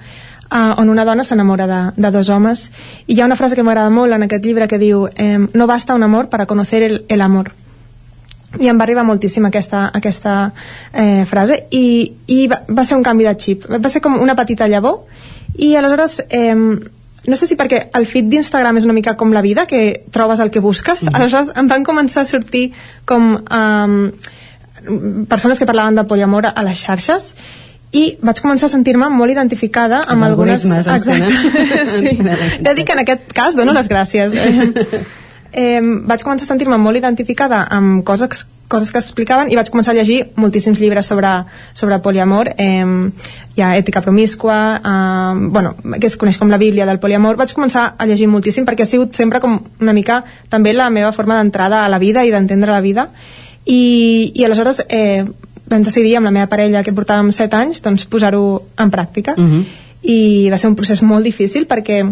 S48: uh, on una dona s'enamora de, de dos homes. I hi ha una frase que m'agrada molt en aquest llibre que diu eh, no basta un amor para conocer el, el amor i em va arribar moltíssim aquesta, aquesta eh, frase. I, i va, va ser un canvi de xip. Va ser com una petita llavor. I aleshores eh, no sé si perquè el feed d'Instagram és una mica com la vida, que trobes el que busques, mm -hmm. aleshores em van començar a sortir com um, persones que parlaven de poliamor a les xarxes i vaig començar a sentir-me molt identificada amb
S46: Els
S48: algunes...
S46: Exacte.
S48: sí. Ja dic que en aquest cas dono les gràcies. eh, vaig començar a sentir-me molt identificada amb coses coses que explicaven i vaig començar a llegir moltíssims llibres sobre, sobre poliamor eh, hi ha ètica promiscua eh, bueno, que es coneix com la bíblia del poliamor vaig començar a llegir moltíssim perquè ha sigut sempre com una mica també la meva forma d'entrada a la vida i d'entendre la vida i, i aleshores eh, vam decidir amb la meva parella que portàvem 7 anys doncs posar-ho en pràctica.
S46: Uh -huh.
S48: i va ser un procés molt difícil perquè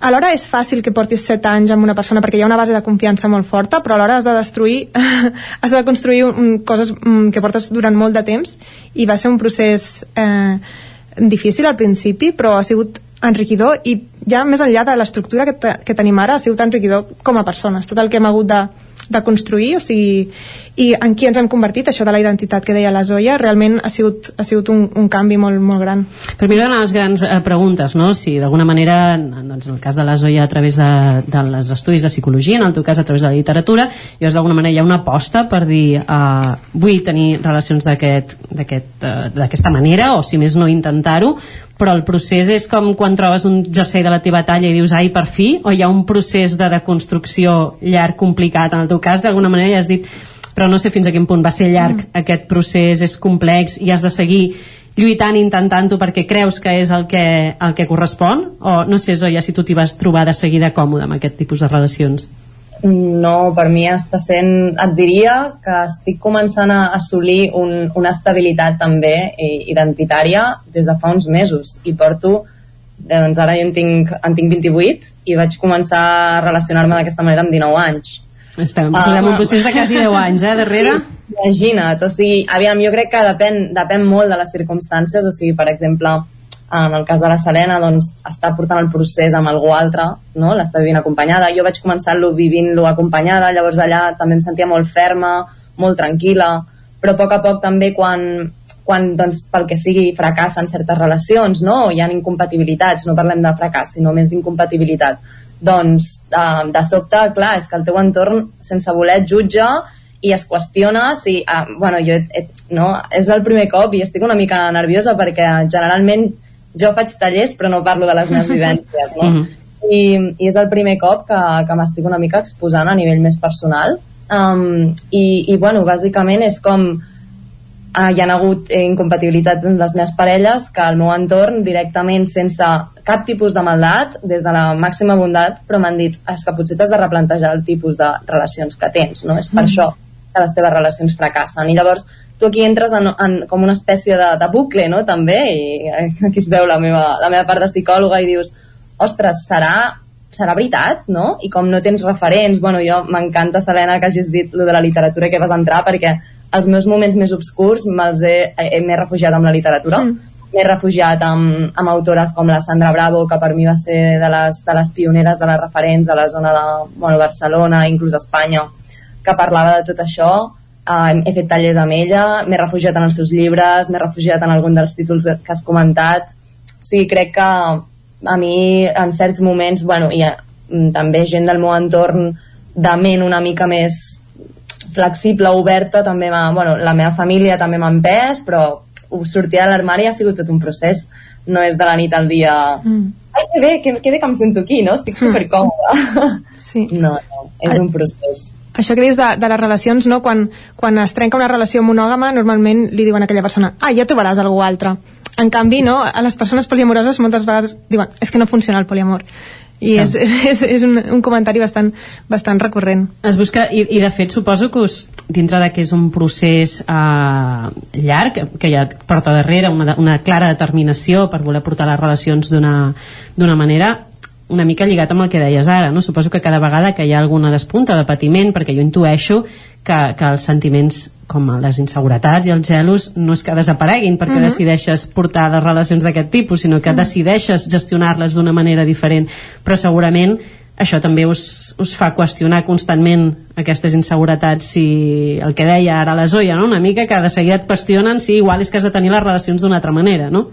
S48: alhora és fàcil que portis 7 anys amb una persona perquè hi ha una base de confiança molt forta però alhora has de destruir has de construir un, coses um, que portes durant molt de temps. I va ser un procés eh, difícil al principi però ha sigut enriquidor i ja més enllà de l'estructura que, te, que tenim ara ha sigut enriquidor com a persones. Tot el que hem hagut de, de construir o sigui, i en qui ens hem convertit això de la identitat que deia la Zoya realment ha sigut, ha sigut un, un canvi molt, molt gran
S46: Per mi una de les grans eh, preguntes, no? si d'alguna manera, doncs, en el cas de la Zoya a través de, dels estudis de psicologia, en el teu cas a través de la literatura, llavors d'alguna manera hi ha una aposta per dir eh, vull tenir relacions eh, d'aquesta manera, o si més no intentar-ho, però el procés és com quan trobes un jersei de la teva talla i dius ai per fi, o hi ha un procés de deconstrucció llarg, complicat. En el teu cas, d'alguna manera ja has dit però no sé fins a quin punt va ser llarg mm. aquest procés, és complex i has de seguir lluitant, intentant-ho perquè creus que és el que, el que correspon? O no sé, Zoya, si tu t'hi vas trobar de seguida còmode amb aquest tipus de relacions
S49: No, per mi està sent, et diria que estic començant a assolir un, una estabilitat també identitària des de fa uns mesos i porto, doncs ara jo en tinc, en tinc 28 i vaig començar a relacionar-me d'aquesta manera amb 19 anys.
S46: Estem, posem un procés de quasi 10 anys, eh, darrere?
S49: Imagina't, o sigui, aviam, jo crec que depèn, depèn molt de les circumstàncies, o sigui, per exemple, en el cas de la Selena, doncs, està portant el procés amb algú altre, no? l'està vivint acompanyada. Jo vaig començar-lo vivint-lo acompanyada, llavors allà també em sentia molt ferma, molt tranquil·la, però a poc a poc també quan, quan doncs, pel que sigui fracassen certes relacions, no? hi ha incompatibilitats, no parlem de fracàs, sinó més d'incompatibilitat, doncs eh, de sobte, clar, és que el teu entorn sense voler et jutja i es qüestiona si, eh, bueno, jo, eh, no, és el primer cop i estic una mica nerviosa perquè generalment jo faig tallers però no parlo de les meves vivències, no?
S46: Mhm.
S49: I, i és el primer cop que, que m'estic una mica exposant a nivell més personal um, i, i bueno, bàsicament és com uh, hi ha hagut eh, incompatibilitats en les meves parelles que al meu entorn directament sense cap tipus de maldat des de la màxima bondat però m'han dit és que potser t'has de replantejar el tipus de relacions que tens no? és per
S48: Mm.
S49: això que les teves relacions fracassen i llavors tu aquí entres en, en com una espècie de, de bucle no? també i eh, aquí es veu la meva, la meva part de psicòloga i dius ostres, serà serà veritat, no? I com no tens referents, bueno, jo m'encanta, Selena, que hagis dit lo de la literatura que vas entrar, perquè els meus moments més obscurs me'ls he, he, m'he refugiat amb la literatura. Mm. M'he refugiat amb, amb autores com la Sandra Bravo, que per mi va ser de les, de les pioneres, de les referents a la zona de bueno, Barcelona, inclús a Espanya, que parlava de tot això. Uh, he fet tallers amb ella, m'he refugiat en els seus llibres, m'he refugiat en algun dels títols que has comentat. O sigui, crec que a mi en certs moments, bueno, i mm, també gent del meu entorn de ment una mica més flexible, oberta, també bueno, la meva família també m'ha empès, però sortir de l'armari ha sigut tot un procés. No és de la nit al dia...
S48: Mm.
S49: Ai, que bé, que, que bé que em sento aquí, no? Estic supercòmoda.
S48: Sí.
S49: No, no, és un procés.
S48: Això que dius de, de les relacions, no? quan, quan es trenca una relació monògama, normalment li diuen a aquella persona, ah, ja trobaràs algú altre. En canvi, no? a les persones poliamoroses moltes vegades diuen, és que no funciona el poliamor. I és, és, és un, un comentari bastant, bastant recurrent.
S46: Es busca, i, i de fet suposo que us, dintre de que és un procés eh, llarg, que ja porta darrere una, una clara determinació per voler portar les relacions d'una manera, una mica lligat amb el que deies ara, no? Suposo que cada vegada que hi ha alguna despunta de patiment, perquè jo intueixo que, que els sentiments com les inseguretats i els gelos no és que desapareguin perquè
S48: Mhm.
S46: decideixes portar les relacions d'aquest tipus, sinó que
S48: Mhm.
S46: decideixes gestionar-les d'una manera diferent, però segurament això també us, us fa qüestionar constantment aquestes inseguretats si el que deia ara la Zoya, no? una mica que de seguida et qüestionen si igual és que has de tenir les relacions d'una altra manera, no?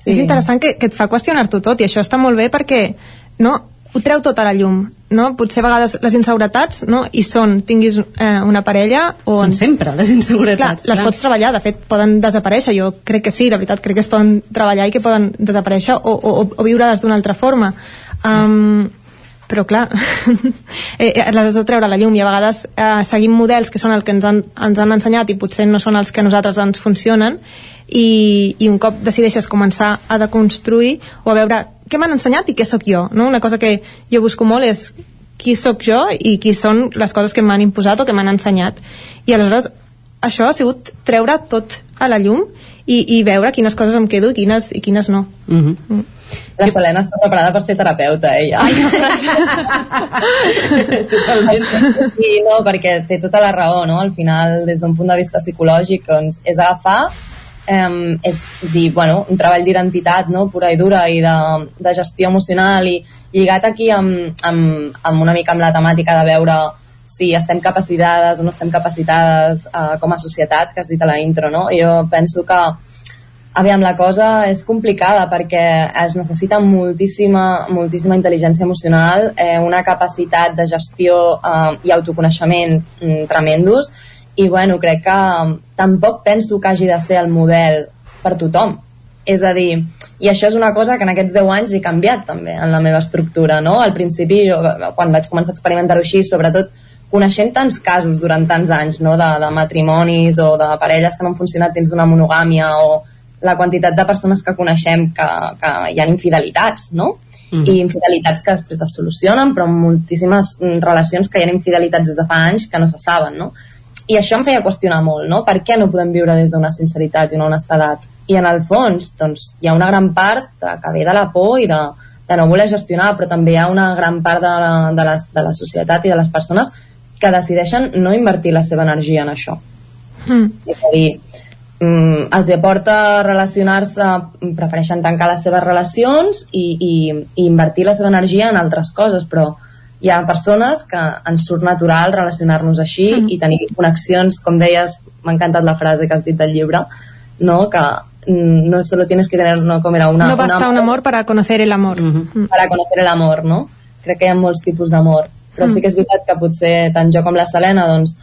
S48: Sí. És interessant que, que et fa qüestionar-t'ho tot i això està molt bé perquè no, ho treu tot a la llum no? potser a vegades les inseguretats no? hi són, tinguis eh, una parella o
S46: Són sempre les inseguretats,
S48: clar, les
S46: clar.
S48: pots treballar, de fet poden desaparèixer jo crec que sí, la veritat crec que es poden treballar i que poden desaparèixer o, o, o viure-les d'una altra forma um, però clar eh, eh, les has de treure la llum i a vegades eh, seguim models que són el que ens han, ens han ensenyat i potser no són els que a nosaltres ens funcionen i, i un cop decideixes començar a deconstruir o a veure què m'han ensenyat i què sóc jo no? una cosa que jo busco molt és qui sóc jo i qui són les coses que m'han imposat o que m'han ensenyat i aleshores això ha sigut treure tot a la llum i, i veure quines coses em quedo i quines, i quines no
S46: Mm -hmm.
S48: mm.
S49: La Selena està preparada per ser terapeuta, ella.
S48: Ai, ostres!
S49: Sí, no, perquè té tota la raó, no? Al final, des d'un punt de vista psicològic, doncs, és agafar eh, és dir, bueno, un treball d'identitat no? pura i dura i de, de gestió emocional i lligat aquí amb, amb, amb una mica amb la temàtica de veure si estem capacitades o no estem capacitades eh, com a societat, que has dit a la intro, no? Jo penso que aviam, la cosa és complicada perquè es necessita moltíssima, moltíssima intel·ligència emocional, eh, una capacitat de gestió eh, i autoconeixement mm, tremendos i bueno, crec que tampoc penso que hagi de ser el model per tothom. És a dir, i això és una cosa que en aquests 10 anys he canviat també en la meva estructura, no? Al principi, jo, quan vaig començar a experimentar-ho així, sobretot coneixent tants casos durant tants anys no? de, de matrimonis o de parelles que no han funcionat dins d'una monogàmia o la quantitat de persones que coneixem que, que hi ha infidelitats, no? Mm. i infidelitats que després es solucionen però moltíssimes relacions que hi ha infidelitats des de fa anys que no se saben no? i això em feia qüestionar molt no? per què no podem viure des d'una sinceritat i una honestedat i en el fons doncs, hi ha una gran part que ve de la por i de, de no voler gestionar però també hi ha una gran part de la, de, la, de la societat i de les persones que decideixen no invertir la seva energia en això. Mm. És a dir, mm, els aporta relacionar-se, prefereixen tancar les seves relacions i, i, i invertir la seva energia en altres coses, però hi ha persones que ens surt natural relacionar-nos així mm. i tenir connexions, com deies, m'ha encantat la frase que has dit del llibre, no? que mm, no solo tienes que tener, no, com era una...
S48: No basta una, un amor para conocer el amor.
S49: Mm -hmm. Para conocer el amor, no? Crec que hi ha molts tipus d'amor però mm. sí que és veritat que potser tant jo com la Selena doncs,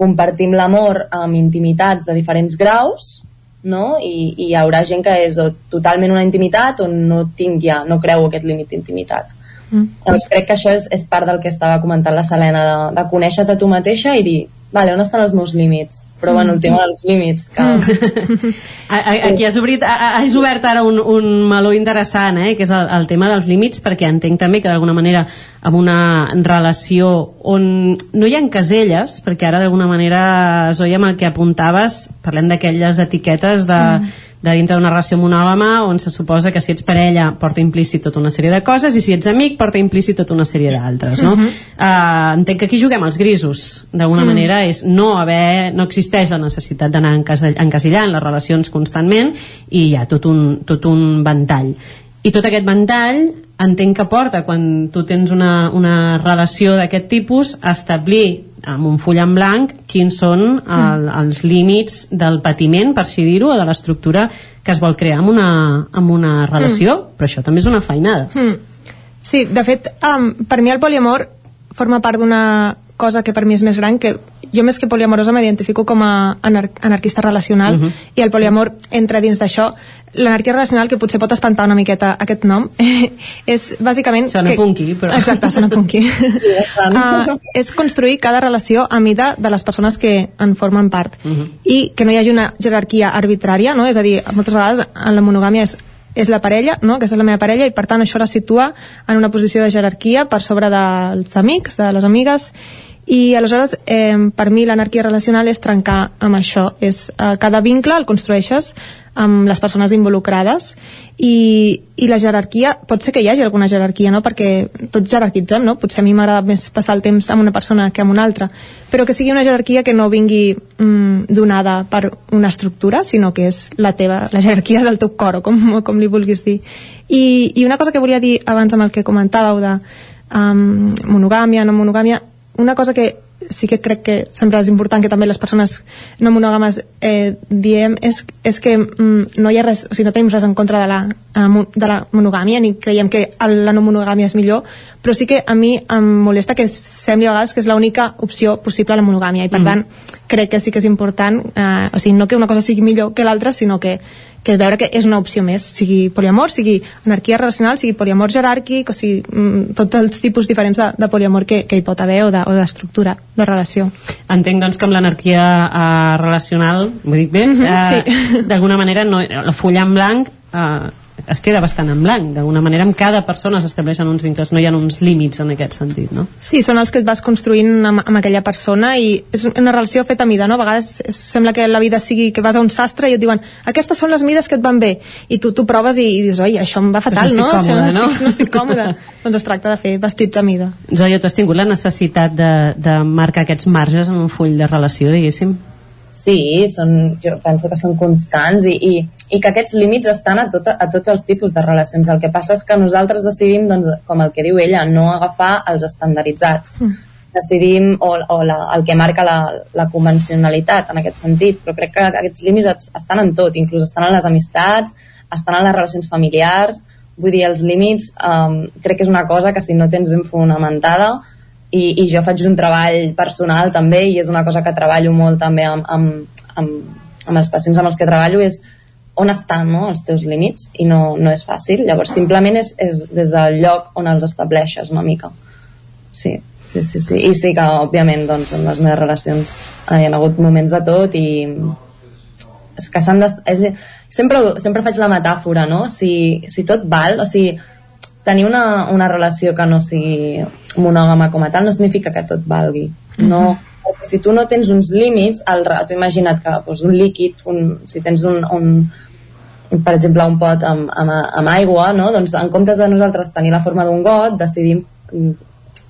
S49: compartim l'amor amb intimitats de diferents graus no? I, i hi haurà gent que és o totalment una intimitat o no tinc ja, no creu aquest límit d'intimitat mm. doncs crec que això és, és part del que estava comentant la Selena de, de conèixer-te tu mateixa i dir vale, on estan els meus límits? Però bueno, el tema dels límits que...
S46: Mm. Aquí has, obrit, has obert ara un, un meló interessant, eh? que és el, el tema dels límits, perquè entenc també que d'alguna manera amb una relació on no hi ha caselles, perquè ara d'alguna manera, Zoya, amb el que apuntaves, parlem d'aquelles etiquetes de... Mm de dintre d'una relació monògama on se suposa que si ets parella porta implícit tota una sèrie de coses i si ets amic porta implícit tota una sèrie d'altres no? Uh -huh. uh, entenc que aquí juguem els grisos d'alguna uh mm. -huh. manera és no haver no existeix la necessitat d'anar encasillant les relacions constantment i hi ha tot un, tot un ventall i tot aquest ventall entenc que porta quan tu tens una, una relació d'aquest tipus a establir amb un full en blanc quins són el, mm. els límits del patiment, per si dir-ho, o de l'estructura que es vol crear amb una, amb una relació, mm. però això també és una feinada. Mm.
S48: Sí, de fet, um, per mi el poliamor forma part d'una cosa que per mi és més gran, que jo més que poliamorosa m'identifico com a anar anarquista relacional, uh mhm. -huh. i el poliamor entra dins d'això. L'anarquia relacional, que potser pot espantar una miqueta aquest nom, és bàsicament...
S46: Sona
S48: que...
S46: punky, però...
S48: Exacte, sona punky. uh, és construir cada relació a mida de les persones que en formen part. Uh mhm. -huh. I que no hi hagi una jerarquia arbitrària, no? És a dir, moltes vegades en la monogàmia és és la parella, no? aquesta és la meva parella i per tant això la situa en una posició de jerarquia per sobre dels amics, de les amigues i aleshores eh, per mi l'anarquia relacional és trencar amb això és, eh, cada vincle el construeixes amb les persones involucrades i, i la jerarquia, pot ser que hi hagi alguna jerarquia, no? perquè tots jerarquitzem, no? potser a mi m'agrada més passar el temps amb una persona que amb una altra, però que sigui una jerarquia que no vingui mm, donada per una estructura, sinó que és la teva, la jerarquia del teu cor, o com, com li vulguis dir. I, I una cosa que volia dir abans amb el que comentàveu de um, monogàmia, no monogàmia, una cosa que sí que crec que sempre és important que també les persones no monògames eh, diem és, és que mm, no hi ha res, o sigui, no tenim res en contra de la, eh, de la monogàmia ni creiem que la no monogàmia és millor però sí que a mi em molesta que sembli a vegades que és l'única opció possible a la monogàmia i per mm. tant crec que sí que és important eh, o sigui, no que una cosa sigui millor que l'altra sinó que que veure que és una opció més, sigui poliamor, sigui anarquia relacional, sigui poliamor jeràrquic, o sigui, mm, tots els tipus diferents de, de poliamor que, que hi pot haver o d'estructura de, o de relació.
S46: Entenc, doncs, que amb l'anarquia eh, relacional, ho dic bé, mm -hmm, eh, sí. d'alguna manera no, la fulla en blanc eh, es queda bastant en blanc. D'alguna manera, amb cada persona s'estableixen uns vincles, no hi ha uns límits en aquest sentit, no?
S48: Sí, són els que et vas construint amb, amb aquella persona i és una relació feta a mida, no? A vegades sembla que la vida sigui que vas a un sastre i et diuen aquestes són les mides que et van bé i tu t'ho proves i, i dius, oi, això em va fatal,
S46: no?
S48: Còmode,
S46: no?
S48: no? Estic, no estic còmode. doncs es tracta de fer vestits a mida.
S46: Zoya, tu has tingut la necessitat de, de marcar aquests marges en un full de relació, diguéssim?
S49: Sí, són, jo penso que són constants i, i, i que aquests límits estan a, tot, a tots els tipus de relacions. El que passa és que nosaltres decidim, doncs, com el que diu ella, no agafar els estandaritzats. Mm. Decidim, o, o la, el que marca la, la convencionalitat en aquest sentit, però crec que aquests límits estan en tot, inclús estan en les amistats, estan en les relacions familiars, vull dir, els límits um, crec que és una cosa que si no tens ben fonamentada i, i jo faig un treball personal també i és una cosa que treballo molt també amb, amb, amb, amb els pacients amb els que treballo és on estan no, els teus límits i no, no és fàcil llavors simplement és, és des del lloc on els estableixes una mica sí, sí, sí, sí. i sí que òbviament doncs, en les meves relacions hi ha hagut moments de tot i és que s'han de, és, sempre, sempre faig la metàfora no? si, si tot val o sigui, tenir una, una relació que no sigui monògama com a tal no significa que tot valgui. No, uh -huh. si tu no tens uns límits, el, tu imagina't que doncs, un líquid, un, si tens un, un, per exemple un pot amb, amb, amb aigua, no? doncs en comptes de nosaltres tenir la forma d'un got, decidim,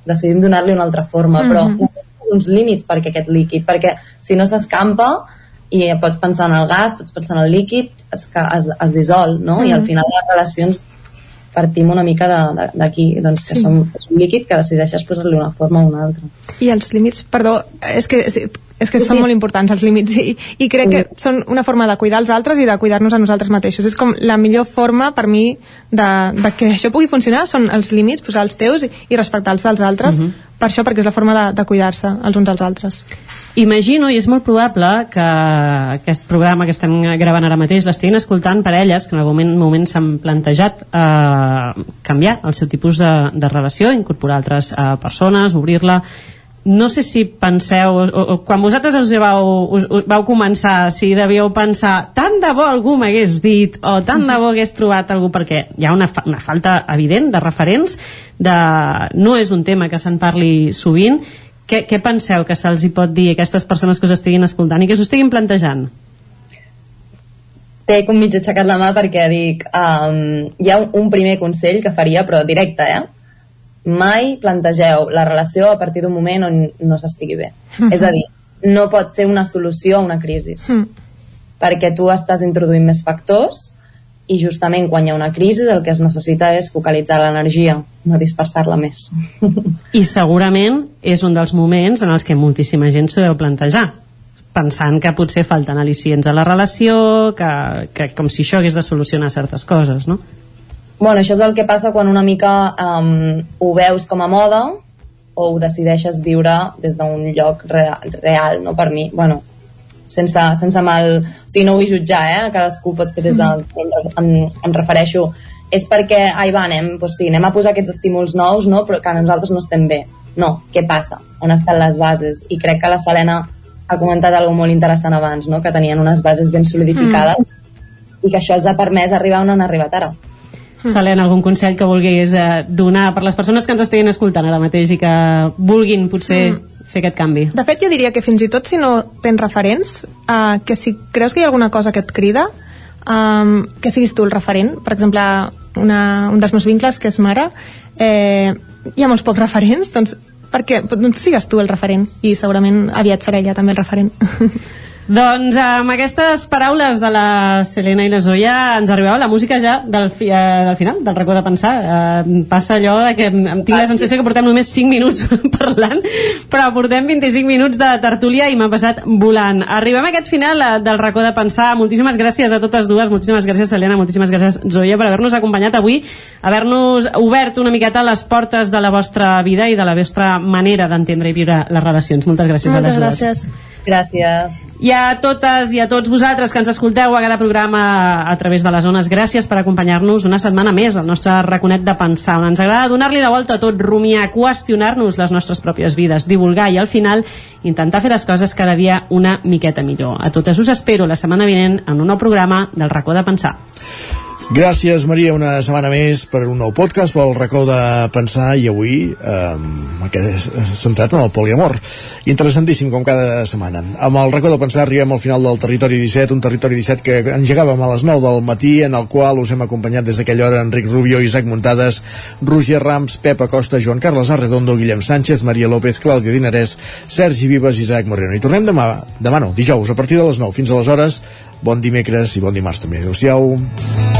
S49: decidim donar-li una altra forma, uh -huh. però necessitem uns límits perquè aquest líquid, perquè si no s'escampa i pots pensar en el gas, pots pensar en el líquid, es, es, es dissol, no? Uh -huh. I al final les relacions partim una mica d'aquí, doncs que sí. som, és un líquid que decideixes posar-li una forma o una altra.
S48: I els límits, perdó, és que, és que sí, són sí. molt importants els límits i, i crec que són una forma de cuidar els altres i de cuidar-nos a nosaltres mateixos. És com la millor forma per mi de, de que això pugui funcionar són els límits, posar els teus i, i respectar els dels altres, uh -huh. per això, perquè és la forma de, de cuidar-se els uns als altres.
S46: Imagino, i és molt probable, que aquest programa que estem gravant ara mateix l'estiguin escoltant parelles que en algun moment, moment s'han plantejat eh, canviar el seu tipus de, de relació, incorporar altres eh, persones, obrir-la. No sé si penseu o, o, quan vosaltres us vau, us, us vau començar si devíeu pensar tant de bo algú m'hagués dit o tant de bo hagués trobat algú perquè hi ha una, fa, una falta evident de referents de, no és un tema que se'n parli sovint què, què penseu que se'ls hi pot dir a aquestes persones que us estiguin escoltant i que us estiguin plantejant?
S49: Té com mig aixecat la mà perquè dic um, hi ha un, un primer consell que faria però directe, eh? mai plantegeu la relació a partir d'un moment on no s'estigui bé. Mm -hmm. És a dir, no pot ser una solució a una crisi. Mm. Perquè tu estàs introduint més factors i justament quan hi ha una crisi el que es necessita és focalitzar l'energia, no dispersar-la més.
S46: I segurament és un dels moments en els que moltíssima gent s'ho deu plantejar pensant que potser falten al·licients a la relació, que, que com si això hagués de solucionar certes coses, no?
S49: Bueno, això és el que passa quan una mica um, ho veus com a moda o ho decideixes viure des d'un lloc real, real, no per mi. Bueno, sense, sense mal... O sigui, no vull jutjar, eh? Cadascú pot fer des de... Mm. Em, em refereixo és perquè, ai va, anem, doncs sí, anem a posar aquests estímuls nous, no? però que nosaltres no estem bé. No, què passa? On estan les bases? I crec que la Selena ha comentat alguna molt interessant abans, no? que tenien unes bases ben solidificades mm. i que això els ha permès arribar on han arribat ara.
S46: Mm. Selena, algun consell que vulguis eh, donar per les persones que ens estiguin escoltant ara mateix i que vulguin potser mm fer aquest canvi.
S48: De fet, jo diria que fins i tot si no tens referents, eh, que si creus que hi ha alguna cosa que et crida, um, que siguis tu el referent. Per exemple, una, un dels meus vincles, que és mare, eh, hi ha molts pocs referents, doncs perquè doncs sigues tu el referent i segurament aviat seré ella també el referent.
S46: Doncs amb aquestes paraules de la Selena i la Zoya ens arribava la música ja del, fi, eh, del final, del racó de pensar. Eh, passa allò de que em tinc la sensació que portem només 5 minuts parlant, però portem 25 minuts de tertúlia i m'ha passat volant. Arribem a aquest final eh, del racó de pensar. Moltíssimes gràcies a totes dues, moltíssimes gràcies Selena, moltíssimes gràcies Zoya per haver-nos acompanyat avui, haver-nos obert una miqueta les portes de la vostra vida i de la vostra manera d'entendre i viure les relacions. Moltes gràcies
S48: Moltes
S46: a les dues.
S49: Gràcies.
S46: I a totes i a tots vosaltres que ens escolteu a cada programa a través de les zones, gràcies per acompanyar-nos una setmana més al nostre raconet de pensar, ens agrada donar-li de volta a tot, rumiar, qüestionar-nos les nostres pròpies vides, divulgar i al final intentar fer les coses cada dia una miqueta millor. A totes us espero la setmana vinent en un nou programa del racó de pensar.
S1: Gràcies, Maria, una setmana més per un nou podcast, pel racó de pensar, i avui eh, aquest centrat en el poliamor. Interessantíssim, com cada setmana. Amb el racó de pensar arribem al final del Territori 17, un Territori 17 que engegàvem a les 9 del matí, en el qual us hem acompanyat des d'aquella hora Enric Rubio, Isaac Muntades, Roger Rams, Pep Acosta, Joan Carles Arredondo, Guillem Sánchez, Maria López, Clàudia Dinarès, Sergi Vives Isaac Moreno. I tornem demà, demà no, dijous, a partir de les 9. Fins aleshores, bon dimecres i bon dimarts també. Adéu-siau.